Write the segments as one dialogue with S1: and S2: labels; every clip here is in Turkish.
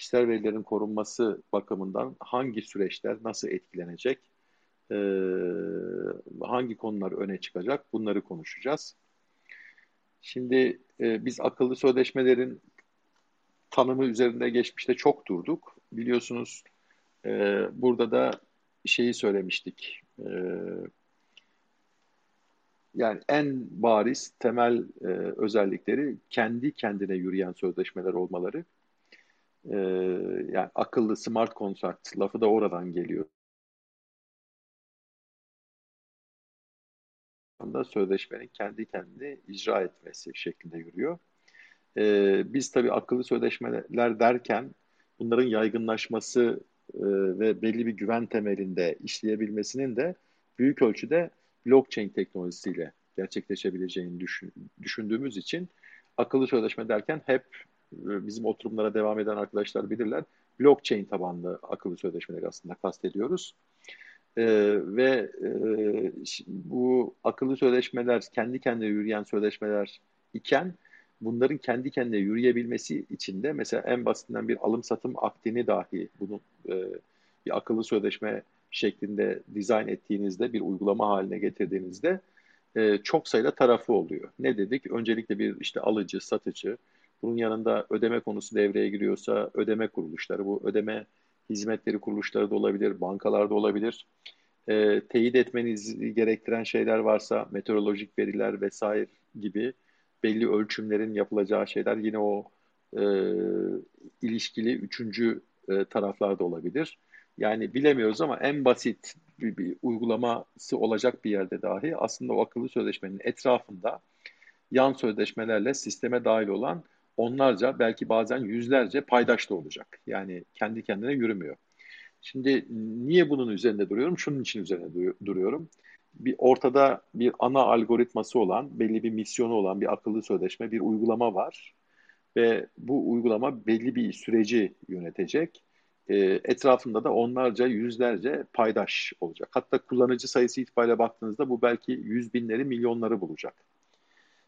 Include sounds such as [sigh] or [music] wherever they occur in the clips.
S1: kişisel verilerin korunması bakımından hangi süreçler nasıl etkilenecek, e, hangi konular öne çıkacak bunları konuşacağız. Şimdi e, biz akıllı sözleşmelerin tanımı üzerinde geçmişte çok durduk. Biliyorsunuz e, burada da şeyi söylemiştik. E, yani en bariz temel e, özellikleri kendi kendine yürüyen sözleşmeler olmaları. E, yani akıllı smart contract lafı da oradan geliyor. anda sözleşmenin kendi kendini icra etmesi şeklinde yürüyor. Ee, biz tabii akıllı sözleşmeler derken bunların yaygınlaşması e, ve belli bir güven temelinde işleyebilmesinin de büyük ölçüde blockchain teknolojisiyle gerçekleşebileceğini düşün, düşündüğümüz için akıllı sözleşme derken hep e, bizim oturumlara devam eden arkadaşlar bilirler. Blockchain tabanlı akıllı sözleşmeleri aslında kastediyoruz. Ee, ve e, bu akıllı sözleşmeler kendi kendine yürüyen sözleşmeler iken bunların kendi kendine yürüyebilmesi için de mesela en basitinden bir alım satım akdini dahi bunun e, bir akıllı sözleşme şeklinde dizayn ettiğinizde bir uygulama haline getirdiğinizde e, çok sayıda tarafı oluyor. Ne dedik? Öncelikle bir işte alıcı, satıcı, bunun yanında ödeme konusu devreye giriyorsa ödeme kuruluşları, bu ödeme hizmetleri kuruluşları da olabilir, bankalar da olabilir. E, teyit etmeniz gerektiren şeyler varsa meteorolojik veriler vesaire gibi belli ölçümlerin yapılacağı şeyler yine o e, ilişkili üçüncü e, taraflar da olabilir. Yani bilemiyoruz ama en basit bir, bir uygulaması olacak bir yerde dahi aslında o akıllı sözleşmenin etrafında yan sözleşmelerle sisteme dahil olan onlarca belki bazen yüzlerce paydaş da olacak. Yani kendi kendine yürümüyor. Şimdi niye bunun üzerinde duruyorum? Şunun için üzerinde duruyorum. Bir ortada bir ana algoritması olan, belli bir misyonu olan bir akıllı sözleşme, bir uygulama var ve bu uygulama belli bir süreci yönetecek. E, etrafında da onlarca, yüzlerce paydaş olacak. Hatta kullanıcı sayısı itibariyle baktığınızda bu belki yüz binleri, milyonları bulacak.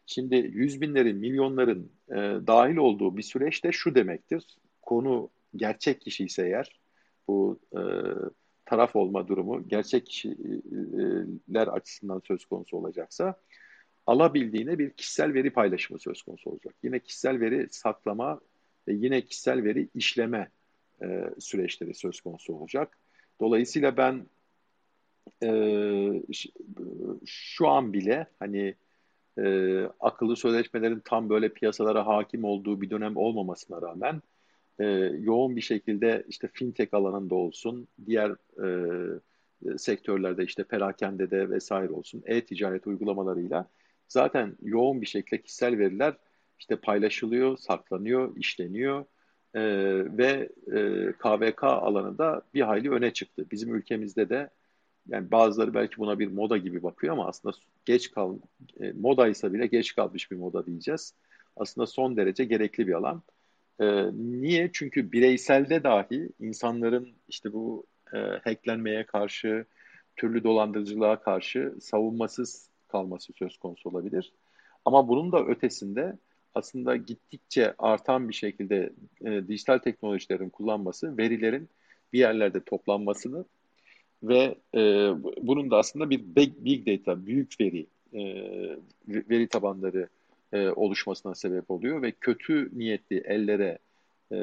S1: Şimdi yüz binlerin, milyonların e, dahil olduğu bir süreçte şu demektir. Konu gerçek kişi ise eğer, bu e, taraf olma durumu gerçek kişiler açısından söz konusu olacaksa alabildiğine bir kişisel veri paylaşımı söz konusu olacak. Yine kişisel veri saklama ve yine kişisel veri işleme e, süreçleri söz konusu olacak. Dolayısıyla ben e, şu an bile hani e, akıllı sözleşmelerin tam böyle piyasalara hakim olduğu bir dönem olmamasına rağmen e, yoğun bir şekilde işte fintech alanında olsun, diğer e, sektörlerde işte perakendede vesaire olsun, e-ticaret uygulamalarıyla zaten yoğun bir şekilde kişisel veriler işte paylaşılıyor, saklanıyor, işleniyor e, ve e, KVK alanında bir hayli öne çıktı. Bizim ülkemizde de yani bazıları belki buna bir moda gibi bakıyor ama aslında geç kal e, modaysa bile geç kalmış bir moda diyeceğiz. Aslında son derece gerekli bir alan. E, niye? Çünkü bireyselde dahi insanların işte bu e, hacklenmeye karşı, türlü dolandırıcılığa karşı savunmasız kalması söz konusu olabilir. Ama bunun da ötesinde aslında gittikçe artan bir şekilde e, dijital teknolojilerin kullanması, verilerin bir yerlerde toplanmasını ve e, bunun da aslında bir big, big data, büyük veri, e, veri tabanları e, oluşmasına sebep oluyor ve kötü niyetli ellere e,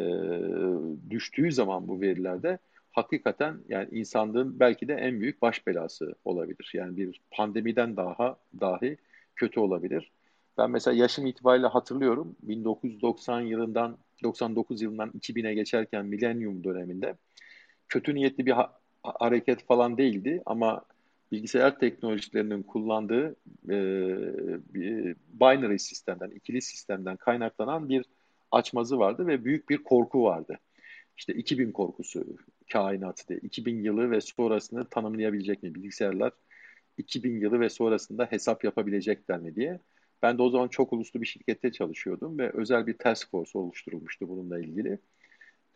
S1: düştüğü zaman bu verilerde hakikaten yani insanlığın belki de en büyük baş belası olabilir. Yani bir pandemiden daha dahi kötü olabilir. Ben mesela yaşım itibariyle hatırlıyorum 1990 yılından 99 yılından 2000'e geçerken milenyum döneminde kötü niyetli bir hareket falan değildi ama bilgisayar teknolojilerinin kullandığı e, binary sistemden, ikili sistemden kaynaklanan bir açmazı vardı ve büyük bir korku vardı. İşte 2000 korkusu kainatı 2000 yılı ve sonrasını tanımlayabilecek mi bilgisayarlar? 2000 yılı ve sonrasında hesap yapabilecekler mi diye. Ben de o zaman çok uluslu bir şirkette çalışıyordum ve özel bir task force oluşturulmuştu bununla ilgili.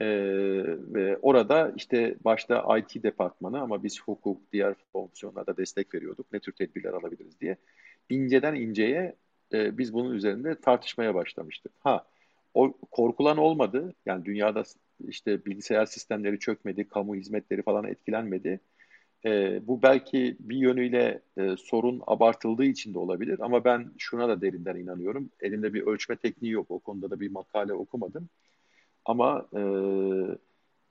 S1: Ee, ve orada işte başta IT departmanı ama biz hukuk, diğer fonksiyonlarda destek veriyorduk. Ne tür tedbirler alabiliriz diye. İnceden inceye e, biz bunun üzerinde tartışmaya başlamıştık. Ha, o korkulan olmadı. Yani dünyada işte bilgisayar sistemleri çökmedi, kamu hizmetleri falan etkilenmedi. E, bu belki bir yönüyle e, sorun abartıldığı için de olabilir ama ben şuna da derinden inanıyorum. Elimde bir ölçme tekniği yok. O konuda da bir makale okumadım. Ama e,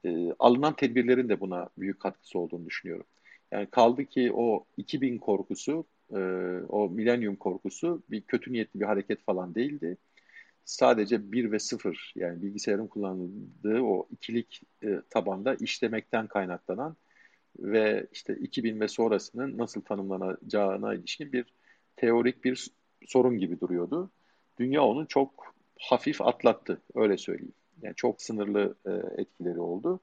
S1: e, alınan tedbirlerin de buna büyük katkısı olduğunu düşünüyorum. Yani kaldı ki o 2000 korkusu, e, o milenyum korkusu bir kötü niyetli bir hareket falan değildi. Sadece 1 ve 0 yani bilgisayarın kullanıldığı o ikilik e, tabanda işlemekten kaynaklanan ve işte 2000 ve sonrasının nasıl tanımlanacağına ilişkin bir teorik bir sorun gibi duruyordu. Dünya onu çok hafif atlattı, öyle söyleyeyim. Yani çok sınırlı e, etkileri oldu.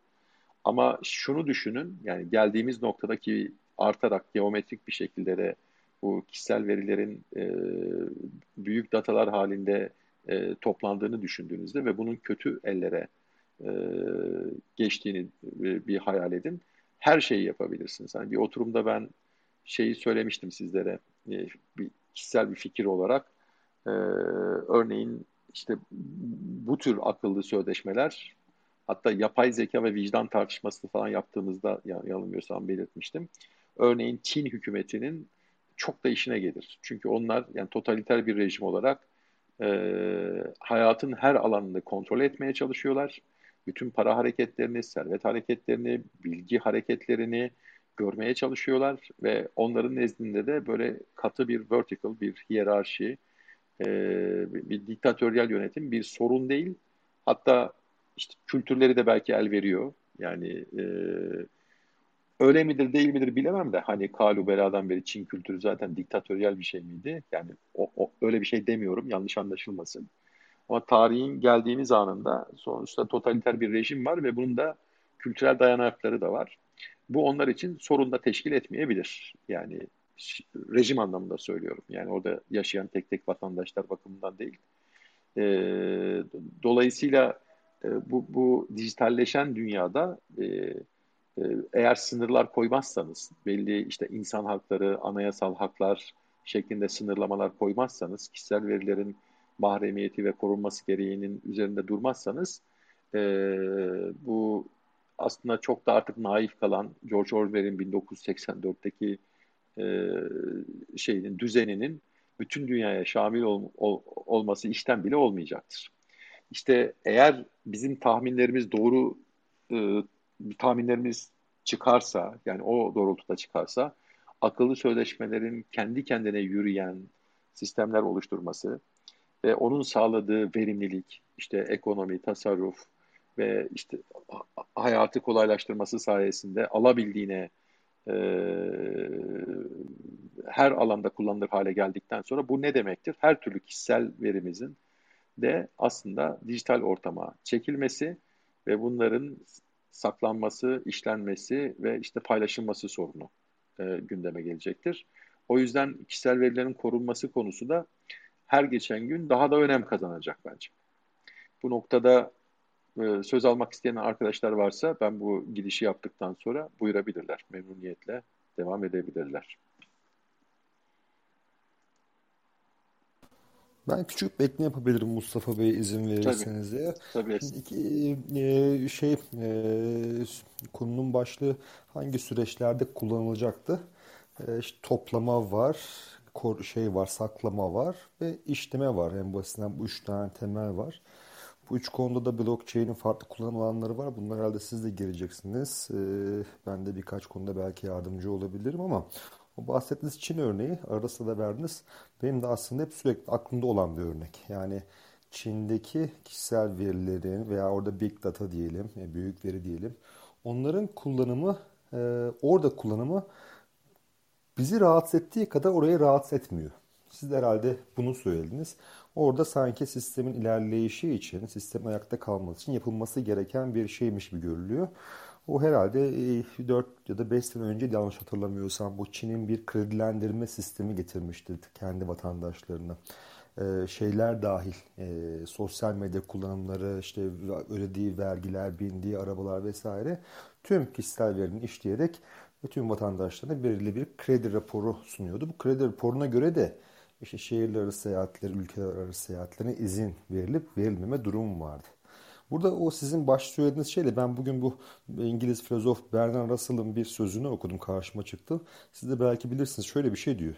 S1: Ama şunu düşünün, yani geldiğimiz noktadaki artarak geometrik bir şekilde de bu kişisel verilerin e, büyük datalar halinde e, toplandığını düşündüğünüzde ve bunun kötü ellere e, geçtiğini e, bir hayal edin. Her şeyi yapabilirsiniz. Yani bir oturumda ben şeyi söylemiştim sizlere, e, bir kişisel bir fikir olarak. E, örneğin işte bu tür akıllı sözleşmeler hatta yapay zeka ve vicdan tartışması falan yaptığımızda yanılmıyorsam belirtmiştim. Örneğin Çin hükümetinin çok da işine gelir. Çünkü onlar yani totaliter bir rejim olarak e, hayatın her alanını kontrol etmeye çalışıyorlar. Bütün para hareketlerini, servet hareketlerini, bilgi hareketlerini görmeye çalışıyorlar ve onların nezdinde de böyle katı bir vertical, bir hiyerarşi, e, bir diktatöryel yönetim bir sorun değil. Hatta işte kültürleri de belki el veriyor. Yani e, öyle midir değil midir bilemem de hani Kalu Bela'dan beri Çin kültürü zaten diktatöryel bir şey miydi? Yani o, o, öyle bir şey demiyorum yanlış anlaşılmasın. Ama tarihin geldiğimiz anında sonuçta totaliter bir rejim var ve bunun da kültürel dayanakları da var. Bu onlar için sorun da teşkil etmeyebilir. Yani rejim anlamında söylüyorum. Yani orada yaşayan tek tek vatandaşlar bakımından değil. E, dolayısıyla e, bu, bu dijitalleşen dünyada e, e, eğer sınırlar koymazsanız, belli işte insan hakları, anayasal haklar şeklinde sınırlamalar koymazsanız, kişisel verilerin mahremiyeti ve korunması gereğinin üzerinde durmazsanız, e, bu aslında çok da artık naif kalan George Orwell'in 1984'teki e, şeyinin düzeninin bütün dünyaya şamil ol, ol, olması işten bile olmayacaktır. İşte eğer bizim tahminlerimiz doğru e, tahminlerimiz çıkarsa yani o doğrultuda çıkarsa akıllı sözleşmelerin kendi kendine yürüyen sistemler oluşturması ve onun sağladığı verimlilik, işte ekonomi, tasarruf ve işte hayatı kolaylaştırması sayesinde alabildiğine e, her alanda kullanılır hale geldikten sonra bu ne demektir? Her türlü kişisel verimizin de aslında dijital ortama çekilmesi ve bunların saklanması, işlenmesi ve işte paylaşılması sorunu e, gündeme gelecektir. O yüzden kişisel verilerin korunması konusu da her geçen gün daha da önem kazanacak bence. Bu noktada e, söz almak isteyen arkadaşlar varsa ben bu gidişi yaptıktan sonra buyurabilirler. Memnuniyetle devam edebilirler.
S2: Ben küçük bir ekleme yapabilirim Mustafa Bey izin verirseniz
S1: diye. Tabii.
S2: Şimdi, e, şey e, konunun başlığı hangi süreçlerde kullanılacaktı? E, işte toplama var, şey var, saklama var ve işleme var. En basitinden bu üç tane temel var. Bu üç konuda da blockchain'in farklı kullanım alanları var. Bunlar herhalde siz de gireceksiniz. Ee, ben de birkaç konuda belki yardımcı olabilirim ama o bahsettiğiniz Çin örneği arada da verdiniz. Benim de aslında hep sürekli aklımda olan bir örnek. Yani Çin'deki kişisel verilerin veya orada big data diyelim, e, büyük veri diyelim. Onların kullanımı, e, orada kullanımı bizi rahatsız ettiği kadar orayı rahatsız etmiyor. Siz de herhalde bunu söylediniz. Orada sanki sistemin ilerleyişi için, sistemin ayakta kalması için yapılması gereken bir şeymiş gibi görülüyor. O herhalde 4 e, ya da 5 sene önce yanlış hatırlamıyorsam bu Çin'in bir kredilendirme sistemi getirmişti kendi vatandaşlarına. Ee, şeyler dahil, e, sosyal medya kullanımları, işte ödediği vergiler, bindiği arabalar vesaire tüm kişisel verini işleyerek bütün vatandaşlarına belirli bir kredi raporu sunuyordu. Bu kredi raporuna göre de işte şehirler arası seyahatleri, ülkeler arası seyahatlerine izin verilip verilmeme durumu vardı. Burada o sizin baş söylediğiniz şeyle ben bugün bu İngiliz filozof Bernard Russell'ın bir sözünü okudum karşıma çıktı. Siz de belki bilirsiniz şöyle bir şey diyor.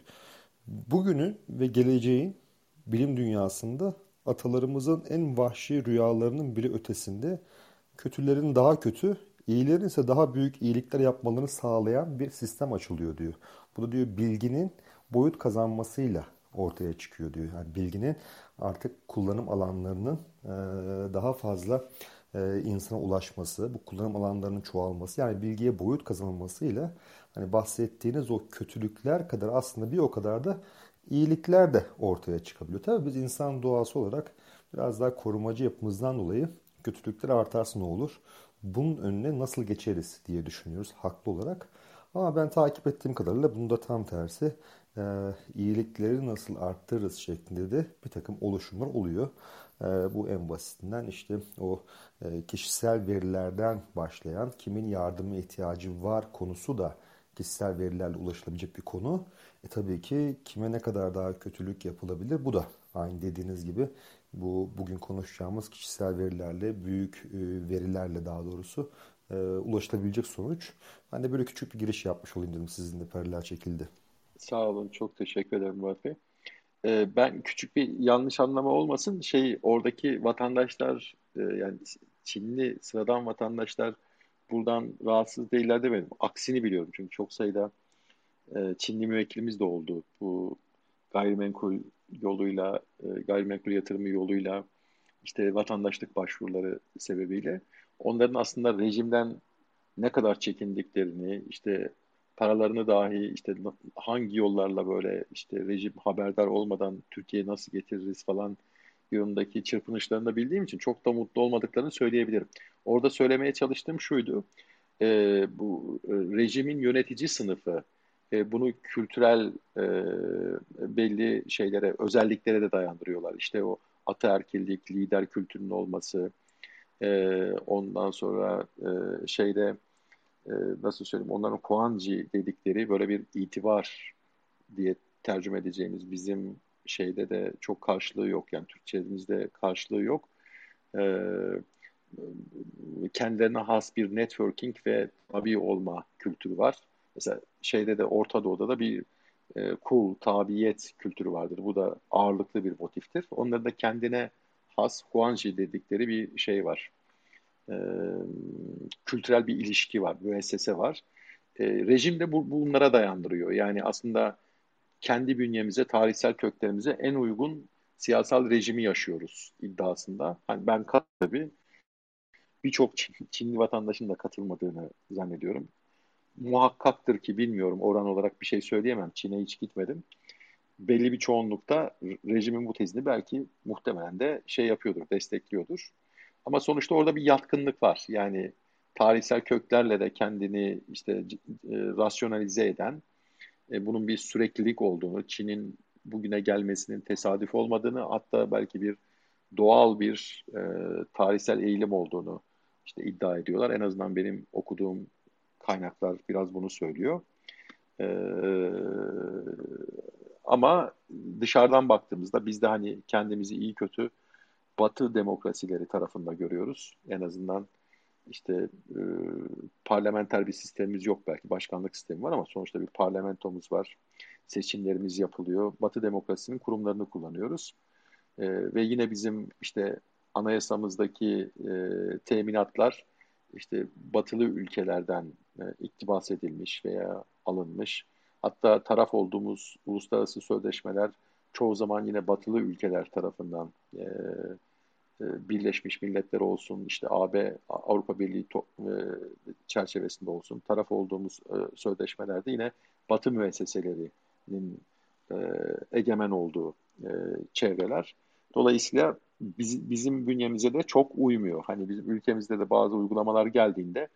S2: Bugünün ve geleceğin bilim dünyasında atalarımızın en vahşi rüyalarının bile ötesinde kötülerin daha kötü, iyilerin ise daha büyük iyilikler yapmalarını sağlayan bir sistem açılıyor diyor. Bu da diyor bilginin boyut kazanmasıyla ortaya çıkıyor diyor. Yani bilginin artık kullanım alanlarının daha fazla insana ulaşması, bu kullanım alanlarının çoğalması yani bilgiye boyut kazanılmasıyla hani bahsettiğiniz o kötülükler kadar aslında bir o kadar da iyilikler de ortaya çıkabiliyor. Tabii biz insan doğası olarak biraz daha korumacı yapımızdan dolayı kötülükler artarsa ne olur? Bunun önüne nasıl geçeriz diye düşünüyoruz haklı olarak. Ama ben takip ettiğim kadarıyla bunda tam tersi e, iyilikleri nasıl arttırırız şeklinde de bir takım oluşumlar oluyor. E, bu en basitinden işte o e, kişisel verilerden başlayan kimin yardıma ihtiyacı var konusu da kişisel verilerle ulaşılabilecek bir konu. E tabii ki kime ne kadar daha kötülük yapılabilir bu da aynı dediğiniz gibi bu bugün konuşacağımız kişisel verilerle, büyük e, verilerle daha doğrusu e, ulaşılabilecek sonuç. Ben de böyle küçük bir giriş yapmış olayım dedim sizinle paralel şekilde.
S1: Sağ olun, çok teşekkür ederim Murat Bey. E, ben küçük bir yanlış anlama olmasın, şey oradaki vatandaşlar yani Çinli sıradan vatandaşlar buradan rahatsız değiller demedim. Aksini biliyorum çünkü çok sayıda Çinli müvekkilimiz de oldu. Bu gayrimenkul yoluyla, e, gayrimenkul yatırımı yoluyla, işte vatandaşlık başvuruları sebebiyle onların aslında rejimden ne kadar çekindiklerini, işte paralarını dahi işte hangi yollarla böyle işte rejim haberdar olmadan Türkiye'ye nasıl getiririz falan yolundaki çırpınışlarını da bildiğim için çok da mutlu olmadıklarını söyleyebilirim. Orada söylemeye çalıştığım şuydu, e, bu e, rejimin yönetici sınıfı e, bunu kültürel e, belli şeylere, özelliklere de dayandırıyorlar. İşte o ataerkillik, lider kültürünün olması, e, ondan sonra e, şeyde e, nasıl söyleyeyim, onların Koanji dedikleri böyle bir itibar diye tercüme edeceğimiz bizim şeyde de çok karşılığı yok. Yani Türkçemizde karşılığı yok. E, kendilerine has bir networking ve tabi olma kültürü var. Mesela şeyde de Orta Doğu'da da bir e, kul, tabiyet kültürü vardır. Bu da ağırlıklı bir motiftir. Onların da kendine has Huanji dedikleri bir şey var. E, kültürel bir ilişki var, müessese var. E, rejim de bu, bunlara dayandırıyor. Yani aslında kendi bünyemize, tarihsel köklerimize en uygun siyasal rejimi yaşıyoruz iddiasında. Hani ben tabii birçok Çinli vatandaşın da katılmadığını zannediyorum muhakkaktır ki bilmiyorum oran olarak bir şey söyleyemem. Çin'e hiç gitmedim. Belli bir çoğunlukta rejimin bu tezini belki muhtemelen de şey yapıyordur, destekliyordur. Ama sonuçta orada bir yatkınlık var. Yani tarihsel köklerle de kendini işte e, rasyonalize eden, e, bunun bir süreklilik olduğunu, Çin'in bugüne gelmesinin tesadüf olmadığını, hatta belki bir doğal bir e, tarihsel eğilim olduğunu işte iddia ediyorlar. En azından benim okuduğum kaynaklar biraz bunu söylüyor. Ee, ama dışarıdan baktığımızda biz de hani kendimizi iyi kötü Batı demokrasileri tarafında görüyoruz. En azından işte e, parlamenter bir sistemimiz yok belki başkanlık sistemi var ama sonuçta bir parlamentomuz var. Seçimlerimiz yapılıyor. Batı demokrasisinin kurumlarını kullanıyoruz. E, ve yine bizim işte anayasamızdaki e, teminatlar işte batılı ülkelerden e, iktibas edilmiş veya alınmış. Hatta taraf olduğumuz uluslararası sözleşmeler çoğu zaman yine batılı ülkeler tarafından e, Birleşmiş Milletler olsun, işte AB, Avrupa Birliği çerçevesinde olsun, taraf olduğumuz sözleşmelerde yine batı müesseselerinin egemen olduğu çevreler. Dolayısıyla biz, bizim bünyemize de çok uymuyor. Hani bizim ülkemizde de bazı uygulamalar geldiğinde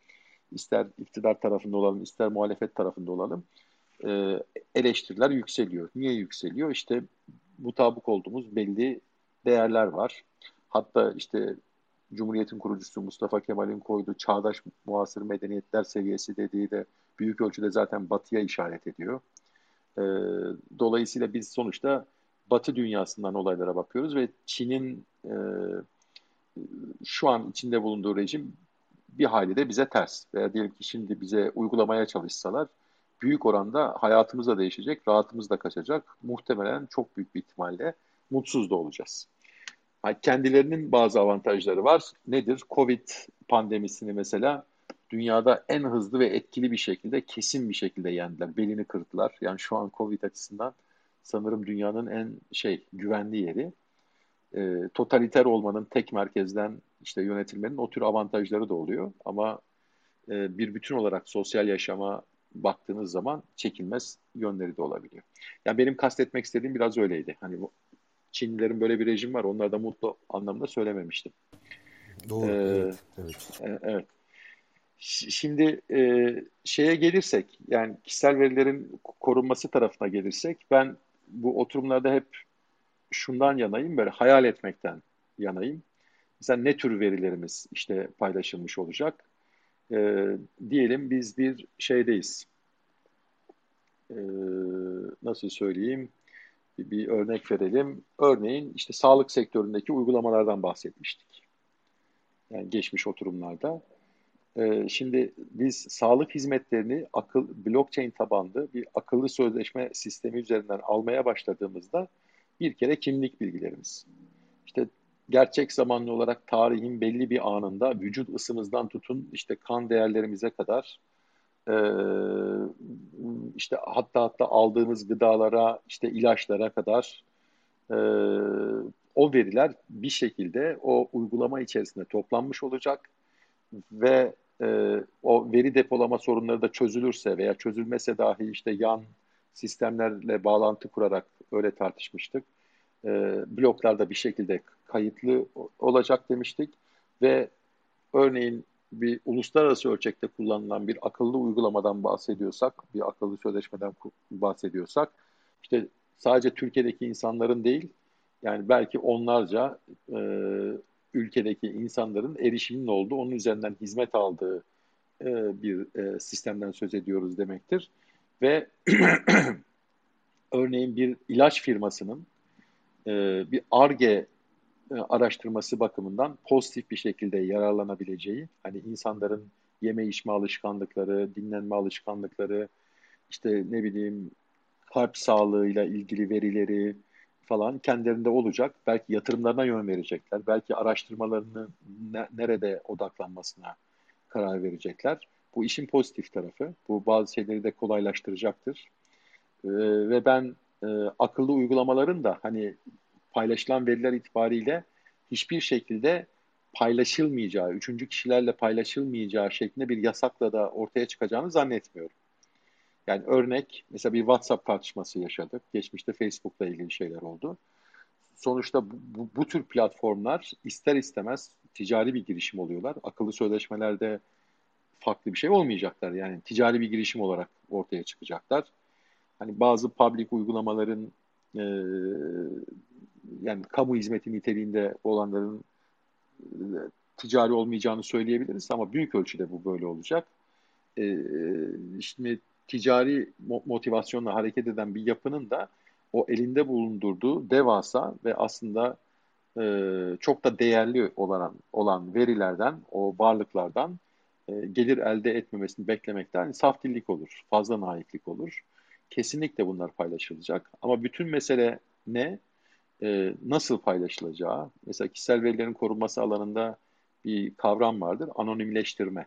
S1: ister iktidar tarafında olalım, ister muhalefet tarafında olalım e, eleştiriler yükseliyor. Niye yükseliyor? İşte mutabık olduğumuz belli değerler var. Hatta işte Cumhuriyet'in kurucusu Mustafa Kemal'in koyduğu çağdaş muasır medeniyetler seviyesi dediği de büyük ölçüde zaten batıya işaret ediyor. E, dolayısıyla biz sonuçta batı dünyasından olaylara bakıyoruz ve Çin'in e, şu an içinde bulunduğu rejim bir hayli de bize ters. Veya diyelim ki şimdi bize uygulamaya çalışsalar büyük oranda hayatımız da değişecek, rahatımız da kaçacak. Muhtemelen çok büyük bir ihtimalle mutsuz da olacağız. Kendilerinin bazı avantajları var. Nedir? Covid pandemisini mesela dünyada en hızlı ve etkili bir şekilde, kesin bir şekilde yendiler. Belini kırdılar. Yani şu an Covid açısından sanırım dünyanın en şey güvenli yeri. E, totaliter olmanın tek merkezden işte yönetilmenin o tür avantajları da oluyor. Ama e, bir bütün olarak sosyal yaşama baktığınız zaman çekilmez yönleri de olabiliyor. Yani benim kastetmek istediğim biraz öyleydi. Hani bu Çinlilerin böyle bir rejim var. Onlar da mutlu anlamında söylememiştim.
S2: Doğru. Ee, evet. Evet.
S1: E, evet. Şimdi e, şeye gelirsek, yani kişisel verilerin korunması tarafına gelirsek, ben bu oturumlarda hep şundan yanayım, böyle hayal etmekten yanayım. Mesela ne tür verilerimiz işte paylaşılmış olacak? E, diyelim biz bir şeydeyiz. E, nasıl söyleyeyim? Bir, bir örnek verelim. Örneğin işte sağlık sektöründeki uygulamalardan bahsetmiştik. Yani geçmiş oturumlarda. E, şimdi biz sağlık hizmetlerini akıl blockchain tabanlı bir akıllı sözleşme sistemi üzerinden almaya başladığımızda bir kere kimlik bilgilerimiz. Gerçek zamanlı olarak tarihin belli bir anında vücut ısımızdan tutun işte kan değerlerimize kadar e, işte hatta hatta aldığımız gıdalara işte ilaçlara kadar e, o veriler bir şekilde o uygulama içerisinde toplanmış olacak ve e, o veri depolama sorunları da çözülürse veya çözülmese dahi işte yan sistemlerle bağlantı kurarak öyle tartışmıştık. E, bloklarda bir şekilde kayıtlı olacak demiştik ve örneğin bir uluslararası ölçekte kullanılan bir akıllı uygulamadan bahsediyorsak, bir akıllı sözleşmeden bahsediyorsak, işte sadece Türkiye'deki insanların değil, yani belki onlarca e, ülkedeki insanların erişiminin olduğu, onun üzerinden hizmet aldığı e, bir e, sistemden söz ediyoruz demektir. Ve [clears throat] örneğin bir ilaç firmasının e, bir ARGE e, araştırması bakımından pozitif bir şekilde yararlanabileceği, hani insanların yeme içme alışkanlıkları, dinlenme alışkanlıkları, işte ne bileyim kalp sağlığıyla ilgili verileri falan kendilerinde olacak. Belki yatırımlarına yön verecekler. Belki araştırmalarını ne, nerede odaklanmasına karar verecekler. Bu işin pozitif tarafı. Bu bazı şeyleri de kolaylaştıracaktır. Ee, ve ben e, akıllı uygulamaların da hani paylaşılan veriler itibariyle hiçbir şekilde paylaşılmayacağı, üçüncü kişilerle paylaşılmayacağı şeklinde bir yasakla da ortaya çıkacağını zannetmiyorum. Yani örnek, mesela bir WhatsApp tartışması yaşadık. Geçmişte Facebook'la ilgili şeyler oldu. Sonuçta bu, bu, bu tür platformlar ister istemez ticari bir girişim oluyorlar. Akıllı sözleşmelerde farklı bir şey olmayacaklar. Yani ticari bir girişim olarak ortaya çıkacaklar. Hani bazı public uygulamaların e, yani kamu hizmeti niteliğinde olanların e, ticari olmayacağını söyleyebiliriz ama büyük ölçüde bu böyle olacak. E, şimdi ticari motivasyonla hareket eden bir yapının da o elinde bulundurduğu devasa ve aslında e, çok da değerli olan olan verilerden, o varlıklardan e, gelir elde etmemesini beklemekten saf dillik olur, fazla naiklik olur. Kesinlikle bunlar paylaşılacak. Ama bütün mesele ne? e, nasıl paylaşılacağı, mesela kişisel verilerin korunması alanında bir kavram vardır, anonimleştirme.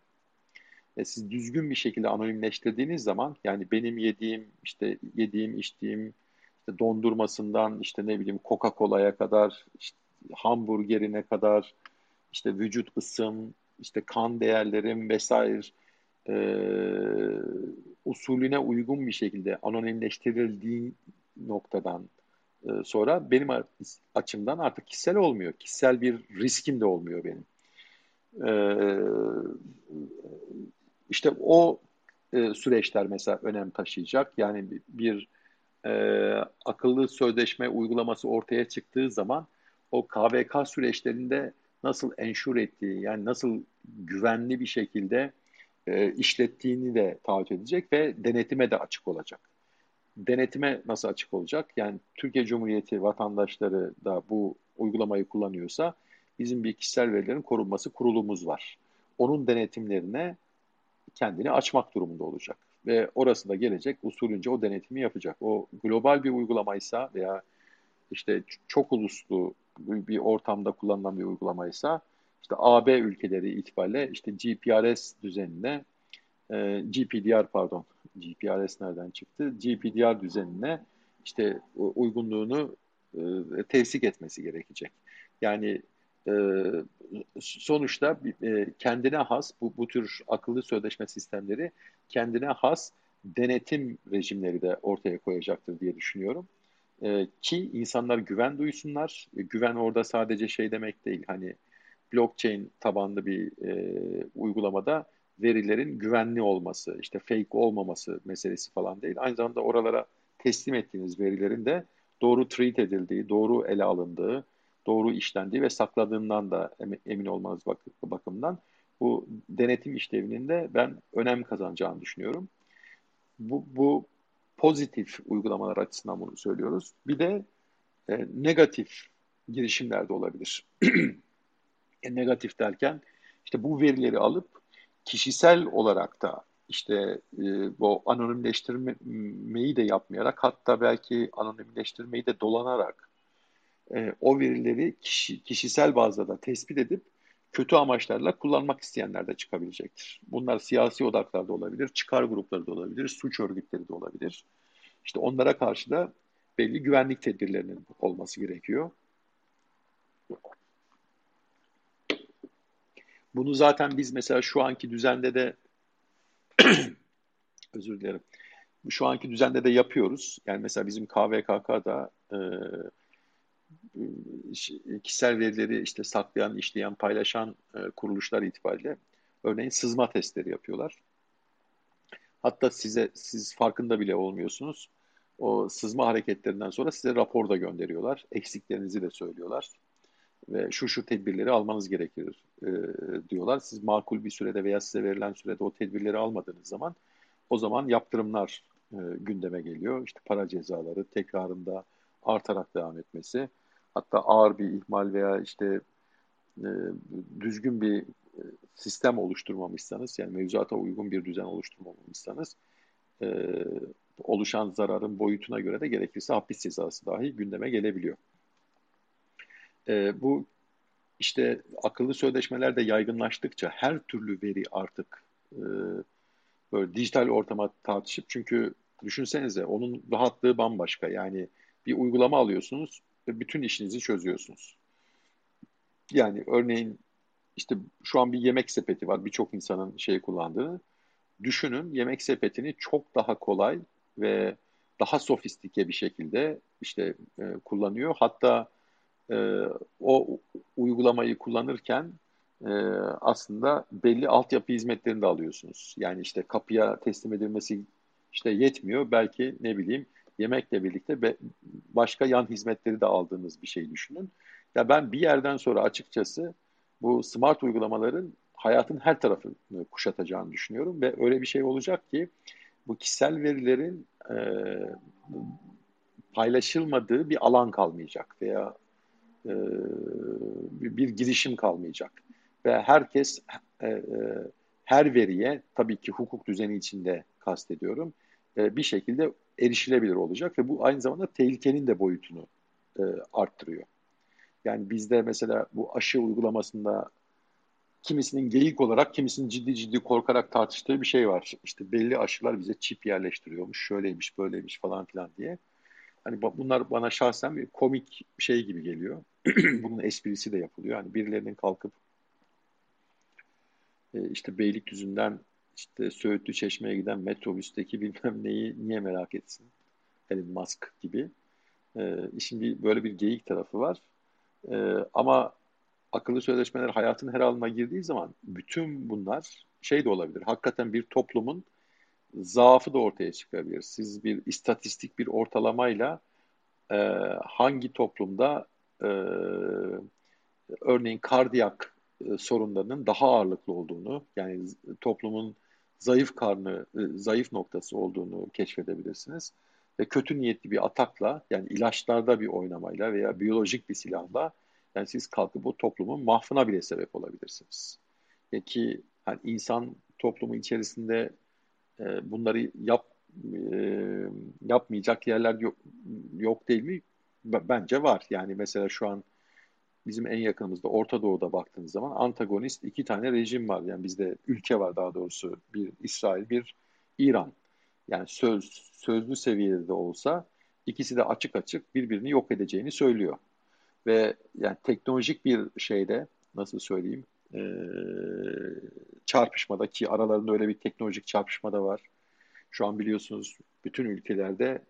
S1: E, siz düzgün bir şekilde anonimleştirdiğiniz zaman, yani benim yediğim, işte yediğim, içtiğim, işte dondurmasından, işte ne bileyim Coca-Cola'ya kadar, işte hamburgerine kadar, işte vücut ısım, işte kan değerlerim vesaire e, usulüne uygun bir şekilde anonimleştirildiği noktadan ee, sonra benim açımdan artık kişisel olmuyor. Kişisel bir riskim de olmuyor benim. Ee, işte o e, süreçler mesela önem taşıyacak. Yani bir e, akıllı sözleşme uygulaması ortaya çıktığı zaman o KVK süreçlerinde nasıl ensure ettiği yani nasıl güvenli bir şekilde e, işlettiğini de taahhüt edecek ve denetime de açık olacak denetime nasıl açık olacak? Yani Türkiye Cumhuriyeti vatandaşları da bu uygulamayı kullanıyorsa bizim bir kişisel verilerin korunması kurulumuz var. Onun denetimlerine kendini açmak durumunda olacak. Ve orası da gelecek usulünce o denetimi yapacak. O global bir uygulamaysa veya işte çok uluslu bir ortamda kullanılan bir uygulamaysa işte AB ülkeleri itibariyle işte GPRS düzenine e, GPDR pardon GPRS nereden çıktı? GPDR düzenine işte uygunluğunu e, tevsik etmesi gerekecek. Yani e, sonuçta e, kendine has bu, bu tür akıllı sözleşme sistemleri kendine has denetim rejimleri de ortaya koyacaktır diye düşünüyorum. E, ki insanlar güven duysunlar. E, güven orada sadece şey demek değil. Hani blockchain tabanlı bir e, uygulamada verilerin güvenli olması, işte fake olmaması meselesi falan değil. Aynı zamanda oralara teslim ettiğiniz verilerin de doğru treat edildiği, doğru ele alındığı, doğru işlendiği ve sakladığından da emin olmanız bak bakımından bu denetim işlevinin de ben önem kazanacağını düşünüyorum. Bu, bu pozitif uygulamalar açısından bunu söylüyoruz. Bir de e, negatif girişimler de olabilir. [clears throat] e, negatif derken işte bu verileri alıp kişisel olarak da işte e, bu anonimleştirmeyi de yapmayarak hatta belki anonimleştirmeyi de dolanarak e, o verileri kişi, kişisel bazda da tespit edip kötü amaçlarla kullanmak isteyenler de çıkabilecektir. Bunlar siyasi odaklar da olabilir, çıkar grupları da olabilir, suç örgütleri de olabilir. İşte onlara karşı da belli güvenlik tedbirlerinin olması gerekiyor. Bunu zaten biz mesela şu anki düzende de [clears throat] özür dilerim. Şu anki düzende de yapıyoruz. Yani mesela bizim KVKK'da e, kişisel verileri işte saklayan, işleyen, paylaşan e, kuruluşlar itibariyle örneğin sızma testleri yapıyorlar. Hatta size siz farkında bile olmuyorsunuz. O sızma hareketlerinden sonra size rapor da gönderiyorlar. Eksiklerinizi de söylüyorlar. Ve şu şu tedbirleri almanız gerekir e, diyorlar. Siz makul bir sürede veya size verilen sürede o tedbirleri almadığınız zaman o zaman yaptırımlar e, gündeme geliyor. İşte para cezaları tekrarında artarak devam etmesi. Hatta ağır bir ihmal veya işte e, düzgün bir e, sistem oluşturmamışsanız yani mevzuata uygun bir düzen oluşturmamışsanız e, oluşan zararın boyutuna göre de gerekirse hapis cezası dahi gündeme gelebiliyor. E, bu işte akıllı sözleşmeler de yaygınlaştıkça her türlü veri artık e, böyle dijital ortama tartışıp çünkü düşünsenize onun rahatlığı bambaşka. Yani bir uygulama alıyorsunuz ve bütün işinizi çözüyorsunuz. Yani örneğin işte şu an bir yemek sepeti var birçok insanın şey kullandığı. Düşünün yemek sepetini çok daha kolay ve daha sofistike bir şekilde işte e, kullanıyor. Hatta e, o uygulamayı kullanırken e, aslında belli altyapı hizmetlerini de alıyorsunuz. Yani işte kapıya teslim edilmesi işte yetmiyor. Belki ne bileyim yemekle birlikte be, başka yan hizmetleri de aldığınız bir şey düşünün. Ya ben bir yerden sonra açıkçası bu smart uygulamaların hayatın her tarafını kuşatacağını düşünüyorum ve öyle bir şey olacak ki bu kişisel verilerin e, paylaşılmadığı bir alan kalmayacak veya e, bir girişim kalmayacak. Ve herkes e, e, her veriye tabii ki hukuk düzeni içinde kastediyorum bir şekilde erişilebilir olacak ve bu aynı zamanda tehlikenin de boyutunu arttırıyor. Yani bizde mesela bu aşı uygulamasında kimisinin geyik olarak, kimisinin ciddi ciddi korkarak tartıştığı bir şey var. İşte belli aşılar bize çip yerleştiriyormuş, şöyleymiş, böyleymiş falan filan diye. Hani bunlar bana şahsen bir komik şey gibi geliyor. [clears throat] Bunun esprisi de yapılıyor. Hani birilerinin kalkıp e, işte Beylikdüzü'nden işte Söğütlü Çeşme'ye giden metrobüsteki bilmem neyi niye merak etsin? Elon Musk gibi. E, işin bir böyle bir geyik tarafı var. E, ama akıllı sözleşmeler hayatın her alanına girdiği zaman bütün bunlar şey de olabilir. Hakikaten bir toplumun zaafı da ortaya çıkabilir. Siz bir istatistik bir ortalamayla e, hangi toplumda e, örneğin kardiyak e, sorunlarının daha ağırlıklı olduğunu yani toplumun zayıf karnı, e, zayıf noktası olduğunu keşfedebilirsiniz. Ve kötü niyetli bir atakla yani ilaçlarda bir oynamayla veya biyolojik bir silahla Yani siz kalkıp bu toplumun mahfına bile sebep olabilirsiniz. Ya ki insan toplumu içerisinde e, bunları yap e, yapmayacak yerler yok, yok değil mi? Bence var. Yani mesela şu an bizim en yakınımızda Orta Doğu'da baktığınız zaman antagonist iki tane rejim var. Yani bizde ülke var daha doğrusu. Bir İsrail, bir İran. Yani söz, sözlü seviyede de olsa ikisi de açık açık birbirini yok edeceğini söylüyor. Ve yani teknolojik bir şeyde nasıl söyleyeyim e, çarpışmada ki aralarında öyle bir teknolojik çarpışma da var. Şu an biliyorsunuz bütün ülkelerde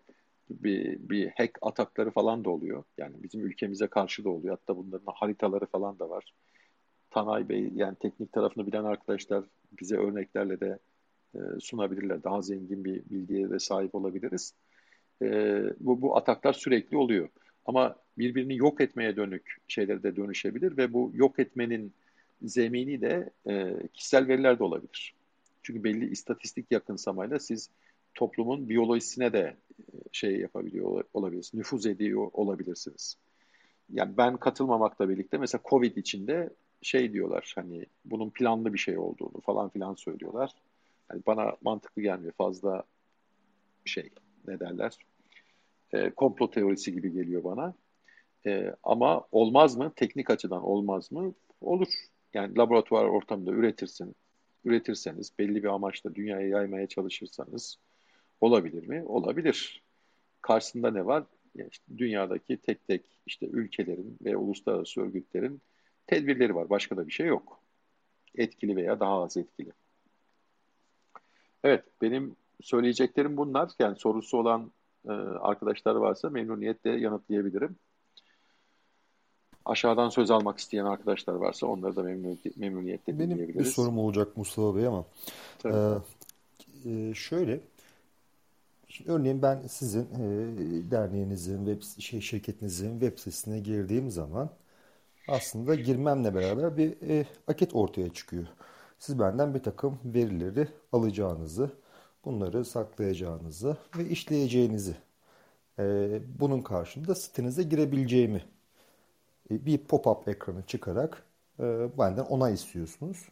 S1: bir, bir hack atakları falan da oluyor. Yani bizim ülkemize karşı da oluyor. Hatta bunların haritaları falan da var. Tanay Bey yani teknik tarafını bilen arkadaşlar bize örneklerle de e, sunabilirler. Daha zengin bir bilgiye de sahip olabiliriz. E, bu, bu ataklar sürekli oluyor. Ama birbirini yok etmeye dönük şeylere de dönüşebilir ve bu yok etmenin zemini de e, kişisel veriler de olabilir. Çünkü belli istatistik yakınsamayla siz toplumun biyolojisine de şey yapabiliyor olabilirsiniz, nüfuz ediyor olabilirsiniz. Yani ben katılmamakla birlikte mesela Covid içinde şey diyorlar hani bunun planlı bir şey olduğunu falan filan söylüyorlar. Yani bana mantıklı gelmiyor fazla şey ne derler e, komplo teorisi gibi geliyor bana. E, ama olmaz mı? Teknik açıdan olmaz mı? Olur. Yani laboratuvar ortamında üretirsin, üretirseniz, belli bir amaçla dünyaya yaymaya çalışırsanız olabilir mi? Olabilir. Karşısında ne var? İşte dünyadaki tek tek işte ülkelerin ve uluslararası örgütlerin tedbirleri var. Başka da bir şey yok. Etkili veya daha az etkili. Evet, benim söyleyeceklerim bunlar. Yani sorusu olan e, arkadaşlar varsa memnuniyetle yanıtlayabilirim. Aşağıdan söz almak isteyen arkadaşlar varsa onları da memnuniyet, memnuniyetle
S2: Benim dinleyebiliriz. Benim bir sorum olacak Mustafa Bey ama e, e, şöyle Şimdi örneğin ben sizin e, derneğinizin, web şey şirketinizin web sitesine girdiğim zaman aslında girmemle beraber bir e, aket ortaya çıkıyor. Siz benden bir takım verileri alacağınızı, bunları saklayacağınızı ve işleyeceğinizi, e, bunun karşında sitenize girebileceğimi e, bir pop-up ekranı çıkarak e, benden onay istiyorsunuz.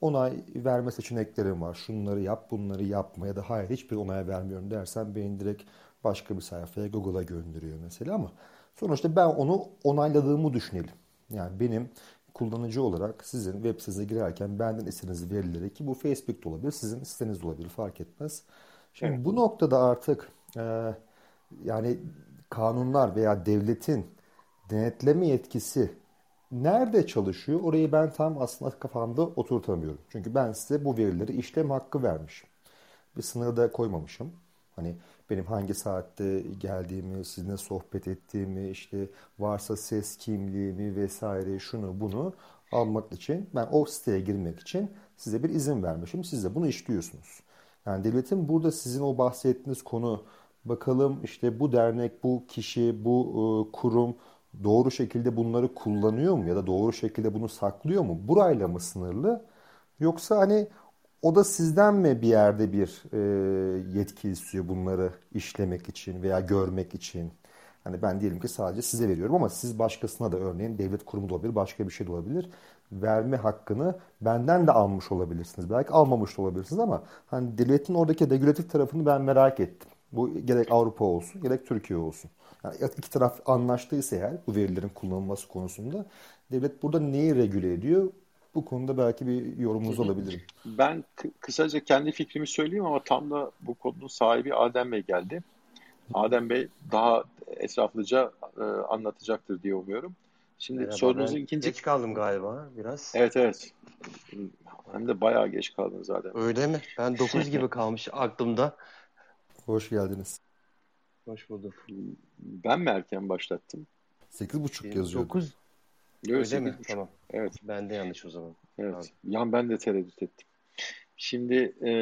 S2: Onay verme seçeneklerim var. Şunları yap, bunları yapma ya da hayır hiçbir onay vermiyorum dersen beni direkt başka bir sayfaya Google'a gönderiyor mesela ama sonuçta ben onu onayladığımı düşünelim. Yani benim kullanıcı olarak sizin web sitenize girerken benden istediğiniz verileri ki bu Facebook'ta olabilir, sizin sitenizde olabilir fark etmez. Şimdi evet. bu noktada artık e, yani kanunlar veya devletin denetleme yetkisi nerede çalışıyor? Orayı ben tam aslında kafamda oturtamıyorum. Çünkü ben size bu verileri işlem hakkı vermişim. Bir sınır da koymamışım. Hani benim hangi saatte geldiğimi, sizinle sohbet ettiğimi, işte varsa ses kimliğimi vesaire şunu bunu almak için ben o siteye girmek için size bir izin vermişim. Siz de bunu işliyorsunuz. Yani devletin burada sizin o bahsettiğiniz konu bakalım işte bu dernek, bu kişi, bu e, kurum doğru şekilde bunları kullanıyor mu ya da doğru şekilde bunu saklıyor mu? Burayla mı sınırlı? Yoksa hani o da sizden mi bir yerde bir e, yetki istiyor bunları işlemek için veya görmek için? Hani ben diyelim ki sadece size veriyorum ama siz başkasına da örneğin devlet kurumu da olabilir, başka bir şey de olabilir. Verme hakkını benden de almış olabilirsiniz. Belki almamış da olabilirsiniz ama hani devletin oradaki regülatif tarafını ben merak ettim. Bu gerek Avrupa olsun, gerek Türkiye olsun. Yani iki taraf anlaştıysa eğer bu verilerin kullanılması konusunda devlet burada neyi regüle ediyor? Bu konuda belki bir yorumunuz olabilir.
S1: Ben kısaca kendi fikrimi söyleyeyim ama tam da bu konunun sahibi Adem Bey geldi. Adem Bey daha etraflıca e, anlatacaktır diye umuyorum.
S3: Şimdi Merhaba, sorunuzun ikinci... Geç kaldım galiba biraz.
S1: Evet evet. Hem de bayağı geç kaldın zaten.
S3: Öyle mi? Ben 9 gibi kalmış aklımda.
S2: Hoş geldiniz.
S3: Hoş bulduk.
S1: Ben mi erken başlattım?
S2: 8.30 yazıyor.
S3: 9 Öyle 8 mi? Tamam. Evet. Ben de yanlış o zaman.
S1: Evet. Tamam. Yan ben de tereddüt ettim. Şimdi e,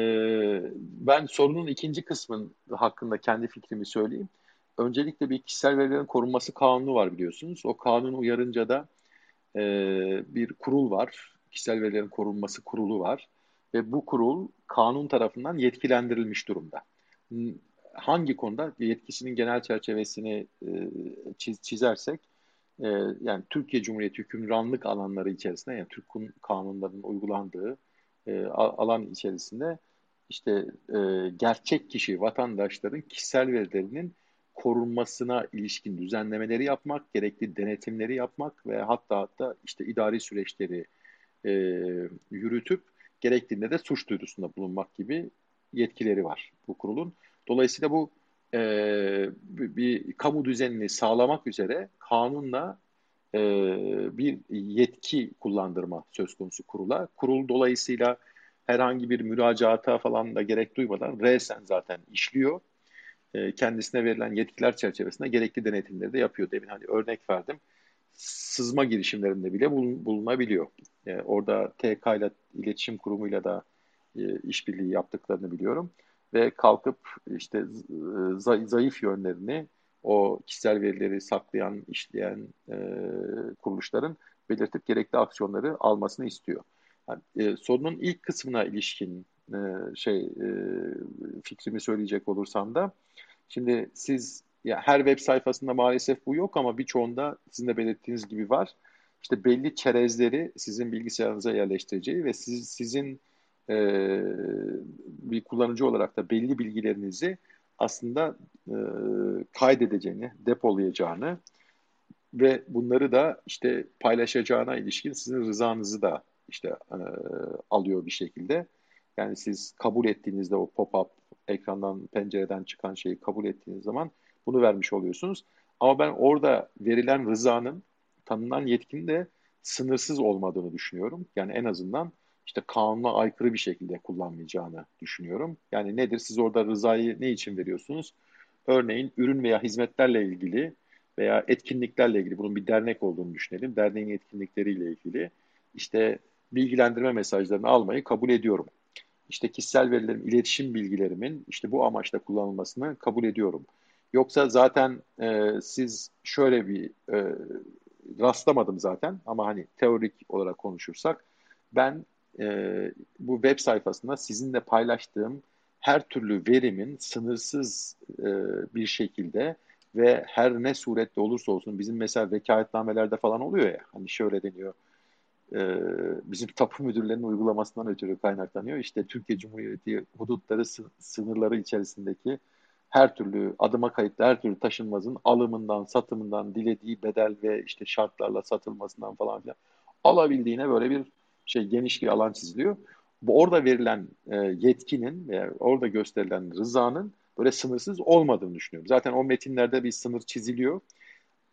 S1: ben sorunun ikinci kısmın hakkında kendi fikrimi söyleyeyim. Öncelikle bir kişisel verilerin korunması kanunu var biliyorsunuz. O kanun uyarınca da e, bir kurul var. Kişisel verilerin korunması kurulu var. Ve bu kurul kanun tarafından yetkilendirilmiş durumda hangi konuda yetkisinin genel çerçevesini e, çiz, çizersek e, yani Türkiye Cumhuriyeti hükümranlık alanları içerisinde yani Türk kanunlarının uygulandığı e, alan içerisinde işte gerçek kişi vatandaşların kişisel verilerinin korunmasına ilişkin düzenlemeleri yapmak, gerekli denetimleri yapmak ve hatta hatta işte idari süreçleri e, yürütüp gerektiğinde de suç duyurusunda bulunmak gibi yetkileri var bu kurulun. Dolayısıyla bu e, bir, bir kamu düzenini sağlamak üzere kanunla e, bir yetki kullandırma söz konusu kurula. Kurul dolayısıyla herhangi bir müracaata falan da gerek duymadan resen zaten işliyor. E, kendisine verilen yetkiler çerçevesinde gerekli denetimleri de yapıyor. Demin hani örnek verdim. Sızma girişimlerinde bile bulunabiliyor. E, orada TK ile iletişim kurumuyla da e, işbirliği yaptıklarını biliyorum. Ve kalkıp işte zayıf yönlerini o kişisel verileri saklayan, işleyen e, kuruluşların belirtip gerekli aksiyonları almasını istiyor. Yani, e, sorunun ilk kısmına ilişkin e, şey e, fikrimi söyleyecek olursam da şimdi siz ya her web sayfasında maalesef bu yok ama birçoğunda sizin de belirttiğiniz gibi var. İşte belli çerezleri sizin bilgisayarınıza yerleştireceği ve siz, sizin e, bir kullanıcı olarak da belli bilgilerinizi aslında e, kaydedeceğini, depolayacağını ve bunları da işte paylaşacağına ilişkin sizin rızanızı da işte e, alıyor bir şekilde. Yani siz kabul ettiğinizde o pop-up ekrandan, pencereden çıkan şeyi kabul ettiğiniz zaman bunu vermiş oluyorsunuz. Ama ben orada verilen rızanın tanınan yetkinin de sınırsız olmadığını düşünüyorum. Yani en azından işte kanuna aykırı bir şekilde kullanmayacağını düşünüyorum. Yani nedir? Siz orada rızayı ne için veriyorsunuz? Örneğin ürün veya hizmetlerle ilgili veya etkinliklerle ilgili bunun bir dernek olduğunu düşünelim. Derneğin etkinlikleriyle ilgili işte bilgilendirme mesajlarını almayı kabul ediyorum. İşte kişisel verilerim, iletişim bilgilerimin işte bu amaçla kullanılmasını kabul ediyorum. Yoksa zaten e, siz şöyle bir e, rastlamadım zaten ama hani teorik olarak konuşursak ben e, bu web sayfasında sizinle paylaştığım her türlü verimin sınırsız e, bir şekilde ve her ne surette olursa olsun bizim mesela vekaletnamelerde falan oluyor ya hani şöyle deniyor e, bizim tapu müdürlerinin uygulamasından ötürü kaynaklanıyor. İşte Türkiye Cumhuriyeti hudutları sınırları içerisindeki her türlü adıma kayıtlı her türlü taşınmazın alımından, satımından, dilediği bedel ve işte şartlarla satılmasından falan filan alabildiğine böyle bir şey geniş bir alan çiziliyor. Bu orada verilen e, yetkinin veya orada gösterilen rızanın böyle sınırsız olmadığını düşünüyorum. Zaten o metinlerde bir sınır çiziliyor.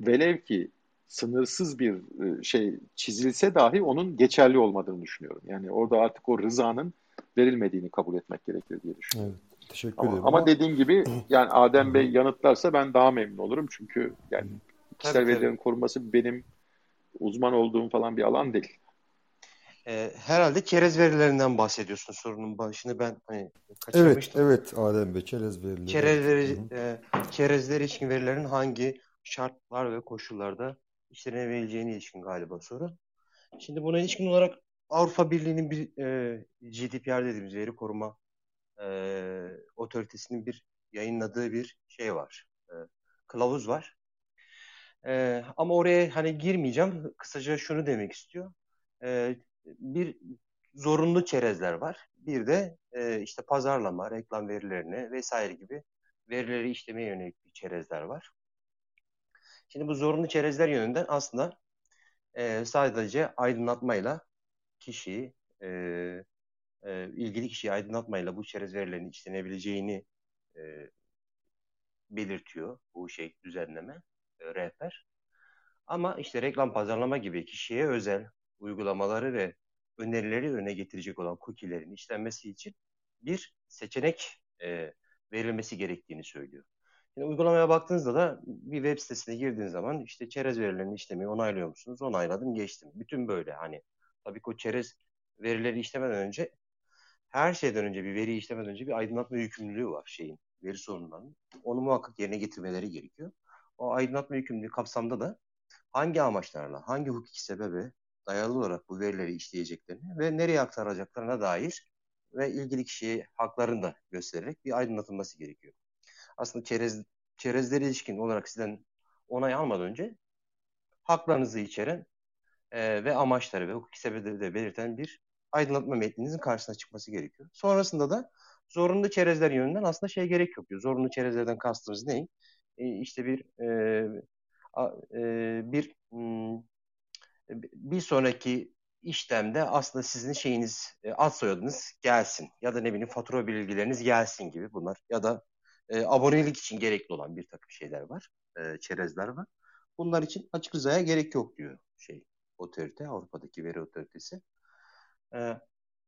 S1: Velev ki sınırsız bir e, şey çizilse dahi onun geçerli olmadığını düşünüyorum. Yani orada artık o rızanın verilmediğini kabul etmek gerekir diye düşünüyorum. Evet,
S2: teşekkür
S1: ama,
S2: ederim.
S1: Ama dediğim gibi [clears throat] yani Adem Bey yanıtlarsa ben daha memnun olurum. Çünkü yani kişisel verilerin korunması benim uzman olduğum falan bir alan değil.
S3: E, herhalde kerez verilerinden bahsediyorsun sorunun başını ben hani kaçırmıştım.
S2: Evet, evet Adem Bey kerez verileri.
S3: Kerezleri, e, kerezler için verilerin hangi şartlar ve koşullarda işlenebileceğine ilişkin galiba soru. Şimdi buna ilişkin olarak Avrupa Birliği'nin bir e, GDPR dediğimiz veri koruma e, otoritesinin bir yayınladığı bir şey var. E, kılavuz var. E, ama oraya hani girmeyeceğim. Kısaca şunu demek istiyor. E, bir zorunlu çerezler var. Bir de e, işte pazarlama, reklam verilerini vesaire gibi verileri işlemeye yönelik bir çerezler var. Şimdi bu zorunlu çerezler yönünden aslında e, sadece aydınlatmayla kişiyi e, e, ilgili kişiyi aydınlatmayla bu çerez verilerinin işlenebileceğini e, belirtiyor bu şey düzenleme, e, rehber. Ama işte reklam pazarlama gibi kişiye özel uygulamaları ve önerileri öne getirecek olan cookie'lerin işlenmesi için bir seçenek e, verilmesi gerektiğini söylüyor. Yani uygulamaya baktığınızda da bir web sitesine girdiğiniz zaman işte çerez verilerini işlemeyi onaylıyor musunuz? Onayladım, geçtim. Bütün böyle hani tabii ki o çerez verileri işlemeden önce her şeyden önce bir veri işlemeden önce bir aydınlatma yükümlülüğü var şeyin veri sorunlarının. Onu muhakkak yerine getirmeleri gerekiyor. O aydınlatma yükümlülüğü kapsamında da hangi amaçlarla, hangi hukuki sebebe dayalı olarak bu verileri işleyeceklerini ve nereye aktaracaklarına dair ve ilgili kişiye haklarını da göstererek bir aydınlatılması gerekiyor. Aslında çerez, çerezlere ilişkin olarak sizden onay almadan önce haklarınızı içeren e, ve amaçları ve hukuki sebepleri de belirten bir aydınlatma metninizin karşısına çıkması gerekiyor. Sonrasında da zorunlu çerezler yönünden aslında şey gerek yok. Zorunlu çerezlerden kastımız ne? E, işte bir e, a, e, bir m, bir sonraki işlemde aslında sizin şeyiniz e, ad soyadınız gelsin ya da ne bileyim fatura bilgileriniz gelsin gibi bunlar ya da e, abonelik için gerekli olan bir takım şeyler var, e, çerezler var. Bunlar için açık rızaya gerek yok diyor şey otorite, Avrupa'daki veri otoritesi. E,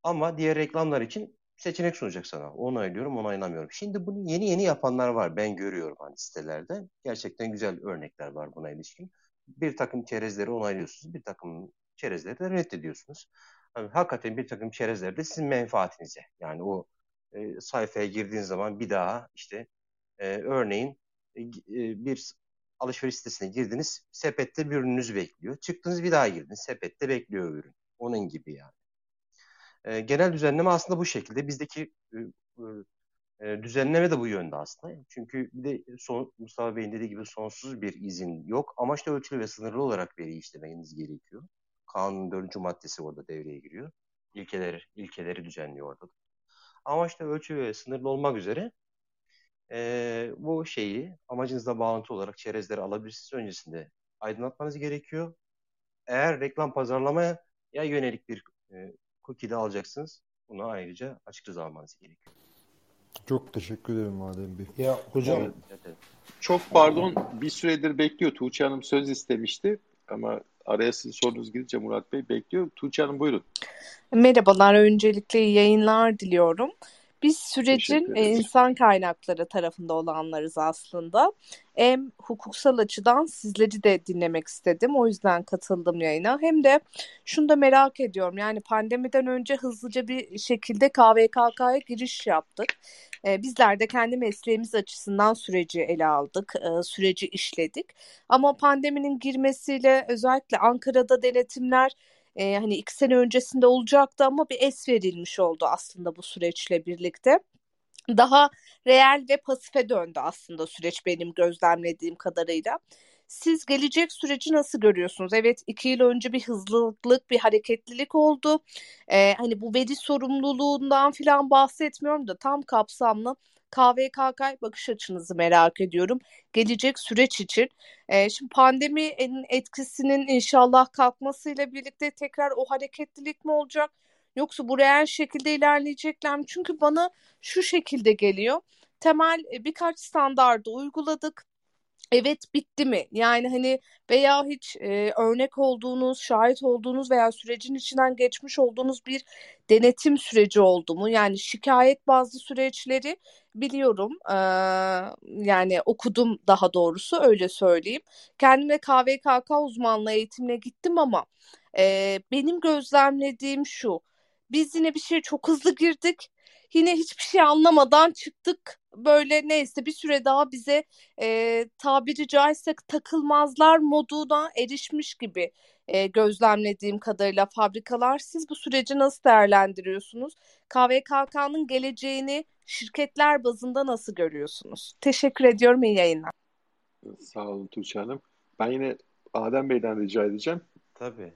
S3: ama diğer reklamlar için seçenek sunacak sana. Onaylıyorum, onaylamıyorum. Şimdi bunu yeni yeni yapanlar var. Ben görüyorum hani sitelerde. Gerçekten güzel örnekler var buna ilişkin. Bir takım çerezleri onaylıyorsunuz, bir takım çerezleri de reddediyorsunuz. Yani hakikaten bir takım çerezler de sizin menfaatinize. Yani o e, sayfaya girdiğiniz zaman bir daha işte e, örneğin e, e, bir alışveriş sitesine girdiniz, sepette bir ürününüz bekliyor. Çıktınız bir daha girdiniz, sepette bekliyor ürün. Onun gibi yani. E, genel düzenleme aslında bu şekilde. Bizdeki e, e, düzenleme de bu yönde aslında. Çünkü bir de son, Mustafa Bey'in dediği gibi sonsuz bir izin yok. Amaçta ölçülü ve sınırlı olarak veri işlemeniz gerekiyor. Kanunun dördüncü maddesi orada devreye giriyor. İlkeleri, ilkeleri düzenliyor orada. Amaçta ölçülü ve sınırlı olmak üzere e, bu şeyi amacınızla bağlantı olarak çerezleri alabilirsiniz. Öncesinde aydınlatmanız gerekiyor. Eğer reklam pazarlamaya ya yönelik bir e, cookie de alacaksınız. Buna ayrıca açık rıza almanız gerekiyor.
S2: Çok teşekkür ederim Adem Bey.
S4: Ya hocam
S1: evet. çok pardon bir süredir bekliyor. Tuğçe Hanım söz istemişti ama araya sizin sorunuz gidince Murat Bey bekliyor. Tuğçe Hanım buyurun.
S5: Merhabalar. Öncelikle yayınlar diliyorum. Biz sürecin e, insan kaynakları tarafında olanlarız aslında. Hem hukuksal açıdan sizleri de dinlemek istedim. O yüzden katıldım yayına. Hem de şunu da merak ediyorum. Yani pandemiden önce hızlıca bir şekilde KVKK'ya giriş yaptık. E, bizler de kendi mesleğimiz açısından süreci ele aldık, e, süreci işledik. Ama pandeminin girmesiyle özellikle Ankara'da denetimler e, hani iki sene öncesinde olacaktı ama bir es verilmiş oldu aslında bu süreçle birlikte. Daha reel ve pasife döndü aslında süreç benim gözlemlediğim kadarıyla. Siz gelecek süreci nasıl görüyorsunuz? Evet iki yıl önce bir hızlılık, bir hareketlilik oldu. Ee, hani bu veri sorumluluğundan falan bahsetmiyorum da tam kapsamlı KVKK bakış açınızı merak ediyorum. Gelecek süreç için. E, şimdi pandeminin etkisinin inşallah kalkmasıyla birlikte tekrar o hareketlilik mi olacak? Yoksa bu reel şekilde ilerleyecekler mi? Çünkü bana şu şekilde geliyor. Temel birkaç standardı uyguladık evet bitti mi? Yani hani veya hiç e, örnek olduğunuz, şahit olduğunuz veya sürecin içinden geçmiş olduğunuz bir denetim süreci oldu mu? Yani şikayet bazı süreçleri biliyorum. E, yani okudum daha doğrusu öyle söyleyeyim. Kendime KVKK uzmanlığı eğitimine gittim ama e, benim gözlemlediğim şu. Biz yine bir şey çok hızlı girdik yine hiçbir şey anlamadan çıktık. Böyle neyse bir süre daha bize e, tabiri caizse takılmazlar moduna erişmiş gibi e, gözlemlediğim kadarıyla fabrikalar. Siz bu süreci nasıl değerlendiriyorsunuz? KVKK'nın geleceğini şirketler bazında nasıl görüyorsunuz? Teşekkür ediyorum. İyi yayınlar.
S1: Sağ olun Tuğçe Hanım. Ben yine Adem Bey'den rica edeceğim.
S3: Tabii.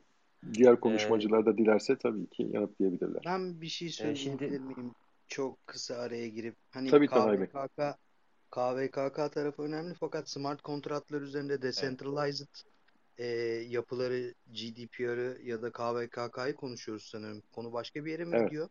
S1: Diğer konuşmacılar da dilerse tabii ki yanıtlayabilirler.
S4: Ben bir şey söyleyebilir ee, şimdi... miyim? çok kısa araya girip hani
S1: Tabii,
S4: KVKK, KVKK tarafı önemli fakat smart kontratlar üzerinde decentralized evet. e, yapıları GDPR'ı ya da KVKK'yı konuşuyoruz sanırım. Konu başka bir yere mi evet. gidiyor?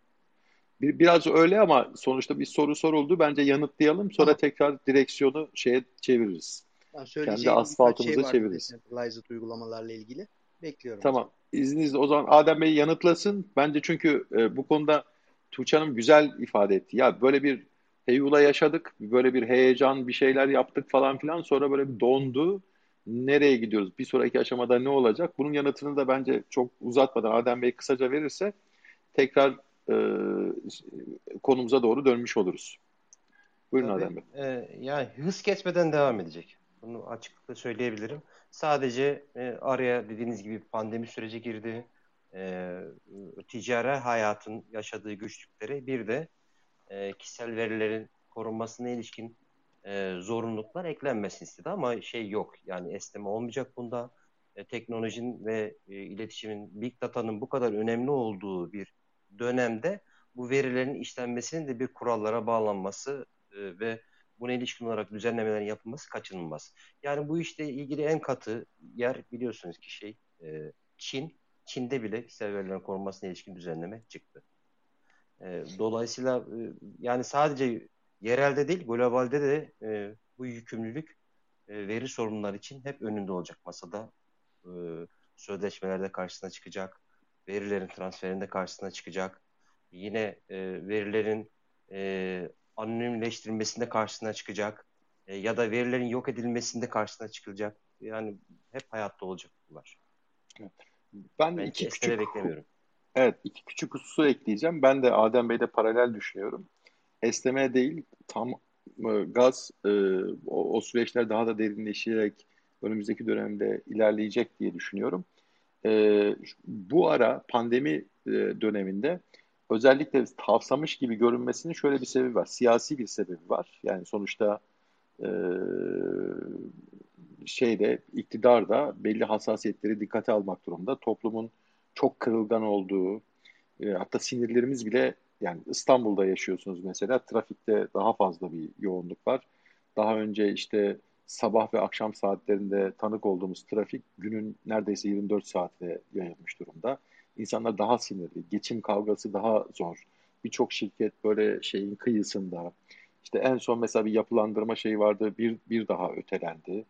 S1: Bir, biraz öyle ama sonuçta bir soru soruldu. Bence yanıtlayalım. Sonra tamam. tekrar direksiyonu şeye çeviririz.
S4: Yani Kendi asfaltımıza şey çeviririz. Decentralized uygulamalarla ilgili. Bekliyorum.
S1: Tamam. İzninizle o zaman Adem Bey yanıtlasın. Bence çünkü e, bu konuda Tuğçe Hanım güzel ifade etti. Ya böyle bir heyula yaşadık, böyle bir heyecan, bir şeyler yaptık falan filan. Sonra böyle bir dondu. Nereye gidiyoruz? Bir sonraki aşamada ne olacak? Bunun yanıtını da bence çok uzatmadan Adem Bey kısaca verirse tekrar e, konumuza doğru dönmüş oluruz. Buyurun Tabii, Adem Bey.
S3: E, yani hız kesmeden devam edecek. Bunu açıklıkla söyleyebilirim. Sadece e, araya dediğiniz gibi pandemi süreci girdi. E, ticari hayatın yaşadığı güçlükleri bir de e, kişisel verilerin korunmasına ilişkin e, zorunluluklar eklenmesini istedi ama şey yok. Yani esneme olmayacak bunda. E, teknolojinin ve e, iletişimin, big data'nın bu kadar önemli olduğu bir dönemde bu verilerin işlenmesinin de bir kurallara bağlanması e, ve buna ilişkin olarak düzenlemelerin yapılması kaçınılmaz. Yani bu işte ilgili en katı yer biliyorsunuz ki şey e, Çin. Çin'de bile kişisel verilerin korunmasına ilişkin düzenleme çıktı. E, dolayısıyla e, yani sadece yerelde değil globalde de e, bu yükümlülük e, veri sorunları için hep önünde olacak masada. E, sözleşmelerde karşısına çıkacak. Verilerin transferinde karşısına çıkacak. Yine e, verilerin e, anonimleştirilmesinde karşısına çıkacak. E, ya da verilerin yok edilmesinde karşısına çıkılacak. Yani hep hayatta olacak bunlar.
S1: Evet. Ben, iki küçük
S3: beklemiyorum.
S1: Evet, iki küçük hususu ekleyeceğim. Ben de Adem Bey'de paralel düşünüyorum. Esneme değil, tam e, gaz e, o, o süreçler daha da derinleşerek önümüzdeki dönemde ilerleyecek diye düşünüyorum. E, bu ara pandemi e, döneminde özellikle tavsamış gibi görünmesinin şöyle bir sebebi var. Siyasi bir sebebi var. Yani sonuçta e, şeyde iktidar da belli hassasiyetleri dikkate almak durumunda. Toplumun çok kırılgan olduğu, e, hatta sinirlerimiz bile yani İstanbul'da yaşıyorsunuz mesela trafikte daha fazla bir yoğunluk var. Daha önce işte sabah ve akşam saatlerinde tanık olduğumuz trafik günün neredeyse 24 saatte yayılmış durumda. İnsanlar daha sinirli, geçim kavgası daha zor. Birçok şirket böyle şeyin kıyısında. İşte en son mesela bir yapılandırma şeyi vardı, bir, bir daha ötelendi.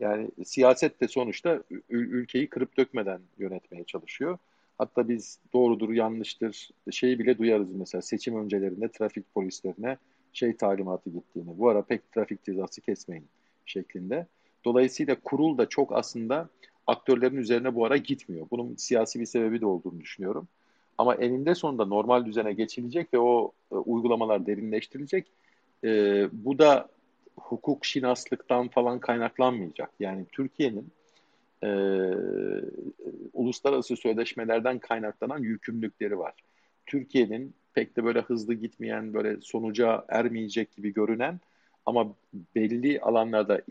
S1: Yani siyaset de sonuçta ülkeyi kırıp dökmeden yönetmeye çalışıyor. Hatta biz doğrudur, yanlıştır şeyi bile duyarız mesela seçim öncelerinde trafik polislerine şey talimatı gittiğini. Bu ara pek trafik cezası kesmeyin şeklinde. Dolayısıyla kurul da çok aslında aktörlerin üzerine bu ara gitmiyor. Bunun siyasi bir sebebi de olduğunu düşünüyorum. Ama eninde sonunda normal düzene geçilecek ve o e, uygulamalar derinleştirilecek. E, bu da hukuk şinaslıktan falan kaynaklanmayacak. Yani Türkiye'nin e, uluslararası sözleşmelerden kaynaklanan yükümlülükleri var. Türkiye'nin pek de böyle hızlı gitmeyen, böyle sonuca ermeyecek gibi görünen ama belli alanlarda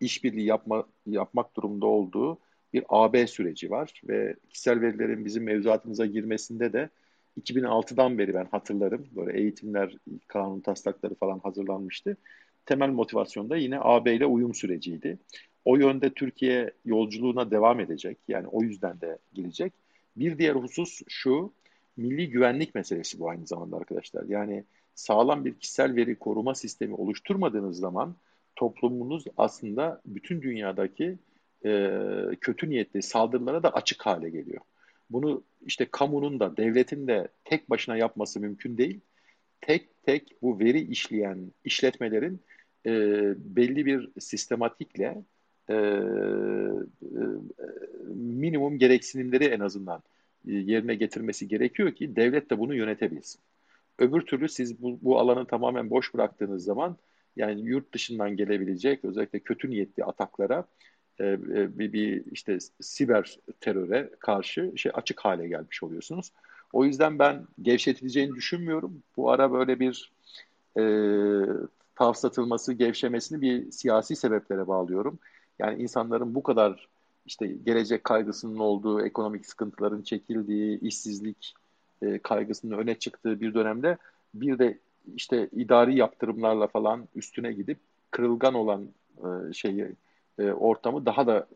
S1: işbirliği yapma, yapmak durumunda olduğu bir AB süreci var ve kişisel verilerin bizim mevzuatımıza girmesinde de 2006'dan beri ben hatırlarım böyle eğitimler, kanun taslakları falan hazırlanmıştı. Temel motivasyon da yine AB ile uyum süreciydi. O yönde Türkiye yolculuğuna devam edecek. Yani o yüzden de gelecek. Bir diğer husus şu, milli güvenlik meselesi bu aynı zamanda arkadaşlar. Yani sağlam bir kişisel veri koruma sistemi oluşturmadığınız zaman toplumunuz aslında bütün dünyadaki e, kötü niyetli saldırılara da açık hale geliyor. Bunu işte kamunun da devletin de tek başına yapması mümkün değil. Tek tek bu veri işleyen işletmelerin e, belli bir sistematikle e, e, minimum gereksinimleri en azından e, yerine getirmesi gerekiyor ki devlet de bunu yönetebilsin. Öbür türlü siz bu, bu alanı tamamen boş bıraktığınız zaman yani yurt dışından gelebilecek özellikle kötü niyetli ataklara e, e, bir, bir işte siber teröre karşı şey açık hale gelmiş oluyorsunuz. O yüzden ben gevşetileceğini düşünmüyorum. Bu ara böyle bir e, tavsatılması, gevşemesini bir siyasi sebeplere bağlıyorum. Yani insanların bu kadar işte gelecek kaygısının olduğu, ekonomik sıkıntıların çekildiği, işsizlik e, kaygısının öne çıktığı bir dönemde bir de işte idari yaptırımlarla falan üstüne gidip kırılgan olan e, şeyi e, ortamı daha da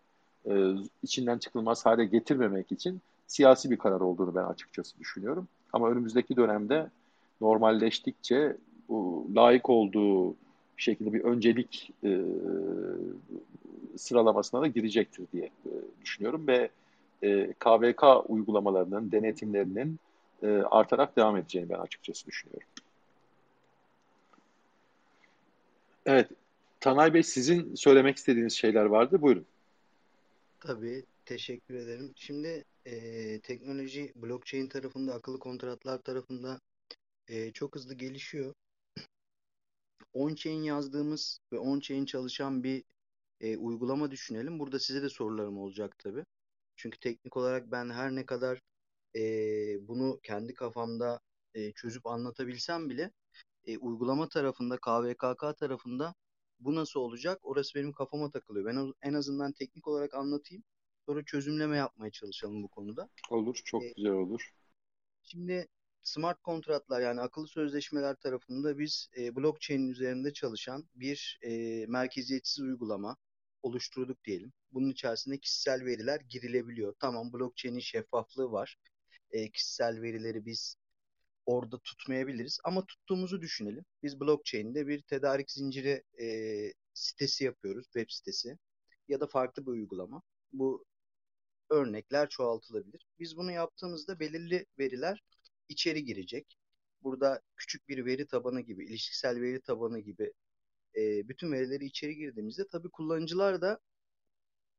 S1: e, içinden çıkılmaz hale getirmemek için siyasi bir karar olduğunu ben açıkçası düşünüyorum. Ama önümüzdeki dönemde normalleştikçe bu, layık olduğu şekilde bir öncelik e, sıralamasına da girecektir diye e, düşünüyorum ve e, KVK uygulamalarının, denetimlerinin e, artarak devam edeceğini ben açıkçası düşünüyorum. Evet, Tanay Bey sizin söylemek istediğiniz şeyler vardı. Buyurun.
S4: Tabii, teşekkür ederim. Şimdi e, teknoloji blockchain tarafında, akıllı kontratlar tarafında e, çok hızlı gelişiyor. [clears throat] On-chain yazdığımız ve on-chain çalışan bir e, uygulama düşünelim. Burada size de sorularım olacak tabii. Çünkü teknik olarak ben her ne kadar e, bunu kendi kafamda e, çözüp anlatabilsem bile e, uygulama tarafında, KVKK tarafında bu nasıl olacak? Orası benim kafama takılıyor. Ben en azından teknik olarak anlatayım. Sonra çözümleme yapmaya çalışalım bu konuda.
S1: Olur, çok ee, güzel olur.
S4: Şimdi smart kontratlar yani akıllı sözleşmeler tarafında biz e, blockchain üzerinde çalışan bir e, merkeziyetsiz uygulama oluşturduk diyelim. Bunun içerisinde kişisel veriler girilebiliyor. Tamam blockchain'in şeffaflığı var. E, kişisel verileri biz orada tutmayabiliriz ama tuttuğumuzu düşünelim. Biz blockchain'de bir tedarik zinciri e, sitesi yapıyoruz, web sitesi ya da farklı bir uygulama. Bu örnekler çoğaltılabilir. Biz bunu yaptığımızda belirli veriler içeri girecek. Burada küçük bir veri tabanı gibi, ilişkisel veri tabanı gibi e, bütün verileri içeri girdiğimizde tabii kullanıcılar da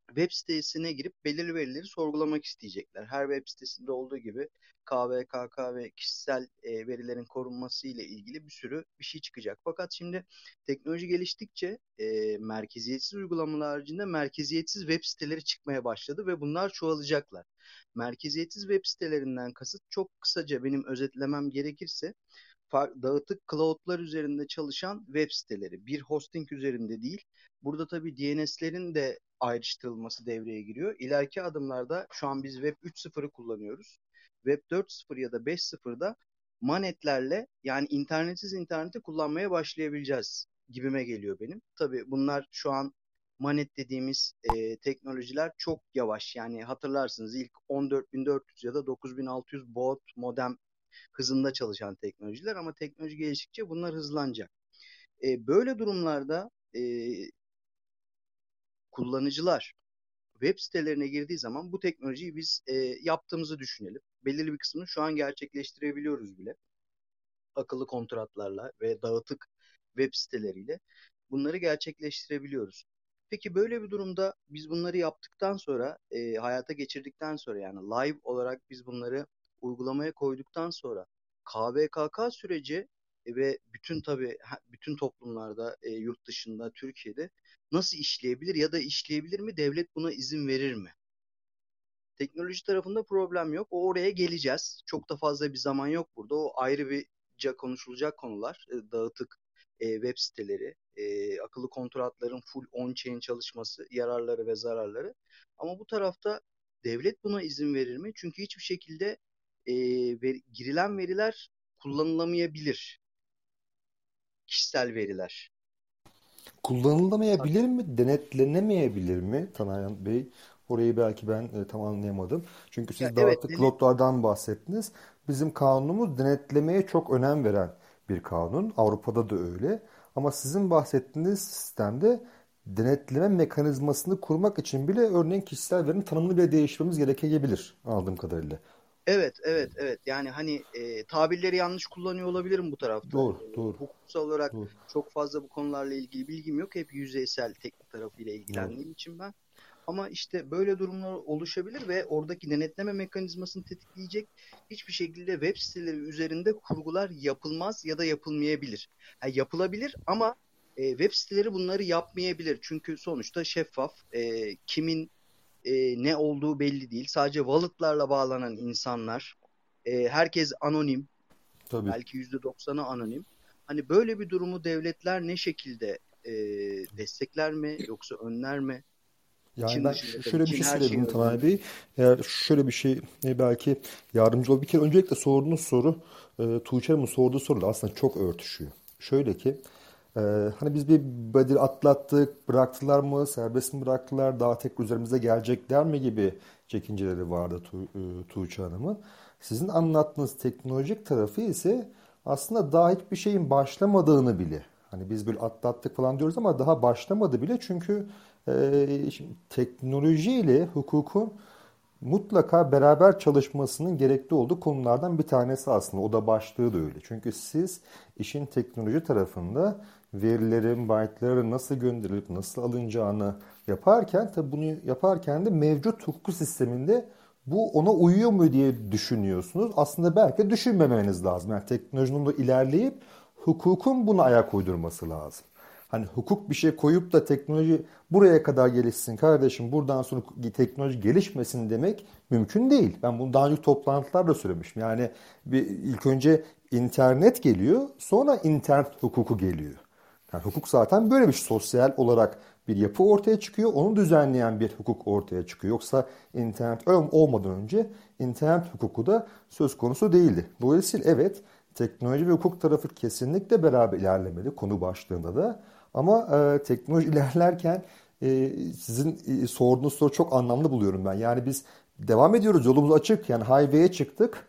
S4: web sitesine girip belirli verileri sorgulamak isteyecekler. Her web sitesinde olduğu gibi KVKK ve kişisel e, verilerin korunması ile ilgili bir sürü bir şey çıkacak. Fakat şimdi teknoloji geliştikçe e, merkeziyetsiz uygulamalar haricinde merkeziyetsiz web siteleri çıkmaya başladı ve bunlar çoğalacaklar. Merkeziyetsiz web sitelerinden kasıt çok kısaca benim özetlemem gerekirse dağıtık cloud'lar üzerinde çalışan web siteleri. Bir hosting üzerinde değil. Burada tabii DNS'lerin de ayrıştırılması devreye giriyor. İleriki adımlarda şu an biz Web 3.0'ı kullanıyoruz. Web 4.0 ya da 5.0'da manetlerle yani internetsiz interneti kullanmaya başlayabileceğiz gibime geliyor benim. Tabii bunlar şu an manet dediğimiz e, teknolojiler çok yavaş. Yani hatırlarsınız ilk 14400 ya da 9600 baud modem hızında çalışan teknolojiler ama teknoloji geliştikçe bunlar hızlanacak. E, böyle durumlarda e, kullanıcılar web sitelerine girdiği zaman bu teknolojiyi biz e, yaptığımızı düşünelim. Belirli bir kısmını şu an gerçekleştirebiliyoruz bile. Akıllı kontratlarla ve dağıtık web siteleriyle bunları gerçekleştirebiliyoruz. Peki böyle bir durumda biz bunları yaptıktan sonra, e, hayata geçirdikten sonra yani live olarak biz bunları uygulamaya koyduktan sonra KVKK süreci ve bütün tabii bütün toplumlarda, e, yurt dışında, Türkiye'de nasıl işleyebilir ya da işleyebilir mi? Devlet buna izin verir mi? Teknoloji tarafında problem yok. O oraya geleceğiz. Çok da fazla bir zaman yok burada. O ayrı bir konuşulacak konular. E, dağıtık e, web siteleri, e, akıllı kontratların full on-chain çalışması, yararları ve zararları. Ama bu tarafta devlet buna izin verir mi? Çünkü hiçbir şekilde e, ver, girilen veriler kullanılamayabilir. Kişisel veriler.
S2: Kullanılamayabilir mi? Denetlenemeyebilir mi Tanayan Bey? Orayı belki ben e, tam anlayamadım. Çünkü siz ya, dağıtık evet, lotlardan bahsettiniz. Bizim kanunumuz denetlemeye çok önem veren bir kanun. Avrupa'da da öyle. Ama sizin bahsettiğiniz sistemde denetleme mekanizmasını kurmak için bile örneğin kişisel verinin tanımını bile değiştirmemiz gerekebilir anladığım kadarıyla.
S4: Evet, evet, evet. Yani hani e, tabirleri yanlış kullanıyor olabilirim bu tarafta.
S2: Doğru, doğru.
S4: Hukuksal olarak doğru. çok fazla bu konularla ilgili bilgim yok. Hep yüzeysel teknik tarafıyla ilgilendiğim doğru. için ben. Ama işte böyle durumlar oluşabilir ve oradaki denetleme mekanizmasını tetikleyecek hiçbir şekilde web siteleri üzerinde kurgular yapılmaz ya da yapılmayabilir. Yani yapılabilir ama e, web siteleri bunları yapmayabilir. Çünkü sonuçta şeffaf, e, kimin e, ne olduğu belli değil. Sadece wallet'larla bağlanan insanlar. E, herkes anonim. Tabii. Belki %90'ı anonim. Hani böyle bir durumu devletler ne şekilde e, destekler mi yoksa önler mi?
S2: Yani Çin ben şöyle bir şey söyledim şey Tanay Bey. Eğer şöyle bir şey e, belki yardımcı olur. Bir kere öncelikle sorduğunuz soru e, Tuğçe Hanım'ın sorduğu soruyla aslında çok örtüşüyor. Şöyle ki ee, hani biz bir Bedir atlattık, bıraktılar mı, serbest mi bıraktılar, daha tek üzerimize gelecekler mi gibi çekinceleri vardı tu, e, Tuğçe Hanım'ın. Sizin anlattığınız teknolojik tarafı ise aslında daha hiçbir şeyin başlamadığını bile. Hani biz böyle atlattık falan diyoruz ama daha başlamadı bile çünkü e, şimdi teknolojiyle hukukun mutlaka beraber çalışmasının gerekli olduğu konulardan bir tanesi aslında. O da başlığı da öyle. Çünkü siz işin teknoloji tarafında verilerin, byte'ların nasıl gönderilip nasıl alınacağını yaparken tabi bunu yaparken de mevcut hukuk sisteminde bu ona uyuyor mu diye düşünüyorsunuz. Aslında belki düşünmemeniz lazım. Yani teknolojinin de ilerleyip hukukun buna ayak uydurması lazım. Hani hukuk bir şey koyup da teknoloji buraya kadar gelişsin kardeşim buradan sonra teknoloji gelişmesin demek mümkün değil. Ben bunu daha önce toplantılarda söylemiştim. Yani bir, ilk önce internet geliyor sonra internet hukuku geliyor. Yani hukuk zaten böyle bir şey. sosyal olarak bir yapı ortaya çıkıyor. Onu düzenleyen bir hukuk ortaya çıkıyor. Yoksa internet olmadan önce internet hukuku da söz konusu değildi. Dolayısıyla evet teknoloji ve hukuk tarafı kesinlikle beraber ilerlemeli konu başlığında da. Ama e, teknoloji [laughs] ilerlerken e, sizin e, sorduğunuz soru çok anlamlı buluyorum ben. Yani biz devam ediyoruz yolumuz açık yani highway'e çıktık.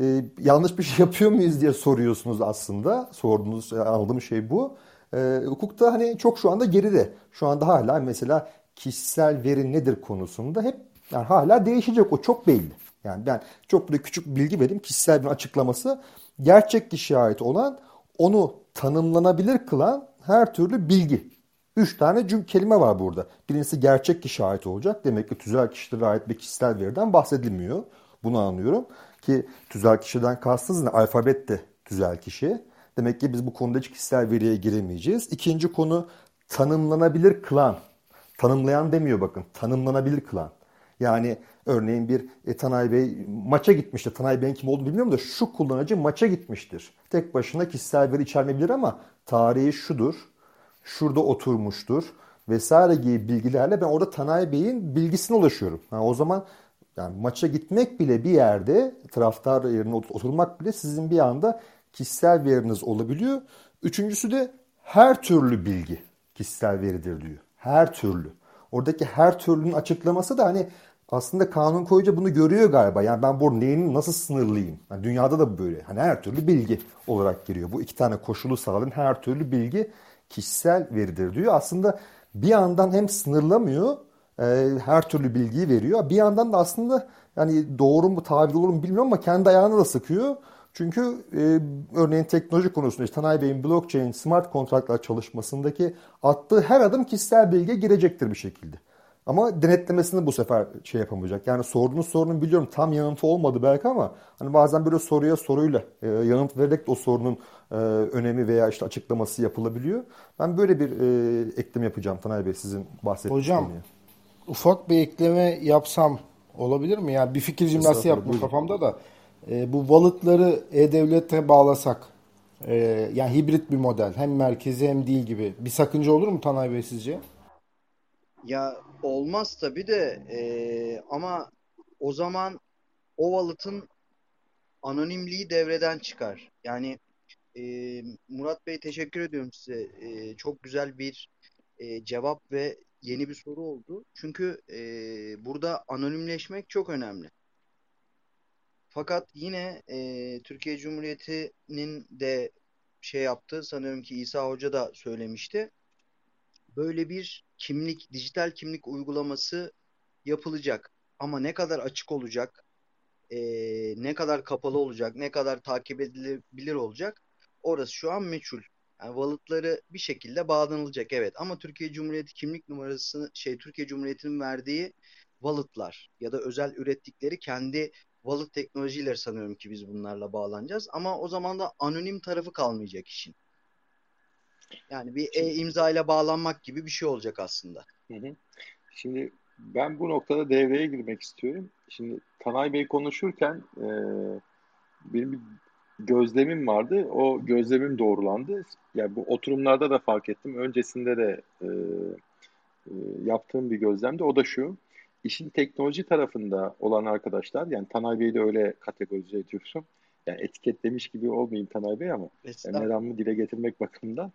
S2: E, yanlış bir şey [laughs] yapıyor muyuz diye soruyorsunuz aslında. Sorduğunuz e, anladığım şey bu. E, hukukta hani çok şu anda geride. Şu anda hala mesela kişisel veri nedir konusunda hep yani hala değişecek o çok belli. Yani ben çok böyle küçük bilgi vereyim. Kişisel bir açıklaması gerçek kişiye ait olan onu tanımlanabilir kılan her türlü bilgi. Üç tane cüm kelime var burada. Birincisi gerçek kişiye ait olacak. Demek ki tüzel kişilere ait bir kişisel veriden bahsedilmiyor. Bunu anlıyorum. Ki tüzel kişiden kastınız ne? Alfabet de tüzel kişi. Demek ki biz bu konuda hiç kişisel veriye giremeyeceğiz. İkinci konu tanımlanabilir kılan. Tanımlayan demiyor bakın. Tanımlanabilir kılan. Yani örneğin bir e, Tanay Bey maça gitmiştir. Tanay Bey'in kim olduğunu bilmiyorum da şu kullanıcı maça gitmiştir. Tek başına kişisel veri içermeyebilir ama tarihi şudur. Şurada oturmuştur vesaire gibi bilgilerle ben orada Tanay Bey'in bilgisine ulaşıyorum. Yani o zaman yani maça gitmek bile bir yerde taraftar yerine oturmak bile sizin bir anda kişisel veriniz olabiliyor. Üçüncüsü de her türlü bilgi kişisel veridir diyor. Her türlü. Oradaki her türlünün açıklaması da hani aslında kanun koyucu bunu görüyor galiba. Yani ben bu neyin nasıl sınırlıyım? Yani dünyada da böyle. Hani her türlü bilgi olarak giriyor. Bu iki tane koşulu sağlayan her türlü bilgi kişisel veridir diyor. Aslında bir yandan hem sınırlamıyor, e, her türlü bilgiyi veriyor. Bir yandan da aslında yani doğru mu tabir olur mu bilmiyorum ama kendi ayağını da sıkıyor. Çünkü e, örneğin teknoloji konusunda işte Tanay Bey'in blockchain, smart kontratlar çalışmasındaki attığı her adım kişisel bilgiye girecektir bir şekilde. Ama denetlemesini bu sefer şey yapamayacak. Yani sorduğunuz sorunun biliyorum tam yanıtı olmadı belki ama hani bazen böyle soruya soruyla e, yanıt vererek de o sorunun e, önemi veya işte açıklaması yapılabiliyor. Ben böyle bir e, ekleme yapacağım Tanay Bey sizin bahsettiğiniz
S6: Hocam konuya. ufak bir ekleme yapsam olabilir mi? Yani bir fikir cimnası yaptım kafamda da. E, bu wallet'ları e-devlete bağlasak e, yani hibrit bir model hem merkezi hem değil gibi bir sakınca olur mu Tanay Bey sizce?
S4: Ya olmaz tabii de e, ama o zaman o wallet'ın anonimliği devreden çıkar. Yani e, Murat Bey teşekkür ediyorum size. E, çok güzel bir e, cevap ve yeni bir soru oldu. Çünkü e, burada anonimleşmek çok önemli. Fakat yine e, Türkiye Cumhuriyeti'nin de şey yaptı. Sanıyorum ki İsa Hoca da söylemişti. Böyle bir kimlik, dijital kimlik uygulaması yapılacak. Ama ne kadar açık olacak, e, ne kadar kapalı olacak, ne kadar takip edilebilir olacak orası şu an meçhul. Yani wallet'ları bir şekilde bağlanılacak evet ama Türkiye Cumhuriyeti kimlik numarasını şey Türkiye Cumhuriyeti'nin verdiği wallet'lar ya da özel ürettikleri kendi wallet teknolojileri sanıyorum ki biz bunlarla bağlanacağız ama o zaman da anonim tarafı kalmayacak işin. Yani bir e-imza ile bağlanmak gibi bir şey olacak aslında. Hı hı.
S1: Şimdi ben bu noktada devreye girmek istiyorum. Şimdi Tanay Bey konuşurken e, benim bir gözlemim vardı. O gözlemim doğrulandı. Yani bu oturumlarda da fark ettim. Öncesinde de e, e, yaptığım bir gözlemdi. O da şu. İşin teknoloji tarafında olan arkadaşlar, yani Tanay Bey'i de öyle kategorize ediyorum. Yani etiketlemiş gibi olmayayım Tanay Bey ama yani meramı dile getirmek bakımından.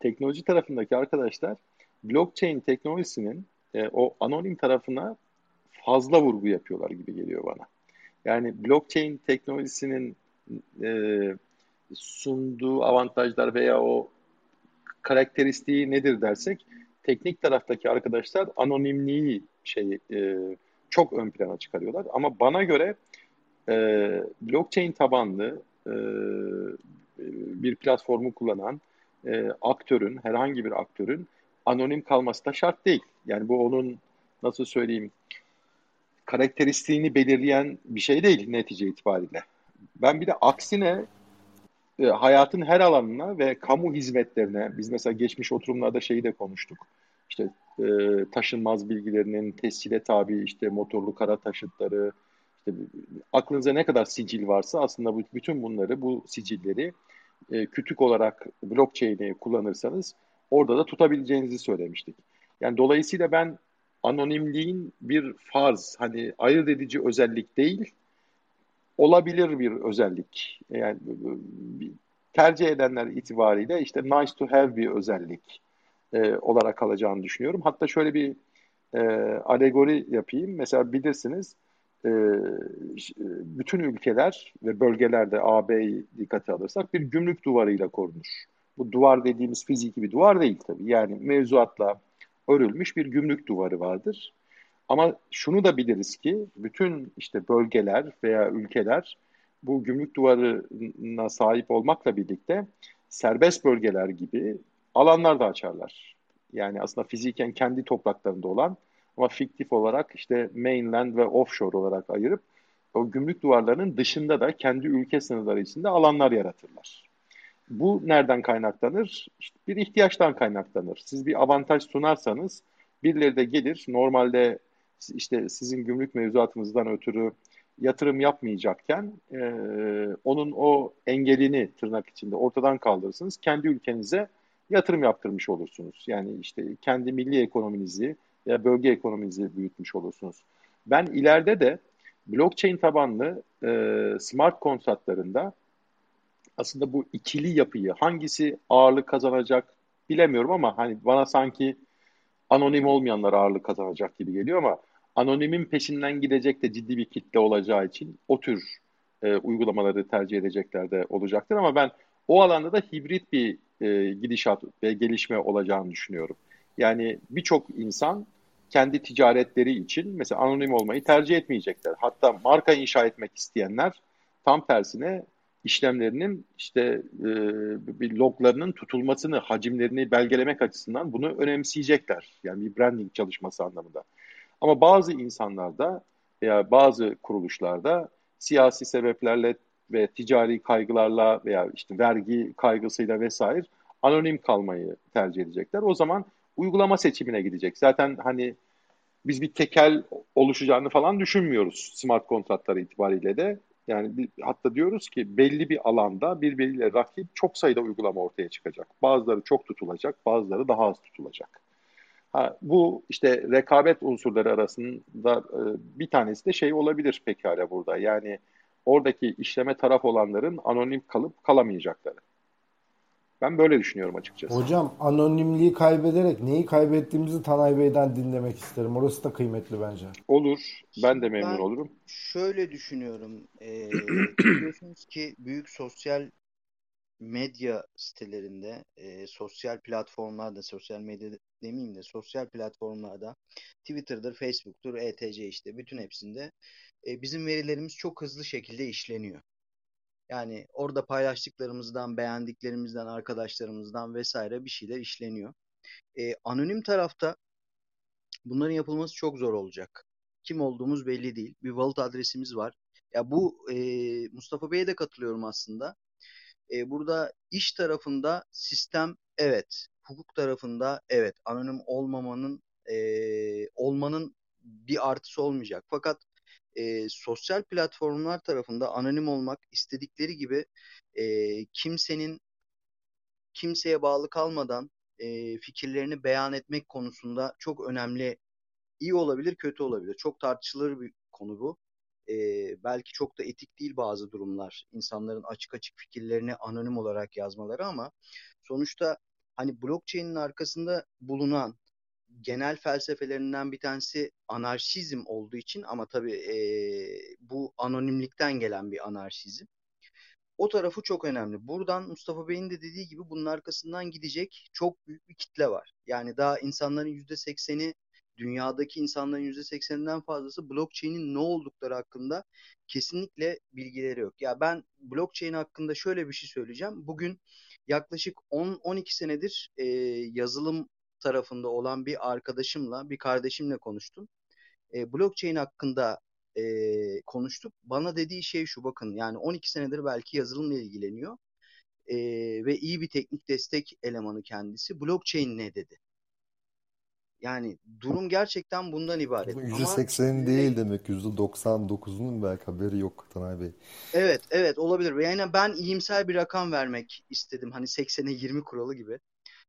S1: Teknoloji tarafındaki arkadaşlar blockchain teknolojisinin e, o anonim tarafına fazla vurgu yapıyorlar gibi geliyor bana. Yani blockchain teknolojisinin e, sunduğu avantajlar veya o karakteristiği nedir dersek teknik taraftaki arkadaşlar anonimliği şey e, çok ön plana çıkarıyorlar. Ama bana göre e, blockchain tabanlı e, bir platformu kullanan e, aktörün, herhangi bir aktörün anonim kalması da şart değil. Yani bu onun nasıl söyleyeyim karakteristiğini belirleyen bir şey değil netice itibariyle. Ben bir de aksine e, hayatın her alanına ve kamu hizmetlerine, biz mesela geçmiş oturumlarda şeyi de konuştuk. İşte e, taşınmaz bilgilerinin tescile tabi işte motorlu kara taşıtları, işte aklınıza ne kadar sicil varsa aslında bu, bütün bunları, bu sicilleri e, kütük olarak blockchain'i kullanırsanız orada da tutabileceğinizi söylemiştik. Yani dolayısıyla ben anonimliğin bir farz, hani ayırt edici özellik değil, olabilir bir özellik. Yani tercih edenler itibariyle işte nice to have bir özellik e, olarak kalacağını düşünüyorum. Hatta şöyle bir e, alegori yapayım. Mesela bilirsiniz e, bütün ülkeler ve bölgelerde AB'yi dikkate alırsak bir gümrük duvarıyla korunur. Bu duvar dediğimiz fiziki bir duvar değil tabii. Yani mevzuatla örülmüş bir gümrük duvarı vardır. Ama şunu da biliriz ki bütün işte bölgeler veya ülkeler bu gümrük duvarına sahip olmakla birlikte serbest bölgeler gibi alanlar da açarlar. Yani aslında fiziken kendi topraklarında olan ama fiktif olarak işte mainland ve offshore olarak ayırıp o gümrük duvarlarının dışında da kendi ülke sınırları içinde alanlar yaratırlar. Bu nereden kaynaklanır? İşte bir ihtiyaçtan kaynaklanır. Siz bir avantaj sunarsanız birileri de gelir. Normalde işte sizin gümrük mevzuatınızdan ötürü yatırım yapmayacakken e, onun o engelini tırnak içinde ortadan kaldırırsınız. Kendi ülkenize yatırım yaptırmış olursunuz. Yani işte kendi milli ekonominizi ya bölge ekonominizi büyütmüş olursunuz. Ben ileride de blockchain tabanlı e, smart kontratlarında aslında bu ikili yapıyı hangisi ağırlık kazanacak bilemiyorum ama hani bana sanki anonim olmayanlar ağırlık kazanacak gibi geliyor ama anonimin peşinden gidecek de ciddi bir kitle olacağı için o tür e, uygulamaları tercih edecekler de olacaktır ama ben o alanda da hibrit bir e, gidişat ve gelişme olacağını düşünüyorum. Yani birçok insan kendi ticaretleri için mesela anonim olmayı tercih etmeyecekler. Hatta marka inşa etmek isteyenler tam tersine işlemlerinin işte e, bir loglarının tutulmasını, hacimlerini belgelemek açısından bunu önemseyecekler. Yani bir branding çalışması anlamında. Ama bazı insanlarda veya bazı kuruluşlarda siyasi sebeplerle ve ticari kaygılarla veya işte vergi kaygısıyla vesaire anonim kalmayı tercih edecekler. O zaman uygulama seçimine gidecek. Zaten hani biz bir tekel oluşacağını falan düşünmüyoruz smart kontratları itibariyle de. Yani hatta diyoruz ki belli bir alanda birbiriyle rakip çok sayıda uygulama ortaya çıkacak. Bazıları çok tutulacak, bazıları daha az tutulacak. Ha, bu işte rekabet unsurları arasında e, bir tanesi de şey olabilir pekala burada. Yani oradaki işleme taraf olanların anonim kalıp kalamayacakları. Ben böyle düşünüyorum açıkçası.
S6: Hocam anonimliği kaybederek neyi kaybettiğimizi Tanay Bey'den dinlemek isterim. Orası da kıymetli bence.
S1: Olur. Ben de memnun
S4: ben
S1: olurum.
S4: Şöyle düşünüyorum. Ee, [clears throat] biliyorsunuz ki büyük sosyal medya sitelerinde, e, sosyal platformlarda, sosyal medya demeyeyim de sosyal platformlarda Twitter'dır, Facebook'tur, ETC işte bütün hepsinde e, bizim verilerimiz çok hızlı şekilde işleniyor. Yani orada paylaştıklarımızdan, beğendiklerimizden, arkadaşlarımızdan vesaire bir şeyler işleniyor. E, anonim tarafta bunların yapılması çok zor olacak. Kim olduğumuz belli değil. Bir wallet adresimiz var. Ya bu e, Mustafa Bey'e de katılıyorum aslında. E, burada iş tarafında sistem evet, hukuk tarafında evet, anonim olmamanın e, olmanın bir artısı olmayacak. Fakat e, sosyal platformlar tarafında anonim olmak istedikleri gibi e, kimsenin kimseye bağlı kalmadan e, fikirlerini beyan etmek konusunda çok önemli. İyi olabilir, kötü olabilir. Çok tartışılır bir konu bu. E, belki çok da etik değil bazı durumlar. İnsanların açık açık fikirlerini anonim olarak yazmaları ama sonuçta hani blockchain'in arkasında bulunan genel felsefelerinden bir tanesi anarşizm olduğu için ama tabii e, bu anonimlikten gelen bir anarşizm. O tarafı çok önemli. Buradan Mustafa Bey'in de dediği gibi bunun arkasından gidecek çok büyük bir kitle var. Yani daha insanların %80'i dünyadaki insanların %80'inden fazlası blockchain'in ne oldukları hakkında kesinlikle bilgileri yok. Ya ben blockchain hakkında şöyle bir şey söyleyeceğim. Bugün yaklaşık 10-12 senedir e, yazılım tarafında olan bir arkadaşımla, bir kardeşimle konuştum. E, blockchain hakkında e, konuştuk. Bana dediği şey şu bakın yani 12 senedir belki yazılımla ilgileniyor e, ve iyi bir teknik destek elemanı kendisi. Blockchain ne dedi? Yani durum gerçekten bundan ibaret.
S2: %80'in değil demek. %99'unun belki haberi yok Tanay Bey.
S4: Evet, evet olabilir. Yani ben iyimser bir rakam vermek istedim. Hani 80'e 20 kuralı gibi.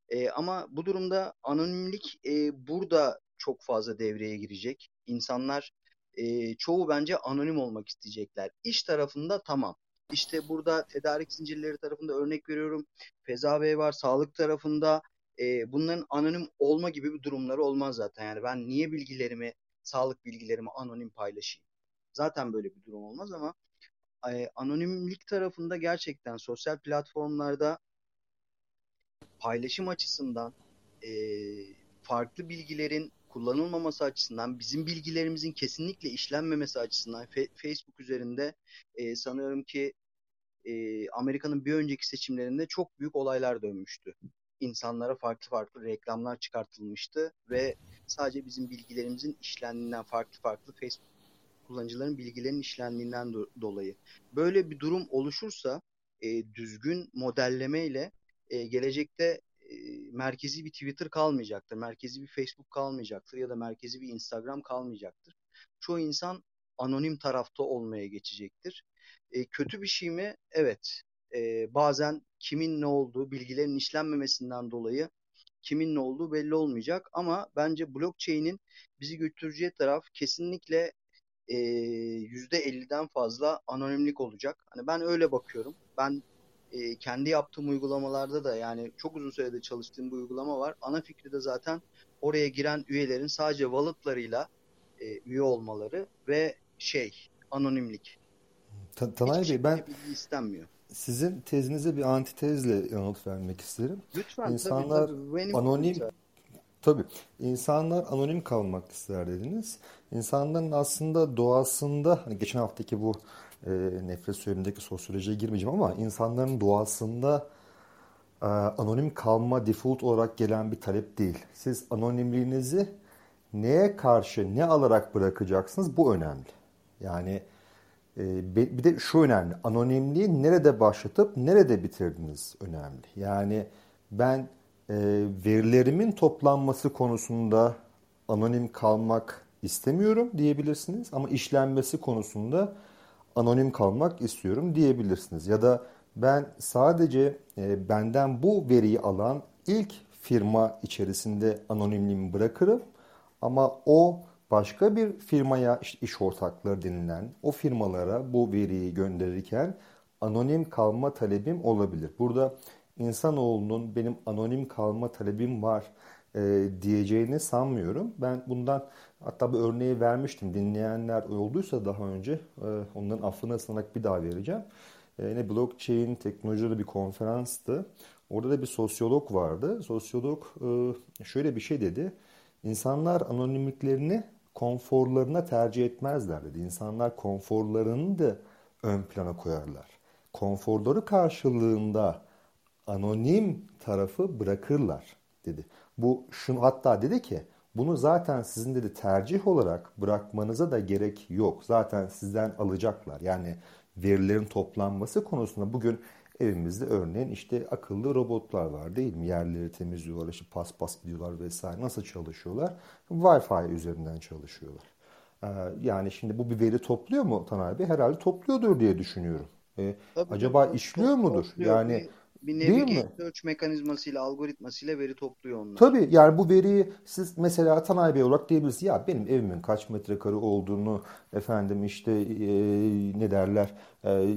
S4: E, ama bu durumda anonimlik e, burada çok fazla devreye girecek. İnsanlar e, çoğu bence anonim olmak isteyecekler. İş tarafında tamam. İşte burada tedarik zincirleri tarafında örnek veriyorum. Feza Bey var. Sağlık tarafında e, bunların anonim olma gibi bir durumları olmaz zaten. Yani ben niye bilgilerimi, sağlık bilgilerimi anonim paylaşayım? Zaten böyle bir durum olmaz ama e, anonimlik tarafında gerçekten sosyal platformlarda paylaşım açısından e, farklı bilgilerin kullanılmaması açısından, bizim bilgilerimizin kesinlikle işlenmemesi açısından Facebook üzerinde e, sanıyorum ki e, Amerika'nın bir önceki seçimlerinde çok büyük olaylar dönmüştü. İnsanlara farklı farklı reklamlar çıkartılmıştı ve sadece bizim bilgilerimizin işlendiğinden farklı farklı Facebook kullanıcıların bilgilerinin işlendiğinden do- dolayı. Böyle bir durum oluşursa e, düzgün modellemeyle e, gelecekte e, merkezi bir Twitter kalmayacaktır, merkezi bir Facebook kalmayacaktır ya da merkezi bir Instagram kalmayacaktır. Çoğu insan anonim tarafta olmaya geçecektir. E, kötü bir şey mi? Evet. E, bazen kimin ne olduğu, bilgilerin işlenmemesinden dolayı kimin ne olduğu belli olmayacak. Ama bence blockchain'in bizi götüreceği taraf kesinlikle e, %50'den fazla anonimlik olacak. Hani ben öyle bakıyorum. Ben e, kendi yaptığım uygulamalarda da yani çok uzun süredir çalıştığım bir uygulama var. Ana fikri de zaten oraya giren üyelerin sadece walletlarıyla e, üye olmaları ve şey anonimlik.
S2: Ta Tanay Bey ben istenmiyor. Sizin tezinize bir antitezle yanıt vermek isterim.
S4: Lütfen
S2: İnsanlar tabii, anonim Tabii. İnsanlar anonim kalmak ister dediniz. İnsanların aslında doğasında hani geçen haftaki bu e, nefret söylemindeki sosyolojiye girmeyeceğim ama insanların doğasında e, anonim kalma default olarak gelen bir talep değil. Siz anonimliğinizi neye karşı ne alarak bırakacaksınız bu önemli. Yani bir de şu önemli. Anonimliği nerede başlatıp nerede bitirdiniz önemli. Yani ben e, verilerimin toplanması konusunda anonim kalmak istemiyorum diyebilirsiniz ama işlenmesi konusunda anonim kalmak istiyorum diyebilirsiniz. Ya da ben sadece e, benden bu veriyi alan ilk firma içerisinde anonimliğimi bırakırım ama o başka bir firmaya iş ortakları denilen o firmalara bu veriyi gönderirken anonim kalma talebim olabilir. Burada insanoğlunun benim anonim kalma talebim var e, diyeceğini sanmıyorum. Ben bundan hatta bir örneği vermiştim. Dinleyenler olduysa daha önce e, onların affına sığınarak bir daha vereceğim. E, yine blockchain teknolojileri bir konferanstı. Orada da bir sosyolog vardı. Sosyolog e, şöyle bir şey dedi. İnsanlar anonimliklerini konforlarına tercih etmezler dedi. İnsanlar konforlarını da ön plana koyarlar. Konforları karşılığında anonim tarafı bırakırlar dedi. Bu şunu hatta dedi ki bunu zaten sizin dedi tercih olarak bırakmanıza da gerek yok. Zaten sizden alacaklar. Yani verilerin toplanması konusunda bugün evimizde örneğin işte akıllı robotlar var değil mi? Yerleri temizliyorlar, işte pas pas gidiyorlar vesaire. Nasıl çalışıyorlar? Wi-Fi üzerinden çalışıyorlar. Ee, yani şimdi bu bir veri topluyor mu Taner Bey? Herhalde topluyordur diye düşünüyorum. Ee, acaba işliyor mudur? Yani
S4: bir navigate search mekanizmasıyla, algoritmasıyla veri topluyor onlar.
S2: Tabii yani bu veriyi siz mesela Tanay Bey olarak diyebilirsiniz. Ya benim evimin kaç metrekare olduğunu efendim işte e, ne derler e,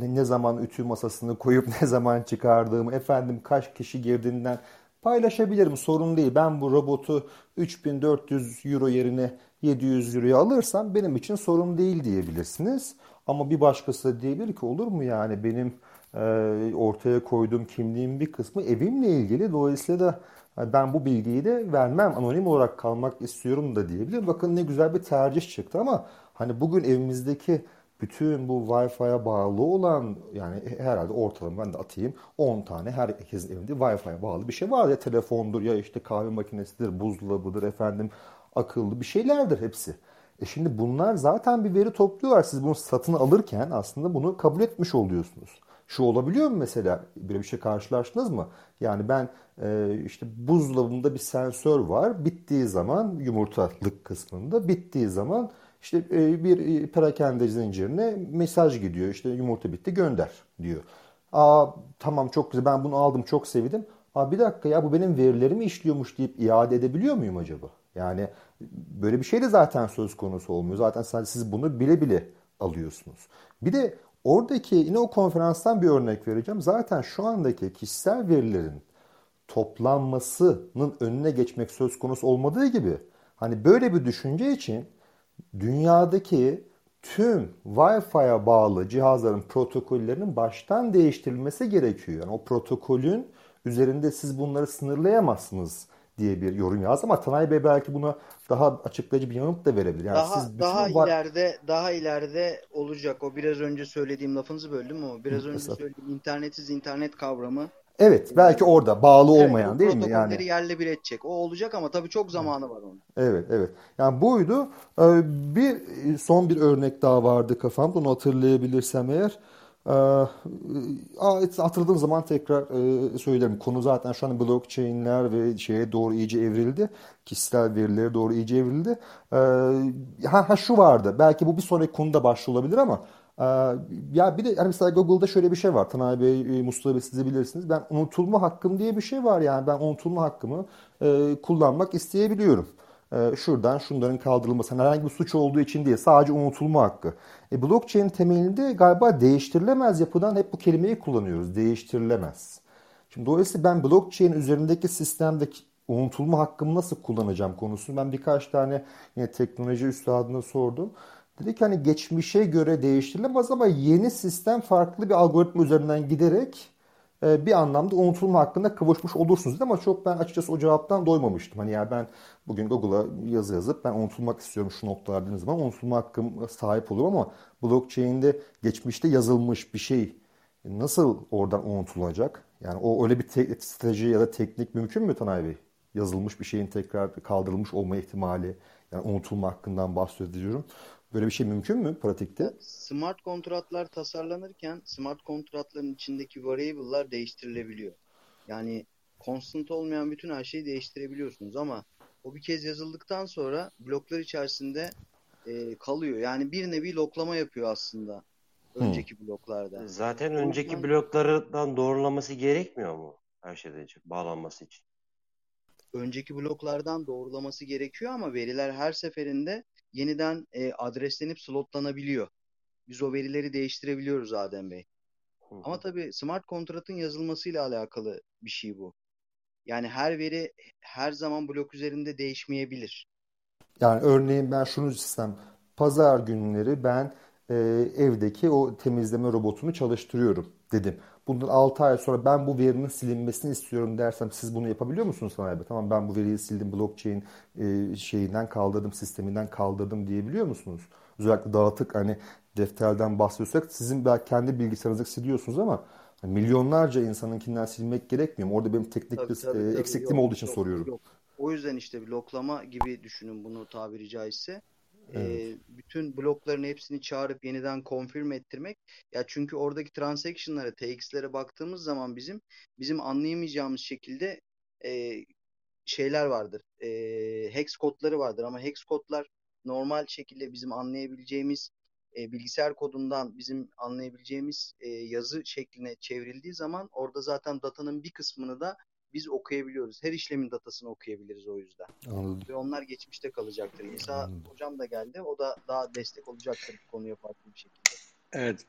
S2: ne zaman ütü masasını koyup [laughs] ne zaman çıkardığımı efendim kaç kişi girdiğinden paylaşabilirim sorun değil. Ben bu robotu 3400 euro yerine 700 euroya alırsam benim için sorun değil diyebilirsiniz. Ama bir başkası da diyebilir ki olur mu yani benim ortaya koyduğum kimliğin bir kısmı evimle ilgili. Dolayısıyla da ben bu bilgiyi de vermem, anonim olarak kalmak istiyorum da diyebilir. Bakın ne güzel bir tercih çıktı ama hani bugün evimizdeki bütün bu Wi-Fi'ye bağlı olan yani herhalde ortalama ben de atayım 10 tane herkesin evinde Wi-Fi'ye bağlı bir şey var ya telefondur ya işte kahve makinesidir, buzdolabıdır efendim akıllı bir şeylerdir hepsi. E şimdi bunlar zaten bir veri topluyorlar. Siz bunu satın alırken aslında bunu kabul etmiş oluyorsunuz. Şu olabiliyor mu mesela? Böyle bir şey karşılaştınız mı? Yani ben e, işte buzdolabında bir sensör var. Bittiği zaman yumurtalık kısmında bittiği zaman işte e, bir perakende zincirine mesaj gidiyor. İşte yumurta bitti gönder diyor. Aa tamam çok güzel ben bunu aldım çok sevdim. Aa bir dakika ya bu benim verilerimi işliyormuş deyip iade edebiliyor muyum acaba? Yani böyle bir şey de zaten söz konusu olmuyor. Zaten siz bunu bile bile alıyorsunuz. Bir de oradaki yine o konferanstan bir örnek vereceğim. Zaten şu andaki kişisel verilerin toplanmasının önüne geçmek söz konusu olmadığı gibi hani böyle bir düşünce için dünyadaki tüm Wi-Fi'ye bağlı cihazların protokollerinin baştan değiştirilmesi gerekiyor. Yani o protokolün üzerinde siz bunları sınırlayamazsınız diye bir yorum yazdı ama Tanay Bey belki buna daha açıklayıcı bir yanıt da verebilir. Yani
S4: daha
S2: siz
S4: daha
S2: var...
S4: ileride daha ileride olacak. O biraz önce söylediğim lafınızı böldüm ama biraz önce söylediğim internetsiz internet kavramı
S2: Evet belki orada bağlı
S4: evet,
S2: olmayan değil mi?
S4: Yani yerle bir edecek. O olacak ama tabii çok zamanı var onun.
S2: Evet evet. Yani buydu. Ee, bir son bir örnek daha vardı kafamda. Onu hatırlayabilirsem eğer. Ee, hatırladığım zaman tekrar e, söylerim. Konu zaten şu an blockchain'ler ve şeye doğru iyice evrildi. Kişisel verilere doğru iyice evrildi. Ee, ha, ha şu vardı. Belki bu bir sonraki konuda başlı olabilir ama ee, ya bir de yani mesela Google'da şöyle bir şey var. Tanay Bey, e, Mustafa Bey siz de bilirsiniz. Ben unutulma hakkım diye bir şey var yani. Ben unutulma hakkımı e, kullanmak isteyebiliyorum. E, şuradan şunların kaldırılması. Herhangi bir suç olduğu için değil. Sadece unutulma hakkı. E, blockchain temelinde galiba değiştirilemez yapıdan hep bu kelimeyi kullanıyoruz. Değiştirilemez. Şimdi dolayısıyla ben blockchain üzerindeki sistemdeki unutulma hakkımı nasıl kullanacağım konusunu ben birkaç tane yine teknoloji üstadına sordum. Dedi ki hani geçmişe göre değiştirilemez ama yeni sistem farklı bir algoritma üzerinden giderek bir anlamda unutulma hakkında kavuşmuş olursunuz ama çok ben açıkçası o cevaptan doymamıştım. Hani ya ben bugün Google'a yazı yazıp ben unutulmak istiyorum şu noktalar dediğiniz zaman unutulma hakkım sahip olur ama blockchain'de geçmişte yazılmış bir şey nasıl oradan unutulacak? Yani o öyle bir strateji ya da teknik mümkün mü Tanay Bey? Yazılmış bir şeyin tekrar kaldırılmış olma ihtimali yani unutulma hakkından bahsediyorum. Böyle bir şey mümkün mü pratikte?
S4: Smart kontratlar tasarlanırken smart kontratların içindeki variable'lar değiştirilebiliyor. Yani constant olmayan bütün her şeyi değiştirebiliyorsunuz ama o bir kez yazıldıktan sonra bloklar içerisinde e, kalıyor. Yani bir nevi loklama yapıyor aslında önceki hmm. bloklarda.
S3: Zaten o önceki bloklardan doğrulaması gerekmiyor mu her şeyden önce bağlanması için?
S4: Önceki bloklardan doğrulaması gerekiyor ama veriler her seferinde yeniden e, adreslenip slotlanabiliyor. Biz o verileri değiştirebiliyoruz Adem Bey. Hı hı. Ama tabii smart kontratın yazılmasıyla alakalı bir şey bu. Yani her veri her zaman blok üzerinde değişmeyebilir.
S2: Yani örneğin ben şunu sistem pazar günleri ben e, evdeki o temizleme robotunu çalıştırıyorum dedim. Bundan 6 ay sonra ben bu verinin silinmesini istiyorum dersem siz bunu yapabiliyor musunuz sanayi? Tamam ben bu veriyi sildim blockchain e, şeyinden kaldırdım sisteminden kaldırdım diyebiliyor musunuz? Özellikle dağıtık hani defterden bahsediyorsak sizin belki kendi bilgisayarınızı siliyorsunuz ama hani milyonlarca insanınkinden silmek gerekmiyor mu? Orada benim teknik tabii, bir tabii, e, eksikliğim yok, olduğu için yok, soruyorum. Yok.
S4: O yüzden işte bir loklama gibi düşünün bunu tabiri caizse. Evet. E, bütün blokların hepsini çağırıp yeniden confirm ettirmek. Ya çünkü oradaki transaction'lara, TX'lere baktığımız zaman bizim bizim anlayamayacağımız şekilde e, şeyler vardır. E, hex kodları vardır ama hex kodlar normal şekilde bizim anlayabileceğimiz e, bilgisayar kodundan bizim anlayabileceğimiz e, yazı şekline çevrildiği zaman orada zaten datanın bir kısmını da biz okuyabiliyoruz. Her işlemin datasını okuyabiliriz o yüzden. Anladım. Ve onlar geçmişte kalacaktır. İsa Anladım. hocam da geldi. O da daha destek olacaktır bu konuya farklı bir şekilde.
S1: Evet.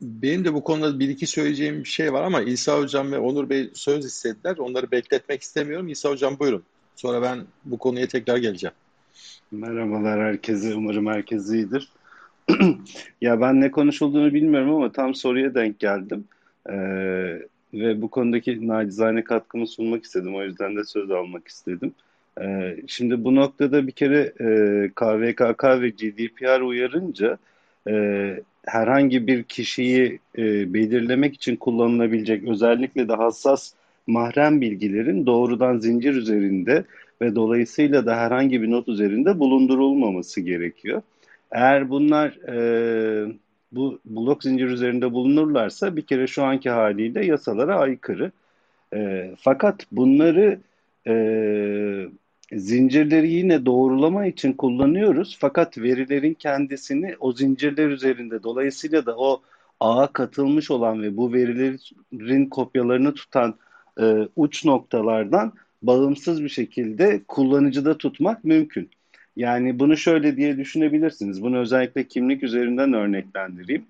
S1: Benim de bu konuda bir iki söyleyeceğim bir şey var ama İsa Hocam ve Onur Bey söz istediler. Onları bekletmek istemiyorum. İsa Hocam buyurun. Sonra ben bu konuya tekrar geleceğim.
S7: Merhabalar herkese. Umarım herkes iyidir. [clears throat] ya ben ne konuşulduğunu bilmiyorum ama tam soruya denk geldim. Ee, ve bu konudaki nacizane katkımı sunmak istedim. O yüzden de söz almak istedim. Ee, şimdi bu noktada bir kere e, KVKK ve GDPR uyarınca e, herhangi bir kişiyi e, belirlemek için kullanılabilecek özellikle de hassas mahrem bilgilerin doğrudan zincir üzerinde ve dolayısıyla da herhangi bir not üzerinde bulundurulmaması gerekiyor. Eğer bunlar e, bu blok zincir üzerinde bulunurlarsa bir kere şu anki haliyle yasalara aykırı. E, fakat bunları e, zincirleri yine doğrulama için kullanıyoruz. Fakat verilerin kendisini o zincirler üzerinde dolayısıyla da o ağa katılmış olan ve bu verilerin kopyalarını tutan e, uç noktalardan bağımsız bir şekilde kullanıcıda tutmak mümkün. Yani bunu şöyle diye düşünebilirsiniz. Bunu özellikle kimlik üzerinden örneklendireyim.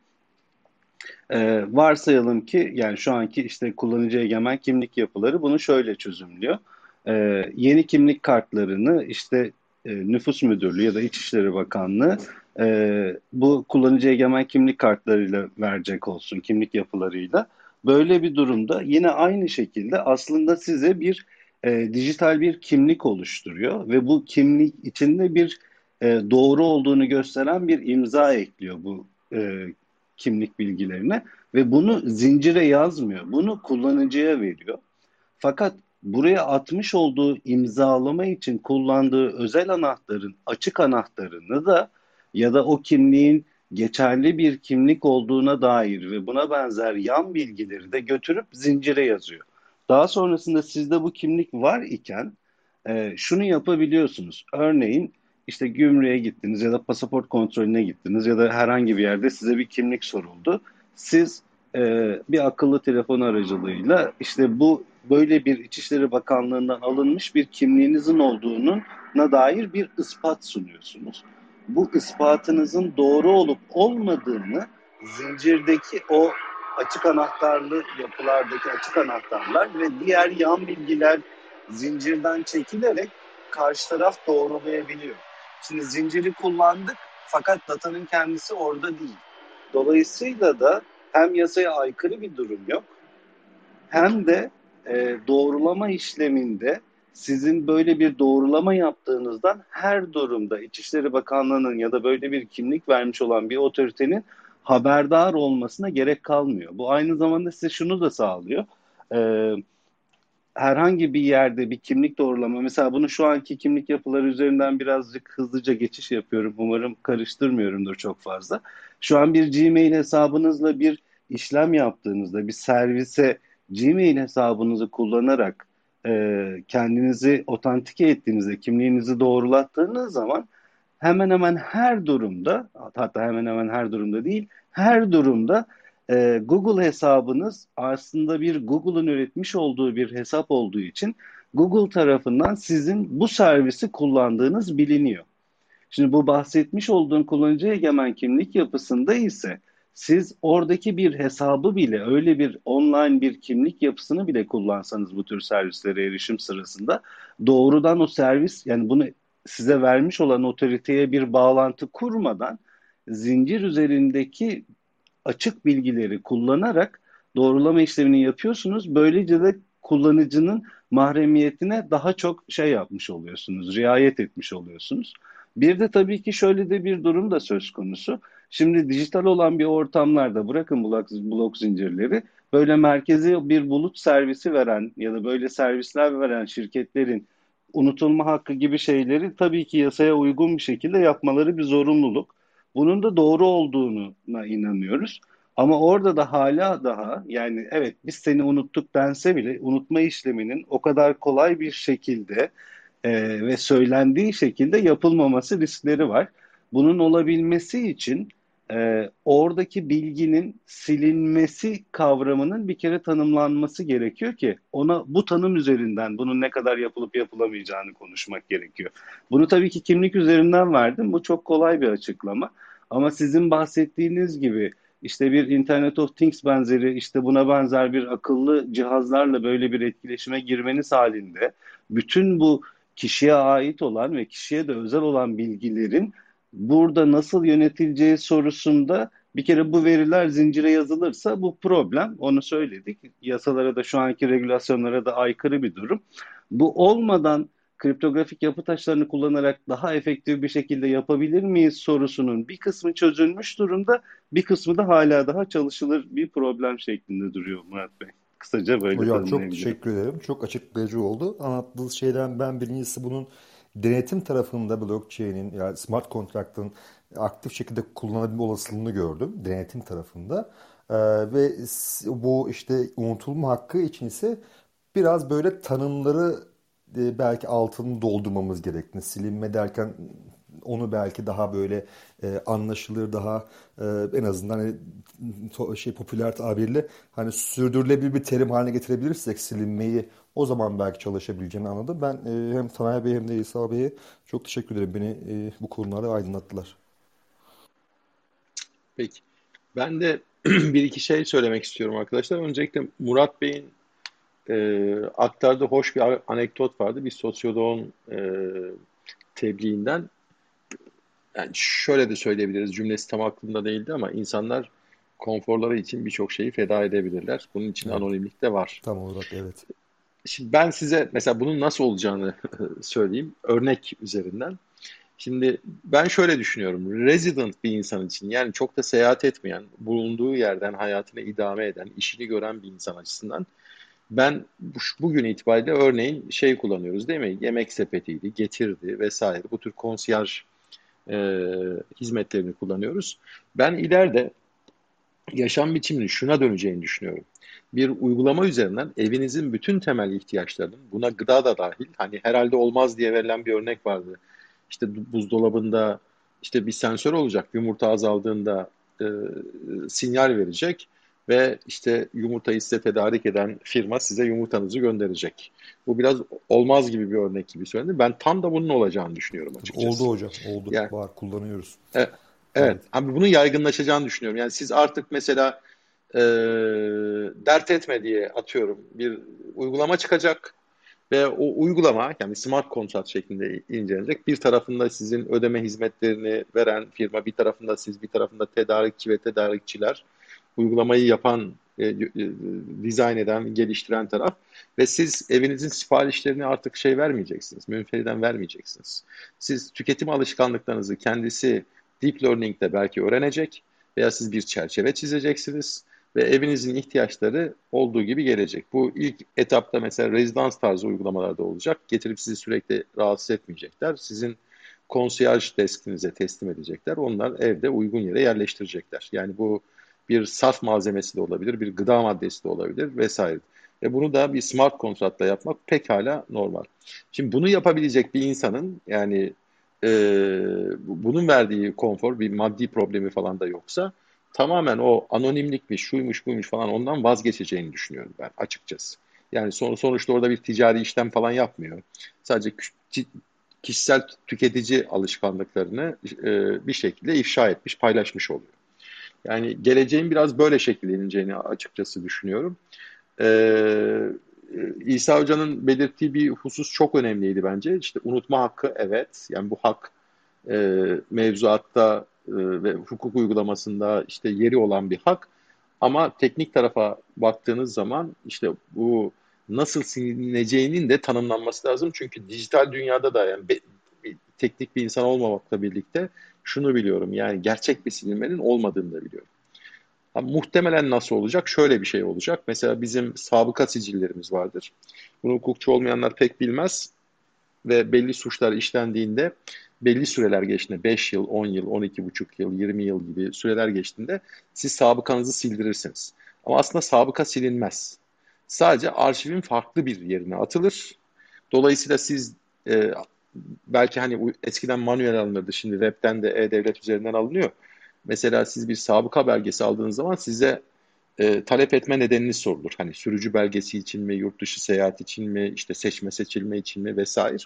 S7: Ee, varsayalım ki yani şu anki işte kullanıcı egemen kimlik yapıları bunu şöyle çözümlüyor. Ee, yeni kimlik kartlarını işte e, nüfus müdürlüğü ya da İçişleri Bakanlığı e, bu kullanıcı egemen kimlik kartlarıyla verecek olsun kimlik yapılarıyla. Böyle bir durumda yine aynı şekilde aslında size bir e, dijital bir kimlik oluşturuyor ve bu kimlik içinde bir e, doğru olduğunu gösteren bir imza ekliyor bu e, kimlik bilgilerine ve bunu zincire yazmıyor. Bunu kullanıcıya veriyor. Fakat buraya atmış olduğu imzalama için kullandığı özel anahtarın açık anahtarını da ya da o kimliğin geçerli bir kimlik olduğuna dair ve buna benzer yan bilgileri de götürüp zincire yazıyor. Daha sonrasında sizde bu kimlik var iken e, şunu yapabiliyorsunuz. Örneğin işte gümrüğe gittiniz ya da pasaport kontrolüne gittiniz ya da herhangi bir yerde size bir kimlik soruldu. Siz e, bir akıllı telefon aracılığıyla işte bu böyle bir İçişleri Bakanlığı'ndan alınmış bir kimliğinizin olduğuna dair bir ispat sunuyorsunuz. Bu ispatınızın doğru olup olmadığını zincirdeki o açık anahtarlı yapılardaki açık anahtarlar ve diğer yan bilgiler zincirden çekilerek karşı taraf doğrulayabiliyor. Şimdi zinciri kullandık fakat datanın kendisi orada değil. Dolayısıyla da hem yasaya aykırı bir durum yok hem de e, doğrulama işleminde sizin böyle bir doğrulama yaptığınızdan her durumda İçişleri Bakanlığı'nın ya da böyle bir kimlik vermiş olan bir otoritenin haberdar olmasına gerek kalmıyor. Bu aynı zamanda size şunu da sağlıyor. Ee, herhangi bir yerde bir kimlik doğrulama, mesela bunu şu anki kimlik yapıları üzerinden birazcık hızlıca geçiş yapıyorum. Umarım karıştırmıyorumdur çok fazla. Şu an bir Gmail hesabınızla bir işlem yaptığınızda, bir servise Gmail hesabınızı kullanarak e, kendinizi otantike ettiğinizde, kimliğinizi doğrulattığınız zaman hemen hemen her durumda hatta hemen hemen her durumda değil her durumda e, Google hesabınız aslında bir Google'ın üretmiş olduğu bir hesap olduğu için Google tarafından sizin bu servisi kullandığınız biliniyor. Şimdi bu bahsetmiş olduğum kullanıcı egemen kimlik yapısında ise siz oradaki bir hesabı bile öyle bir online bir kimlik yapısını bile kullansanız bu tür servislere erişim sırasında doğrudan o servis yani bunu size vermiş olan otoriteye bir bağlantı kurmadan zincir üzerindeki açık bilgileri kullanarak doğrulama işlemini yapıyorsunuz. Böylece de kullanıcının mahremiyetine daha çok şey yapmış oluyorsunuz, riayet etmiş oluyorsunuz. Bir de tabii ki şöyle de bir durum da söz konusu. Şimdi dijital olan bir ortamlarda bırakın blok, blok zincirleri böyle merkezi bir bulut servisi veren ya da böyle servisler veren şirketlerin unutulma hakkı gibi şeyleri tabii ki yasaya uygun bir şekilde yapmaları bir zorunluluk. Bunun da doğru olduğuna inanıyoruz. Ama orada da hala daha yani evet biz seni unuttuk dense bile unutma işleminin o kadar kolay bir şekilde e, ve söylendiği şekilde yapılmaması riskleri var. Bunun olabilmesi için e, oradaki bilginin silinmesi kavramının bir kere tanımlanması gerekiyor ki ona bu tanım üzerinden bunun ne kadar yapılıp yapılamayacağını konuşmak gerekiyor. Bunu tabii ki kimlik üzerinden verdim. Bu çok kolay bir açıklama. Ama sizin bahsettiğiniz gibi işte bir Internet of Things benzeri işte buna benzer bir akıllı cihazlarla böyle bir etkileşime girmeniz halinde bütün bu kişiye ait olan ve kişiye de özel olan bilgilerin burada nasıl yönetileceği sorusunda bir kere bu veriler zincire yazılırsa bu problem onu söyledik. Yasalara da şu anki regülasyonlara da aykırı bir durum. Bu olmadan kriptografik yapı taşlarını kullanarak daha efektif bir şekilde yapabilir miyiz sorusunun bir kısmı çözülmüş durumda, bir kısmı da hala daha çalışılır bir problem şeklinde duruyor Murat Bey. Kısaca böyle
S2: Hocam çok teşekkür ederim. Çok açıklayıcı oldu. Anlattığınız şeyden ben birincisi bunun denetim tarafında blockchain'in yani smart contract'ın aktif şekilde kullanabilme olasılığını gördüm denetim tarafında. Ee, ve bu işte unutulma hakkı için ise biraz böyle tanımları e, belki altını doldurmamız gerektiğini silinme derken onu belki daha böyle e, anlaşılır daha e, en azından hani, to, şey popüler tabirle hani sürdürülebilir bir terim haline getirebilirsek silinmeyi o zaman belki çalışabileceğini anladım. Ben e, hem Tanay Bey hem de İsa Bey'e çok teşekkür ederim. Beni e, bu konularda aydınlattılar.
S1: Peki. Ben de [clears throat] bir iki şey söylemek istiyorum arkadaşlar. Öncelikle Murat Bey'in e, aktardığı hoş bir anekdot vardı. Bir sosyoloğun e, tebliğinden. Yani şöyle de söyleyebiliriz. Cümlesi tam aklımda değildi ama insanlar konforları için birçok şeyi feda edebilirler. Bunun için evet. anonimlik de var.
S2: Tam olarak evet.
S1: Şimdi ben size mesela bunun nasıl olacağını [laughs] söyleyeyim. Örnek üzerinden. Şimdi ben şöyle düşünüyorum. Resident bir insan için yani çok da seyahat etmeyen, bulunduğu yerden hayatını idame eden, işini gören bir insan açısından ben bugün itibariyle örneğin şey kullanıyoruz değil mi? Yemek sepetiydi, getirdi vesaire. Bu tür konsiyerj e, hizmetlerini kullanıyoruz. Ben ileride yaşam biçiminin şuna döneceğini düşünüyorum. Bir uygulama üzerinden evinizin bütün temel ihtiyaçlarının, buna gıda da dahil, hani herhalde olmaz diye verilen bir örnek vardı. İşte buzdolabında işte bir sensör olacak, yumurta azaldığında e, sinyal verecek ve işte yumurtayı size tedarik eden firma size yumurtanızı gönderecek. Bu biraz olmaz gibi bir örnek gibi söyledim. Ben tam da bunun olacağını düşünüyorum açıkçası.
S2: Oldu hocam, oldu. Yani, Var, kullanıyoruz.
S1: Evet, evet. Abi bunun yaygınlaşacağını düşünüyorum. Yani siz artık mesela e, dert etme diye atıyorum bir uygulama çıkacak ve o uygulama yani smart kontrat şeklinde incelenecek. Bir tarafında sizin ödeme hizmetlerini veren firma, bir tarafında siz, bir tarafında tedarikçi ve tedarikçiler uygulamayı yapan, e, e, dizayn eden, geliştiren taraf ve siz evinizin siparişlerini artık şey vermeyeceksiniz, münferiden vermeyeceksiniz. Siz tüketim alışkanlıklarınızı kendisi deep learning'de belki öğrenecek veya siz bir çerçeve çizeceksiniz ve evinizin ihtiyaçları olduğu gibi gelecek. Bu ilk etapta mesela rezidans tarzı uygulamalarda olacak. Getirip sizi sürekli rahatsız etmeyecekler. Sizin konsiyaj deskinize teslim edecekler. Onlar evde uygun yere yerleştirecekler. Yani bu bir saf malzemesi de olabilir, bir gıda maddesi de olabilir vesaire. Ve bunu da bir smart kontratla yapmak pekala normal. Şimdi bunu yapabilecek bir insanın yani e, bunun verdiği konfor bir maddi problemi falan da yoksa tamamen o anonimlikmiş, şuymuş, buymuş falan ondan vazgeçeceğini düşünüyorum ben açıkçası. Yani son, sonuçta orada bir ticari işlem falan yapmıyor. Sadece kişisel tüketici alışkanlıklarını e, bir şekilde ifşa etmiş, paylaşmış oluyor. Yani geleceğin biraz böyle şekilleneceğini açıkçası düşünüyorum. Ee, İsa Hoca'nın belirttiği bir husus çok önemliydi bence. İşte unutma hakkı evet. Yani bu hak e, mevzuatta e, ve hukuk uygulamasında işte yeri olan bir hak. Ama teknik tarafa baktığınız zaman işte bu nasıl silineceğinin de tanımlanması lazım. Çünkü dijital dünyada da yani be, teknik bir insan olmamakla birlikte şunu biliyorum yani gerçek bir silinmenin olmadığını da biliyorum. Ama muhtemelen nasıl olacak? Şöyle bir şey olacak. Mesela bizim sabıka sicillerimiz vardır. Bunu hukukçu olmayanlar pek bilmez ve belli suçlar işlendiğinde belli süreler geçtiğinde 5 yıl, 10 yıl, 12,5 yıl, 20 yıl gibi süreler geçtiğinde siz sabıkanızı sildirirsiniz. Ama aslında sabıka silinmez. Sadece arşivin farklı bir yerine atılır. Dolayısıyla siz e, belki hani eskiden manuel alınırdı şimdi webten de e-devlet üzerinden alınıyor. Mesela siz bir sabıka belgesi aldığınız zaman size e, talep etme nedeniniz sorulur. Hani sürücü belgesi için mi, yurt dışı seyahat için mi, işte seçme seçilme için mi vesaire.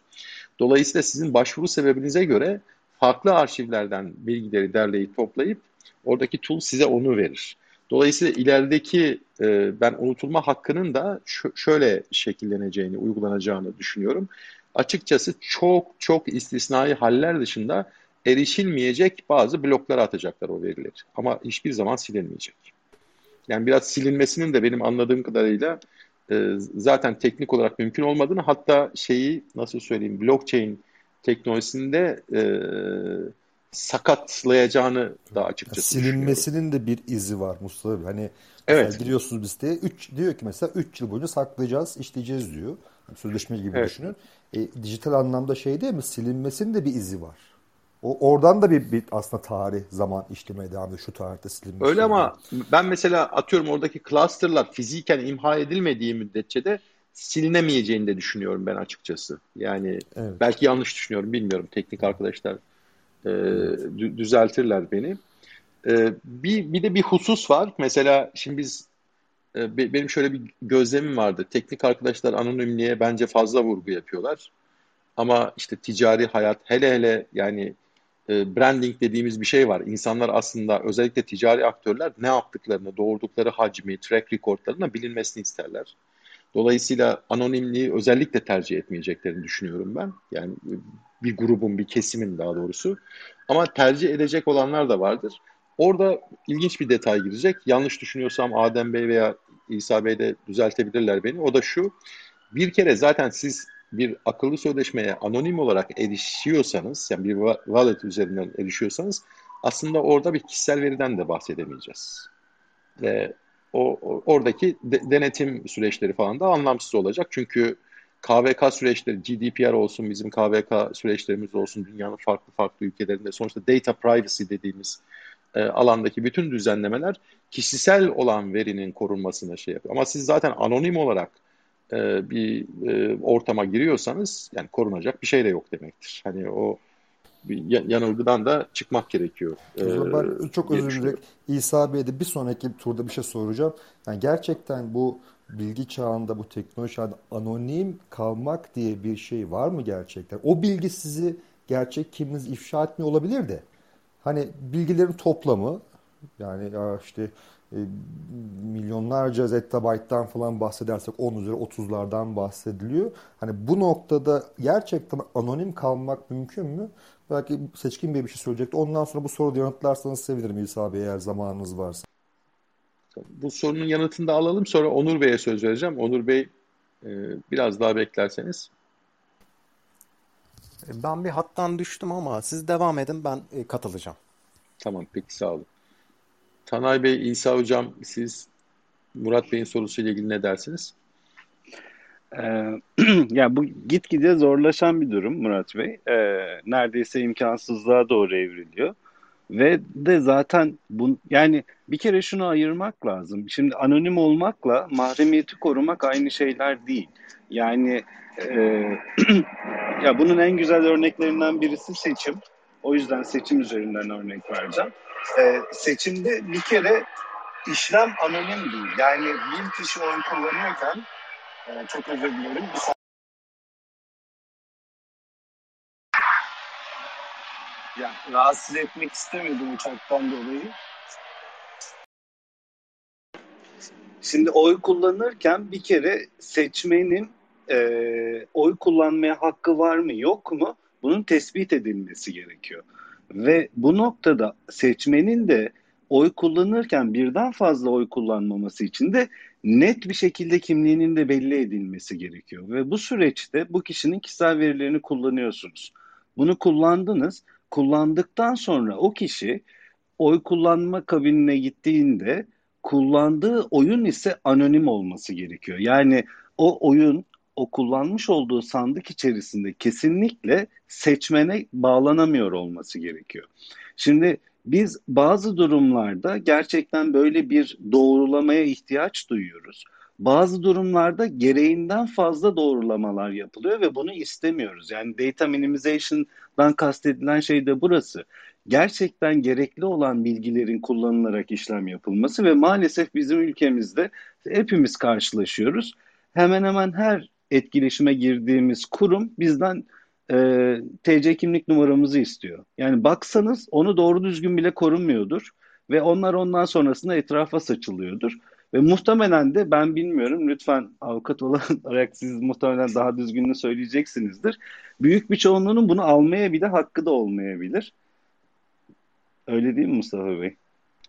S1: Dolayısıyla sizin başvuru sebebinize göre farklı arşivlerden bilgileri derleyip toplayıp oradaki tool size onu verir. Dolayısıyla ilerideki e, ben unutulma hakkının da şöyle şekilleneceğini, uygulanacağını düşünüyorum açıkçası çok çok istisnai haller dışında erişilmeyecek bazı bloklara atacaklar o verileri. Ama hiçbir zaman silinmeyecek. Yani biraz silinmesinin de benim anladığım kadarıyla e, zaten teknik olarak mümkün olmadığını hatta şeyi nasıl söyleyeyim blockchain teknolojisinde e, sakatlayacağını da açıkçası
S2: Silinmesinin de bir izi var Mustafa Hani evet. giriyorsunuz bir siteye 3 diyor ki mesela 3 yıl boyunca saklayacağız, işleyeceğiz diyor. Sözleşme gibi evet. düşünün. E, dijital anlamda şey değil mi? Silinmesinin de bir izi var. O oradan da bir, bir aslında tarih zaman işlemeye devam ediyor şu tarihte silinmiş.
S1: Öyle ama ben mesela atıyorum oradaki clusterlar fiziken imha edilmediği müddetçe de silinemeyeceğini de düşünüyorum ben açıkçası. Yani evet. belki yanlış düşünüyorum bilmiyorum. Teknik arkadaşlar e, düzeltirler beni. E, bir, bir de bir husus var. Mesela şimdi biz e, benim şöyle bir gözlemim vardı. Teknik arkadaşlar anonimliğe bence fazla vurgu yapıyorlar. Ama işte ticari hayat hele hele yani e, branding dediğimiz bir şey var. İnsanlar aslında özellikle ticari aktörler ne yaptıklarını, doğurdukları hacmi, track recordlarını bilinmesini isterler. Dolayısıyla anonimliği özellikle tercih etmeyeceklerini düşünüyorum ben. Yani bir grubun, bir kesimin daha doğrusu. Ama tercih edecek olanlar da vardır. Orada ilginç bir detay girecek. Yanlış düşünüyorsam Adem Bey veya İsa Bey de düzeltebilirler beni. O da şu. Bir kere zaten siz bir akıllı sözleşmeye anonim olarak erişiyorsanız, yani bir wallet üzerinden erişiyorsanız aslında orada bir kişisel veriden de bahsedemeyeceğiz. Ve o, oradaki de, denetim süreçleri falan da anlamsız olacak. Çünkü KVK süreçleri, GDPR olsun, bizim KVK süreçlerimiz olsun, dünyanın farklı farklı ülkelerinde sonuçta data privacy dediğimiz e, alandaki bütün düzenlemeler kişisel olan verinin korunmasına şey yapıyor. Ama siz zaten anonim olarak e, bir e, ortama giriyorsanız yani korunacak bir şey de yok demektir. Hani o bir yanılgıdan da çıkmak gerekiyor.
S2: Zaman ben çok özür dilerim. İsa Bey'de bir sonraki turda bir şey soracağım. Yani gerçekten bu bilgi çağında, bu teknoloji çağında anonim kalmak diye bir şey var mı gerçekten? O bilgi sizi gerçek kiminiz ifşa etmiyor olabilir de. Hani bilgilerin toplamı yani ya işte e, milyonlarca zettabayttan falan bahsedersek 10 üzeri 30'lardan bahsediliyor. Hani bu noktada gerçekten anonim kalmak mümkün mü? Belki Seçkin Bey bir şey söyleyecekti. Ondan sonra bu soruyu yanıtlarsanız sevinirim İsa Bey eğer zamanınız varsa.
S1: Bu sorunun yanıtını da alalım sonra Onur Bey'e söz vereceğim. Onur Bey e, biraz daha beklerseniz.
S8: Ben bir hattan düştüm ama siz devam edin ben e, katılacağım.
S1: Tamam peki sağ olun. Tanay Bey, İsa Hocam siz Murat Bey'in sorusuyla ilgili ne dersiniz?
S7: Ee, [clears throat] ya bu gitgide zorlaşan bir durum Murat Bey. Ee, neredeyse imkansızlığa doğru evriliyor. Ve de zaten bu yani bir kere şunu ayırmak lazım. Şimdi anonim olmakla mahremiyeti korumak aynı şeyler değil. Yani e, [clears throat] ya bunun en güzel örneklerinden birisi seçim. O yüzden seçim üzerinden örnek vereceğim. E, seçimde bir kere işlem anonim değil. Yani bir kişi oy kullanıyorken e, çok özür dilerim. Bir ya, rahatsız etmek istemiyordum uçaktan dolayı. Şimdi oy kullanırken bir kere seçmenin e, oy kullanmaya hakkı var mı yok mu bunun tespit edilmesi gerekiyor. Ve bu noktada seçmenin de oy kullanırken birden fazla oy kullanmaması için de net bir şekilde kimliğinin de belli edilmesi gerekiyor. Ve bu süreçte bu kişinin kişisel verilerini kullanıyorsunuz. Bunu kullandınız. Kullandıktan sonra o kişi oy kullanma kabinine gittiğinde kullandığı oyun ise anonim olması gerekiyor. Yani o oyun o kullanmış olduğu sandık içerisinde kesinlikle seçmene bağlanamıyor olması gerekiyor. Şimdi biz bazı durumlarda gerçekten böyle bir doğrulamaya ihtiyaç duyuyoruz. Bazı durumlarda gereğinden fazla doğrulamalar yapılıyor ve bunu istemiyoruz. Yani data minimization'dan kastedilen şey de burası. Gerçekten gerekli olan bilgilerin kullanılarak işlem yapılması ve maalesef bizim ülkemizde hepimiz karşılaşıyoruz. Hemen hemen her etkileşime girdiğimiz kurum bizden e, TC kimlik numaramızı istiyor. Yani baksanız onu doğru düzgün bile korunmuyordur ve onlar ondan sonrasında etrafa saçılıyordur. Ve muhtemelen de ben bilmiyorum lütfen avukat olarak siz muhtemelen daha düzgününü söyleyeceksinizdir. Büyük bir çoğunluğunun bunu almaya bile hakkı da olmayabilir. Öyle değil mi Mustafa Bey?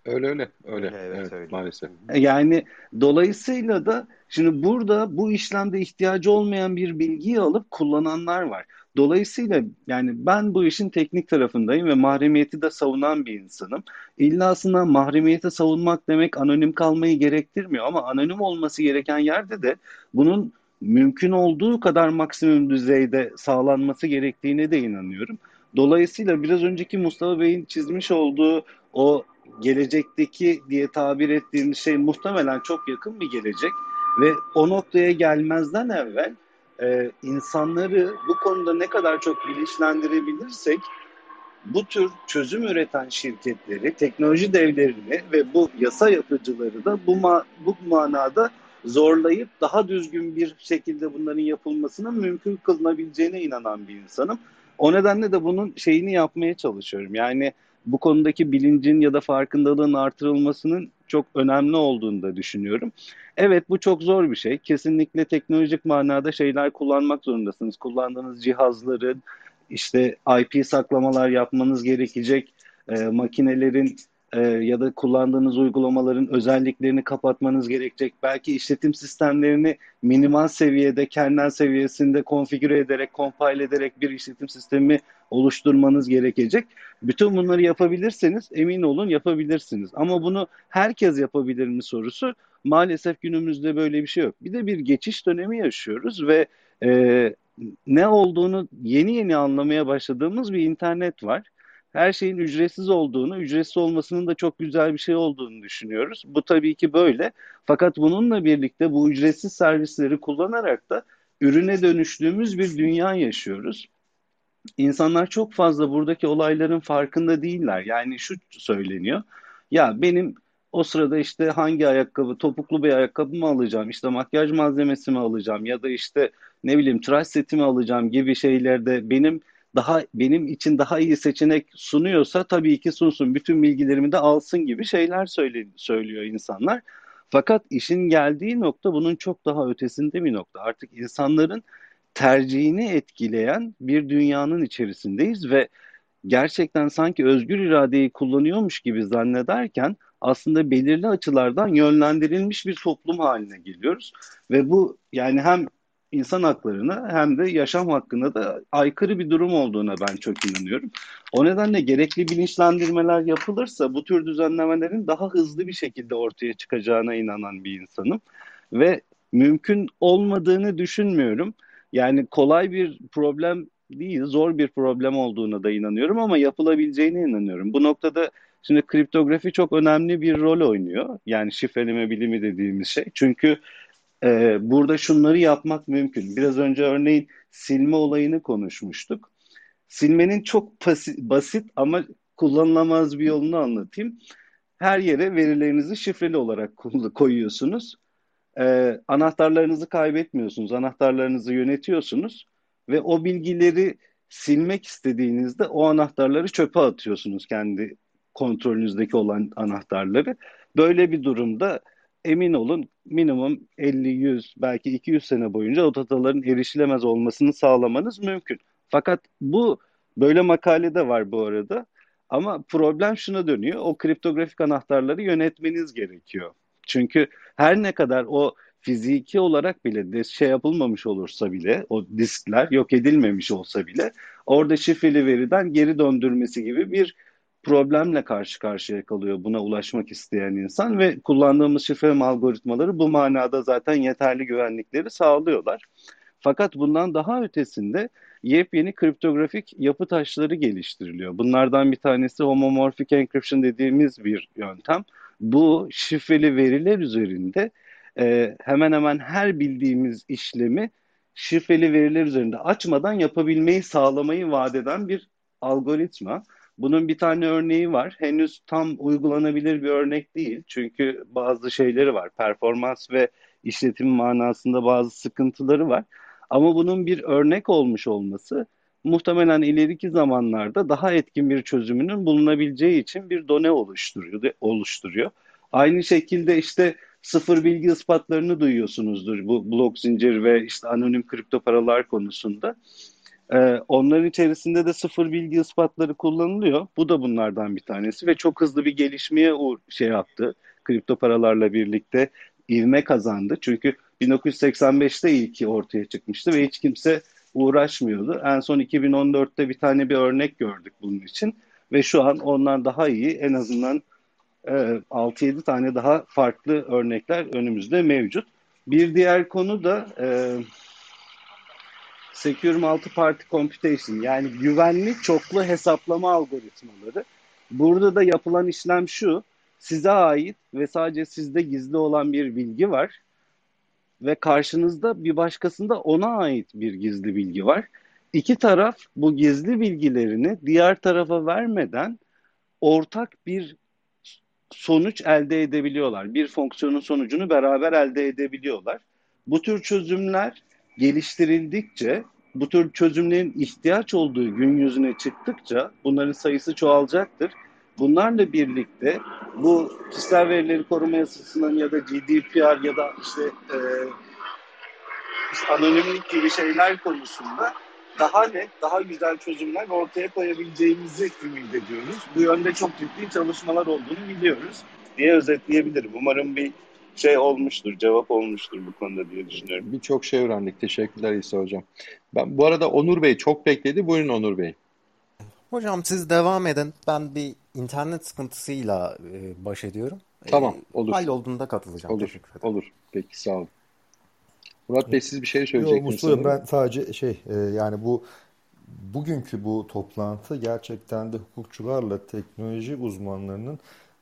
S1: Öyle öyle. Öyle. Evet, evet öyle. maalesef.
S7: Yani dolayısıyla da şimdi burada bu işlemde ihtiyacı olmayan bir bilgiyi alıp kullananlar var. Dolayısıyla yani ben bu işin teknik tarafındayım ve mahremiyeti de savunan bir insanım. İlla aslında mahremiyeti savunmak demek anonim kalmayı gerektirmiyor ama anonim olması gereken yerde de bunun mümkün olduğu kadar maksimum düzeyde sağlanması gerektiğine de inanıyorum. Dolayısıyla biraz önceki Mustafa Bey'in çizmiş olduğu o gelecekteki diye tabir ettiğimiz şey muhtemelen çok yakın bir gelecek ve o noktaya gelmezden evvel e, insanları bu konuda ne kadar çok bilinçlendirebilirsek bu tür çözüm üreten şirketleri, teknoloji devlerini ve bu yasa yapıcıları da bu, ma bu manada zorlayıp daha düzgün bir şekilde bunların yapılmasının mümkün kılınabileceğine inanan bir insanım. O nedenle de bunun şeyini yapmaya çalışıyorum. Yani bu konudaki bilincin ya da farkındalığın artırılmasının çok önemli olduğunu da düşünüyorum. Evet bu çok zor bir şey. Kesinlikle teknolojik manada şeyler kullanmak zorundasınız. Kullandığınız cihazların işte IP saklamalar yapmanız gerekecek. E, makinelerin e, ya da kullandığınız uygulamaların özelliklerini kapatmanız gerekecek. Belki işletim sistemlerini minimal seviyede, kernel seviyesinde konfigüre ederek, compile ederek bir işletim sistemi oluşturmanız gerekecek. Bütün bunları yapabilirseniz emin olun yapabilirsiniz. Ama bunu herkes yapabilir mi sorusu maalesef günümüzde böyle bir şey yok. Bir de bir geçiş dönemi yaşıyoruz ve e, ne olduğunu yeni yeni anlamaya başladığımız bir internet var her şeyin ücretsiz olduğunu, ücretsiz olmasının da çok güzel bir şey olduğunu düşünüyoruz. Bu tabii ki böyle. Fakat bununla birlikte bu ücretsiz servisleri kullanarak da ürüne dönüştüğümüz bir dünya yaşıyoruz. İnsanlar çok fazla buradaki olayların farkında değiller. Yani şu söyleniyor. Ya benim o sırada işte hangi ayakkabı, topuklu bir ayakkabı mı alacağım, işte makyaj malzemesi mi alacağım ya da işte ne bileyim tıraş seti mi alacağım gibi şeylerde benim daha benim için daha iyi seçenek sunuyorsa tabii ki sunsun. Bütün bilgilerimi de alsın gibi şeyler söyle, söylüyor insanlar. Fakat işin geldiği nokta bunun çok daha ötesinde bir nokta. Artık insanların tercihini etkileyen bir dünyanın içerisindeyiz ve gerçekten sanki özgür iradeyi kullanıyormuş gibi zannederken aslında belirli açılardan yönlendirilmiş bir toplum haline geliyoruz. Ve bu yani hem insan haklarına hem de yaşam hakkına da aykırı bir durum olduğuna ben çok inanıyorum. O nedenle gerekli bilinçlendirmeler yapılırsa bu tür düzenlemelerin daha hızlı bir şekilde ortaya çıkacağına inanan bir insanım. Ve mümkün olmadığını düşünmüyorum. Yani kolay bir problem değil, zor bir problem olduğuna da inanıyorum ama yapılabileceğine inanıyorum. Bu noktada şimdi kriptografi çok önemli bir rol oynuyor. Yani şifreleme bilimi dediğimiz şey. Çünkü e, burada şunları yapmak mümkün. Biraz önce örneğin silme olayını konuşmuştuk. Silmenin çok basit, basit ama kullanılamaz bir yolunu anlatayım. Her yere verilerinizi şifreli olarak koyuyorsunuz. Ee, anahtarlarınızı kaybetmiyorsunuz. Anahtarlarınızı yönetiyorsunuz ve o bilgileri silmek istediğinizde o anahtarları çöpe atıyorsunuz kendi kontrolünüzdeki olan anahtarları. Böyle bir durumda emin olun minimum 50, 100 belki 200 sene boyunca o dataların erişilemez olmasını sağlamanız mümkün. Fakat bu böyle makalede var bu arada. Ama problem şuna dönüyor. O kriptografik anahtarları yönetmeniz gerekiyor. Çünkü her ne kadar o fiziki olarak bile şey yapılmamış olursa bile o diskler yok edilmemiş olsa bile orada şifreli veriden geri döndürmesi gibi bir problemle karşı karşıya kalıyor buna ulaşmak isteyen insan ve kullandığımız şifreleme algoritmaları bu manada zaten yeterli güvenlikleri sağlıyorlar. Fakat bundan daha ötesinde yepyeni kriptografik yapı taşları geliştiriliyor. Bunlardan bir tanesi homomorphic encryption dediğimiz bir yöntem. Bu şifreli veriler üzerinde e, hemen hemen her bildiğimiz işlemi şifreli veriler üzerinde açmadan yapabilmeyi sağlamayı vaat eden bir algoritma. Bunun bir tane örneği var. Henüz tam uygulanabilir bir örnek değil. Çünkü bazı şeyleri var. Performans ve işletim manasında bazı sıkıntıları var. Ama bunun bir örnek olmuş olması muhtemelen ileriki zamanlarda daha etkin bir çözümünün bulunabileceği için bir done oluşturuyor. oluşturuyor. Aynı şekilde işte sıfır bilgi ispatlarını duyuyorsunuzdur bu blok zincir ve işte anonim kripto paralar konusunda. Ee, onların içerisinde de sıfır bilgi ispatları kullanılıyor. Bu da bunlardan bir tanesi ve çok hızlı bir gelişmeye şey yaptı. Kripto paralarla birlikte ivme kazandı. Çünkü 1985'te ilki ortaya çıkmıştı ve hiç kimse uğraşmıyordu. En son 2014'te bir tane bir örnek gördük bunun için ve şu an onlar daha iyi en azından e, 6-7 tane daha farklı örnekler önümüzde mevcut. Bir diğer konu da e, Secure Multi-Party Computation yani güvenli çoklu hesaplama algoritmaları. Burada da yapılan işlem şu. Size ait ve sadece sizde gizli olan bir bilgi var ve karşınızda bir başkasında ona ait bir gizli bilgi var. İki taraf bu gizli bilgilerini diğer tarafa vermeden ortak bir sonuç elde edebiliyorlar. Bir fonksiyonun sonucunu beraber elde edebiliyorlar. Bu tür çözümler geliştirildikçe, bu tür çözümlerin ihtiyaç olduğu gün yüzüne çıktıkça bunların sayısı çoğalacaktır. Bunlarla birlikte bu kişisel verileri koruma yasasının ya da GDPR ya da işte, e, işte anonimlik gibi şeyler konusunda daha net, daha güzel çözümler ortaya koyabileceğimizi ümit ediyoruz. Bu yönde çok ciddi çalışmalar olduğunu biliyoruz diye özetleyebilirim. Umarım bir şey olmuştur, cevap olmuştur bu konuda diye düşünüyorum.
S1: Birçok şey öğrendik. Teşekkürler İsa Hocam. Ben, bu arada Onur Bey çok bekledi. Buyurun Onur Bey.
S8: Hocam siz devam edin. Ben bir internet sıkıntısıyla e, baş ediyorum.
S1: Tamam, olur.
S8: Hallolduğunda katılacağım.
S1: Olur,
S8: Teşekkür ederim.
S1: olur. Peki, sağ olun. Murat Bey siz bir şey söyleyecektiniz sanırım.
S2: ben sadece şey e, yani bu bugünkü bu toplantı gerçekten de hukukçularla teknoloji uzmanlarının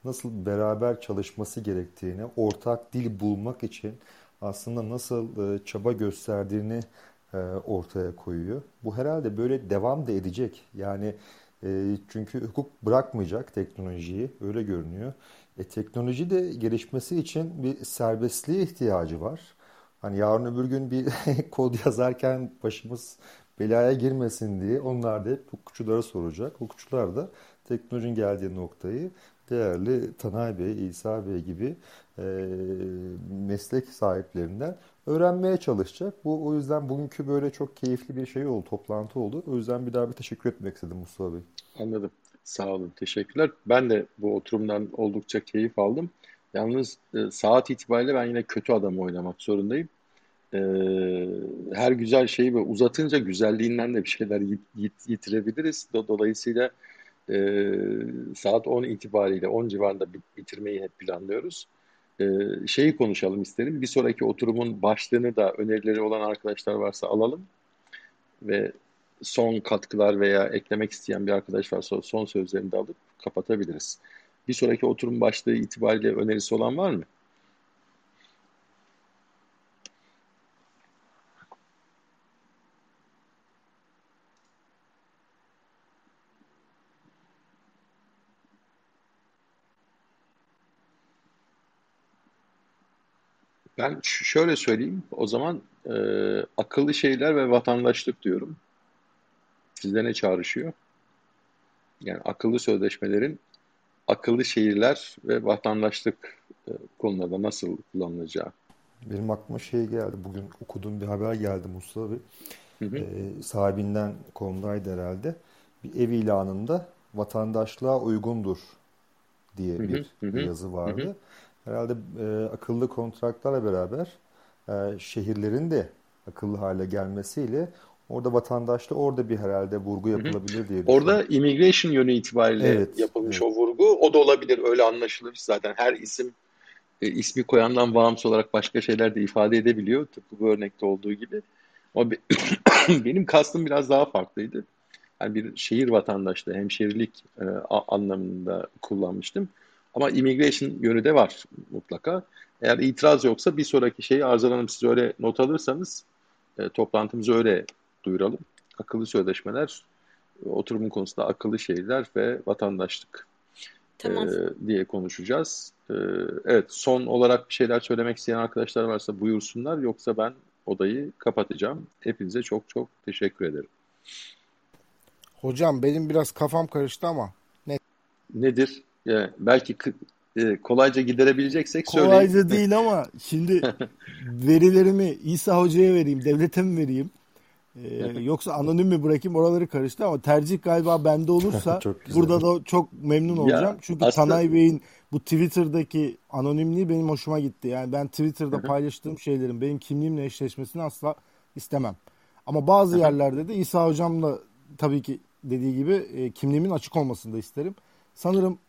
S2: nasıl beraber çalışması gerektiğini, ortak dil bulmak için aslında nasıl e, çaba gösterdiğini e, ortaya koyuyor. Bu herhalde böyle devam da edecek. Yani e, çünkü hukuk bırakmayacak teknolojiyi öyle görünüyor. E, teknoloji de gelişmesi için bir serbestliğe ihtiyacı var. Hani yarın öbür gün bir [laughs] kod yazarken başımız belaya girmesin diye onlar da hep hukukçulara soracak. Hukukçular da teknolojinin geldiği noktayı değerli Tanay Bey, İsa Bey gibi e, meslek sahiplerinden öğrenmeye çalışacak. Bu o yüzden bugünkü böyle çok keyifli bir şey oldu, toplantı oldu. O yüzden bir daha bir teşekkür etmek istedim Mustafa Bey.
S1: Anladım. Sağ olun. Teşekkürler. Ben de bu oturumdan oldukça keyif aldım. Yalnız e, saat itibariyle ben yine kötü adamı oynamak zorundayım. E, her güzel şeyi uzatınca güzelliğinden de bir şeyler yit, yit, yitirebiliriz. Dolayısıyla e, saat 10 itibariyle 10 civarında bitirmeyi hep planlıyoruz. E, şeyi konuşalım isterim. Bir sonraki oturumun başlığını da önerileri olan arkadaşlar varsa alalım. Ve son katkılar veya eklemek isteyen bir arkadaş varsa son sözlerini de alıp kapatabiliriz. Bir sonraki oturum başlığı itibariyle önerisi olan var mı? Ben şöyle söyleyeyim. O zaman e, akıllı şeyler ve vatandaşlık diyorum. Sizde ne çağrışıyor? Yani akıllı sözleşmelerin akıllı şehirler ve vatandaşlık e, konularda nasıl kullanılacağı.
S2: Benim aklıma şey geldi. Bugün okuduğum bir haber geldi Mustafa Bey.
S1: Hı hı.
S2: Ee, sahibinden komdaydı herhalde. Bir ev ilanında vatandaşlığa uygundur diye
S1: Hı hı,
S2: bir,
S1: hı
S2: bir
S1: hı,
S2: yazı
S1: hı
S2: vardı.
S1: hı.
S2: Herhalde e, akıllı kontratlarla beraber e, şehirlerin de akıllı hale gelmesiyle orada vatandaşta orada bir herhalde vurgu
S1: Hı hı.
S2: yapılabilir diye
S1: Orada
S2: düşünüyorum.
S1: immigration yönü itibariyle
S2: Evet,
S1: yapılmış
S2: evet.
S1: o vurgu. O da olabilir. Öyle anlaşılır. Zaten her isim e, ismi koyandan bağımsız olarak başka şeyler de ifade edebiliyor. Tıpkı bu örnekte olduğu gibi. Ama be- [coughs] benim kastım biraz daha farklıydı. Yani bir şehir vatandaşlığı, hemşerilik e, anlamında kullanmıştım. Ama immigration yönü de var mutlaka. Eğer itiraz yoksa bir sonraki şeyi Arzan Hanım siz öyle not alırsanız e, toplantımızı öyle duyuralım. Akıllı sözleşmeler, e, oturumun konusu da akıllı şehirler ve vatandaşlık
S9: Tamam.
S1: e, diye konuşacağız. E, evet, son olarak bir şeyler söylemek isteyen arkadaşlar varsa buyursunlar. Yoksa ben odayı kapatacağım. Hepinize çok çok teşekkür ederim.
S6: Hocam benim biraz kafam karıştı ama ne
S1: Nedir? E, belki e, kolayca giderebileceksek söyleyin.
S6: kolayca [laughs] değil ama şimdi [laughs] verilerimi İsa Hoca'ya vereyim, devlete mi vereyim? Ee, yoksa anonim mi bırakayım oraları karıştı ama tercih galiba bende olursa [laughs] burada da çok memnun
S1: Ya
S6: olacağım. Çünkü
S1: aslında
S6: Tanay Bey'in bu Twitter'daki anonimliği benim hoşuma gitti. Yani ben Twitter'da paylaştığım şeylerin benim kimliğimle eşleşmesini asla istemem. Ama bazı yerlerde de İsa Hocam'la tabii ki dediği gibi e, kimliğimin açık olmasını da isterim. Sanırım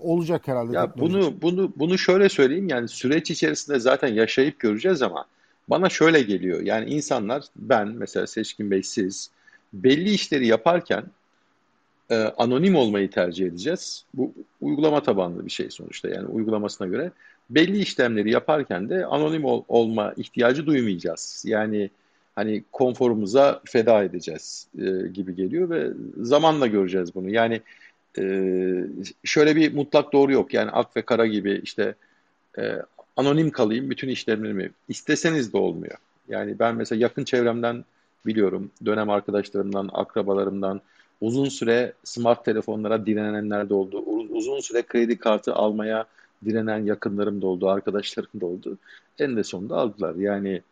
S6: olacak herhalde
S1: Ya
S6: teknoloji.
S1: bunu bunu bunu şöyle söyleyeyim yani süreç içerisinde zaten yaşayıp göreceğiz ama bana şöyle geliyor. Yani insanlar ben mesela Seçkin Bey siz belli işleri yaparken e, anonim olmayı tercih edeceğiz. Bu uygulama tabanlı bir şey sonuçta yani uygulamasına göre. Belli işlemleri yaparken de anonim ol, olma ihtiyacı duymayacağız. Yani hani konforumuza feda edeceğiz e, gibi geliyor ve zamanla göreceğiz bunu. Yani e, şöyle bir mutlak doğru yok. Yani ak ve kara gibi işte e, anonim kalayım bütün işlemlerimi isteseniz de olmuyor. Yani ben mesela yakın çevremden biliyorum, dönem arkadaşlarımdan, akrabalarımdan uzun süre smart telefonlara direnenler de oldu. Uzun süre kredi kartı almaya direnen yakınlarım da oldu, arkadaşlarım da oldu. En de sonunda aldılar. Yani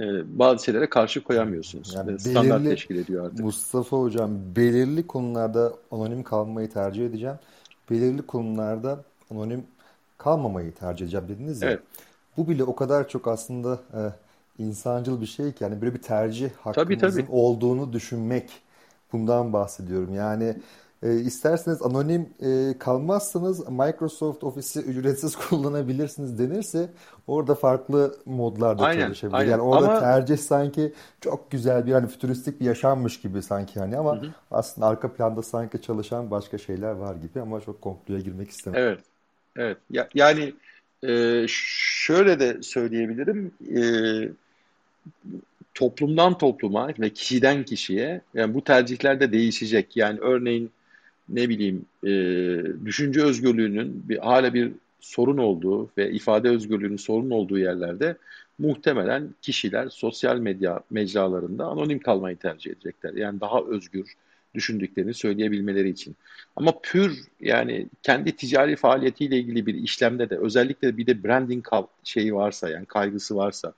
S1: e, bazı şeylere karşı koyamıyorsunuz. Yani Standart belirli, teşkil ediyor artık.
S2: Mustafa Hocam belirli konularda anonim kalmayı tercih edeceğim. Belirli konularda anonim kalmamayı tercih edeceğim dediniz ya. Evet. Bu bile o kadar çok aslında e, insancıl bir şey ki yani böyle bir tercih hakkımızın tabii, tabii. olduğunu düşünmek bundan bahsediyorum. Yani e, isterseniz anonim e, kalmazsanız Microsoft Office'i ücretsiz [laughs] kullanabilirsiniz denirse orada farklı modlarda aynen, çalışabilir. Aynen. Yani orada ama... tercih sanki çok güzel bir hani fütüristik bir yaşanmış gibi sanki hani ama hı hı. aslında arka planda sanki çalışan başka şeyler var gibi ama çok komploya girmek istemem.
S1: Evet. Evet. Ya, yani e, şöyle de söyleyebilirim. E, toplumdan topluma ve kişiden kişiye yani bu tercihler de değişecek. Yani örneğin ne bileyim e, düşünce özgürlüğünün bir hala bir sorun olduğu ve ifade özgürlüğünün sorun olduğu yerlerde muhtemelen kişiler sosyal medya mecralarında anonim kalmayı tercih edecekler. Yani daha özgür düşündüklerini söyleyebilmeleri için. Ama pür yani kendi ticari faaliyetiyle ilgili bir işlemde de özellikle bir de branding şeyi varsa yani kaygısı varsa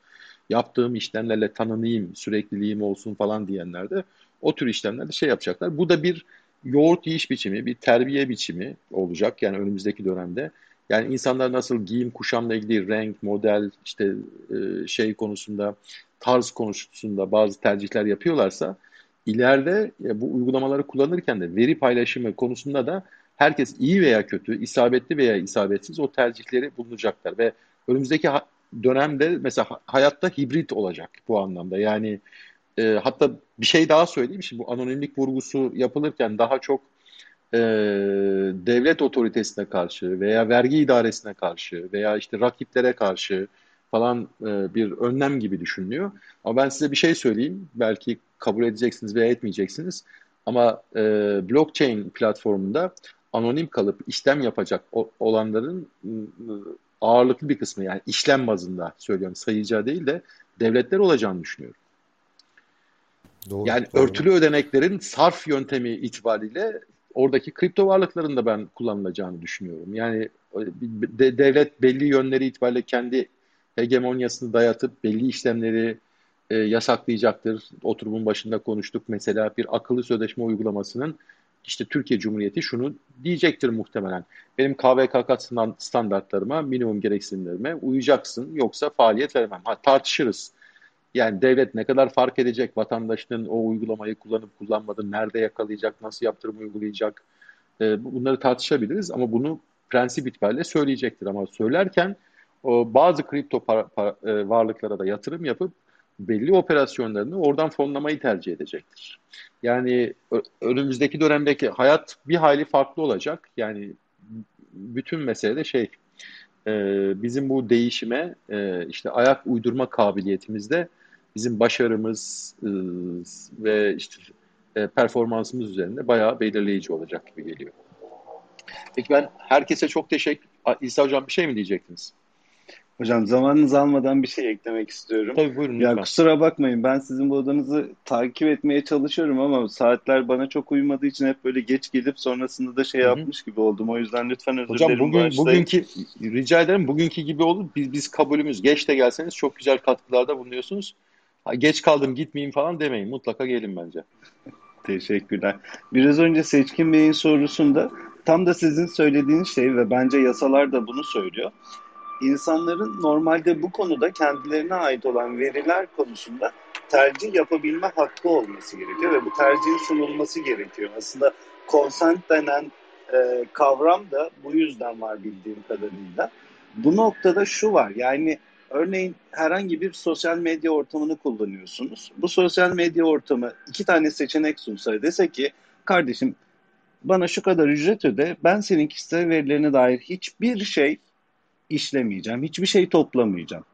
S1: yaptığım işlemlerle tanınayım, sürekliliğim olsun falan diyenler de o tür işlemlerde şey yapacaklar. Bu da bir yoğurt yiyiş biçimi, bir terbiye biçimi olacak yani önümüzdeki dönemde. Yani insanlar nasıl giyim kuşamla ilgili renk, model, işte e, şey konusunda, tarz konusunda bazı tercihler yapıyorlarsa ileride bu uygulamaları kullanırken de veri paylaşımı konusunda da herkes iyi veya kötü, isabetli veya isabetsiz o tercihleri bulunacaklar ve önümüzdeki dönemde mesela hayatta hibrit olacak bu anlamda. Yani e, hatta bir şey daha söyleyeyim. Şimdi bu anonimlik vurgusu yapılırken daha çok e, devlet otoritesine karşı veya vergi idaresine karşı veya işte rakiplere karşı falan e, bir önlem gibi düşünülüyor. Ama ben size bir şey söyleyeyim. Belki kabul edeceksiniz veya etmeyeceksiniz. Ama e, blockchain platformunda anonim kalıp işlem yapacak olanların ağırlıklı bir kısmı yani işlem bazında söylüyorum sayıca değil de devletler olacağını düşünüyorum. Doğru, yani doğru. örtülü ödeneklerin sarf yöntemi itibariyle oradaki kripto varlıkların da ben kullanılacağını düşünüyorum. Yani de, devlet belli yönleri itibariyle kendi hegemonyasını dayatıp belli işlemleri e, yasaklayacaktır. Oturumun başında konuştuk mesela bir akıllı sözleşme uygulamasının işte Türkiye Cumhuriyeti şunu diyecektir muhtemelen. Benim KVKK standartlarıma, minimum gereksinimlerime uyacaksın yoksa faaliyet vermem. Ha, tartışırız. Yani devlet ne kadar fark edecek vatandaşının o uygulamayı kullanıp kullanmadığını, nerede yakalayacak, nasıl yaptırım uygulayacak e, bunları tartışabiliriz ama bunu prensip itibariyle söyleyecektir. Ama söylerken o, bazı kripto para, para, e, varlıklara da yatırım yapıp belli operasyonlarını oradan fonlamayı tercih edecektir. Yani önümüzdeki dönemdeki hayat bir hayli farklı olacak. Yani bütün mesele de şey e, bizim bu değişime e, işte ayak uydurma kabiliyetimizde bizim başarımız e, ve işte performansımız üzerinde bayağı belirleyici olacak gibi geliyor. Peki ben herkese çok teşekkür... İsa Hocam bir şey mi diyecektiniz?
S7: Hocam zamanınızı almadan bir şey eklemek istiyorum.
S1: Tabii buyurun
S7: ya lütfen. kusura bakmayın ben sizin bu odanızı takip etmeye çalışıyorum ama saatler bana çok uymadığı için hep böyle geç gelip sonrasında da şey Hı-hı. yapmış gibi oldum. O yüzden lütfen özür
S1: Hocam,
S7: dilerim.
S1: Hocam bugün, bugünkü rica ederim bugünkü gibi olur. Biz, biz kabulümüz. Geç de gelseniz çok güzel katkılarda bulunuyorsunuz. Geç kaldım gitmeyeyim falan demeyin. Mutlaka gelin bence.
S7: Teşekkürler. Biraz önce Seçkin Bey'in sorusunda tam da sizin söylediğiniz şey ve bence yasalar da bunu söylüyor insanların normalde bu konuda kendilerine ait olan veriler konusunda tercih yapabilme hakkı olması gerekiyor ve bu tercihin sunulması gerekiyor. Aslında consent denen e, kavram da bu yüzden var bildiğim kadarıyla. Bu noktada şu var yani Örneğin herhangi bir sosyal medya ortamını kullanıyorsunuz. Bu sosyal medya ortamı iki tane seçenek sunsa dese ki kardeşim bana şu kadar ücret öde ben senin kişisel verilerine dair hiçbir şey işlemeyeceğim. Hiçbir şey toplamayacağım.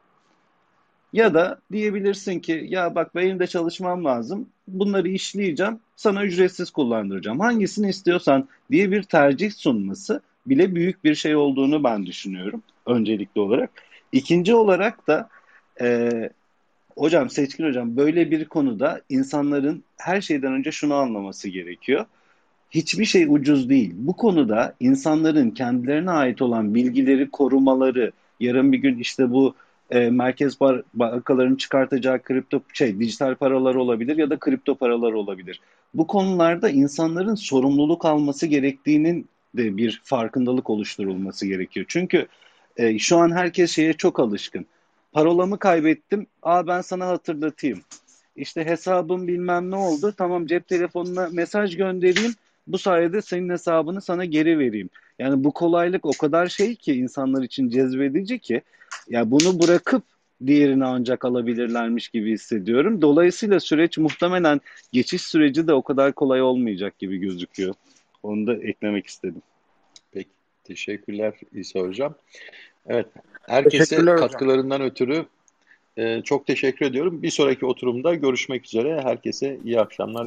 S7: Ya da diyebilirsin ki ya bak benim de çalışmam lazım. Bunları işleyeceğim. Sana ücretsiz kullandıracağım. Hangisini istiyorsan diye bir tercih sunması bile büyük bir şey olduğunu ben düşünüyorum öncelikli olarak. İkinci olarak da e, hocam Seçkin hocam böyle bir konuda insanların her şeyden önce şunu anlaması gerekiyor. Hiçbir şey ucuz değil. Bu konuda insanların kendilerine ait olan bilgileri korumaları, yarın bir gün işte bu e, merkez bankalarının çıkartacağı kripto şey dijital paralar olabilir ya da kripto paralar olabilir. Bu konularda insanların sorumluluk alması gerektiğinin de bir farkındalık oluşturulması gerekiyor. Çünkü e, şu an herkes şeye çok alışkın. Parolamı kaybettim. Aa ben sana hatırlatayım. İşte hesabım bilmem ne oldu. Tamam cep telefonuna mesaj göndereyim. Bu sayede senin hesabını sana geri vereyim. Yani bu kolaylık o kadar şey ki insanlar için cezbedici ki ya bunu bırakıp diğerini ancak alabilirlermiş gibi hissediyorum. Dolayısıyla süreç muhtemelen geçiş süreci de o kadar kolay olmayacak gibi gözüküyor. Onu da eklemek istedim.
S1: Teşekkürler İsa Hocam. Evet. Herkese katkılarından ötürü e, çok teşekkür ediyorum. Bir sonraki oturumda görüşmek üzere. Herkese iyi akşamlar.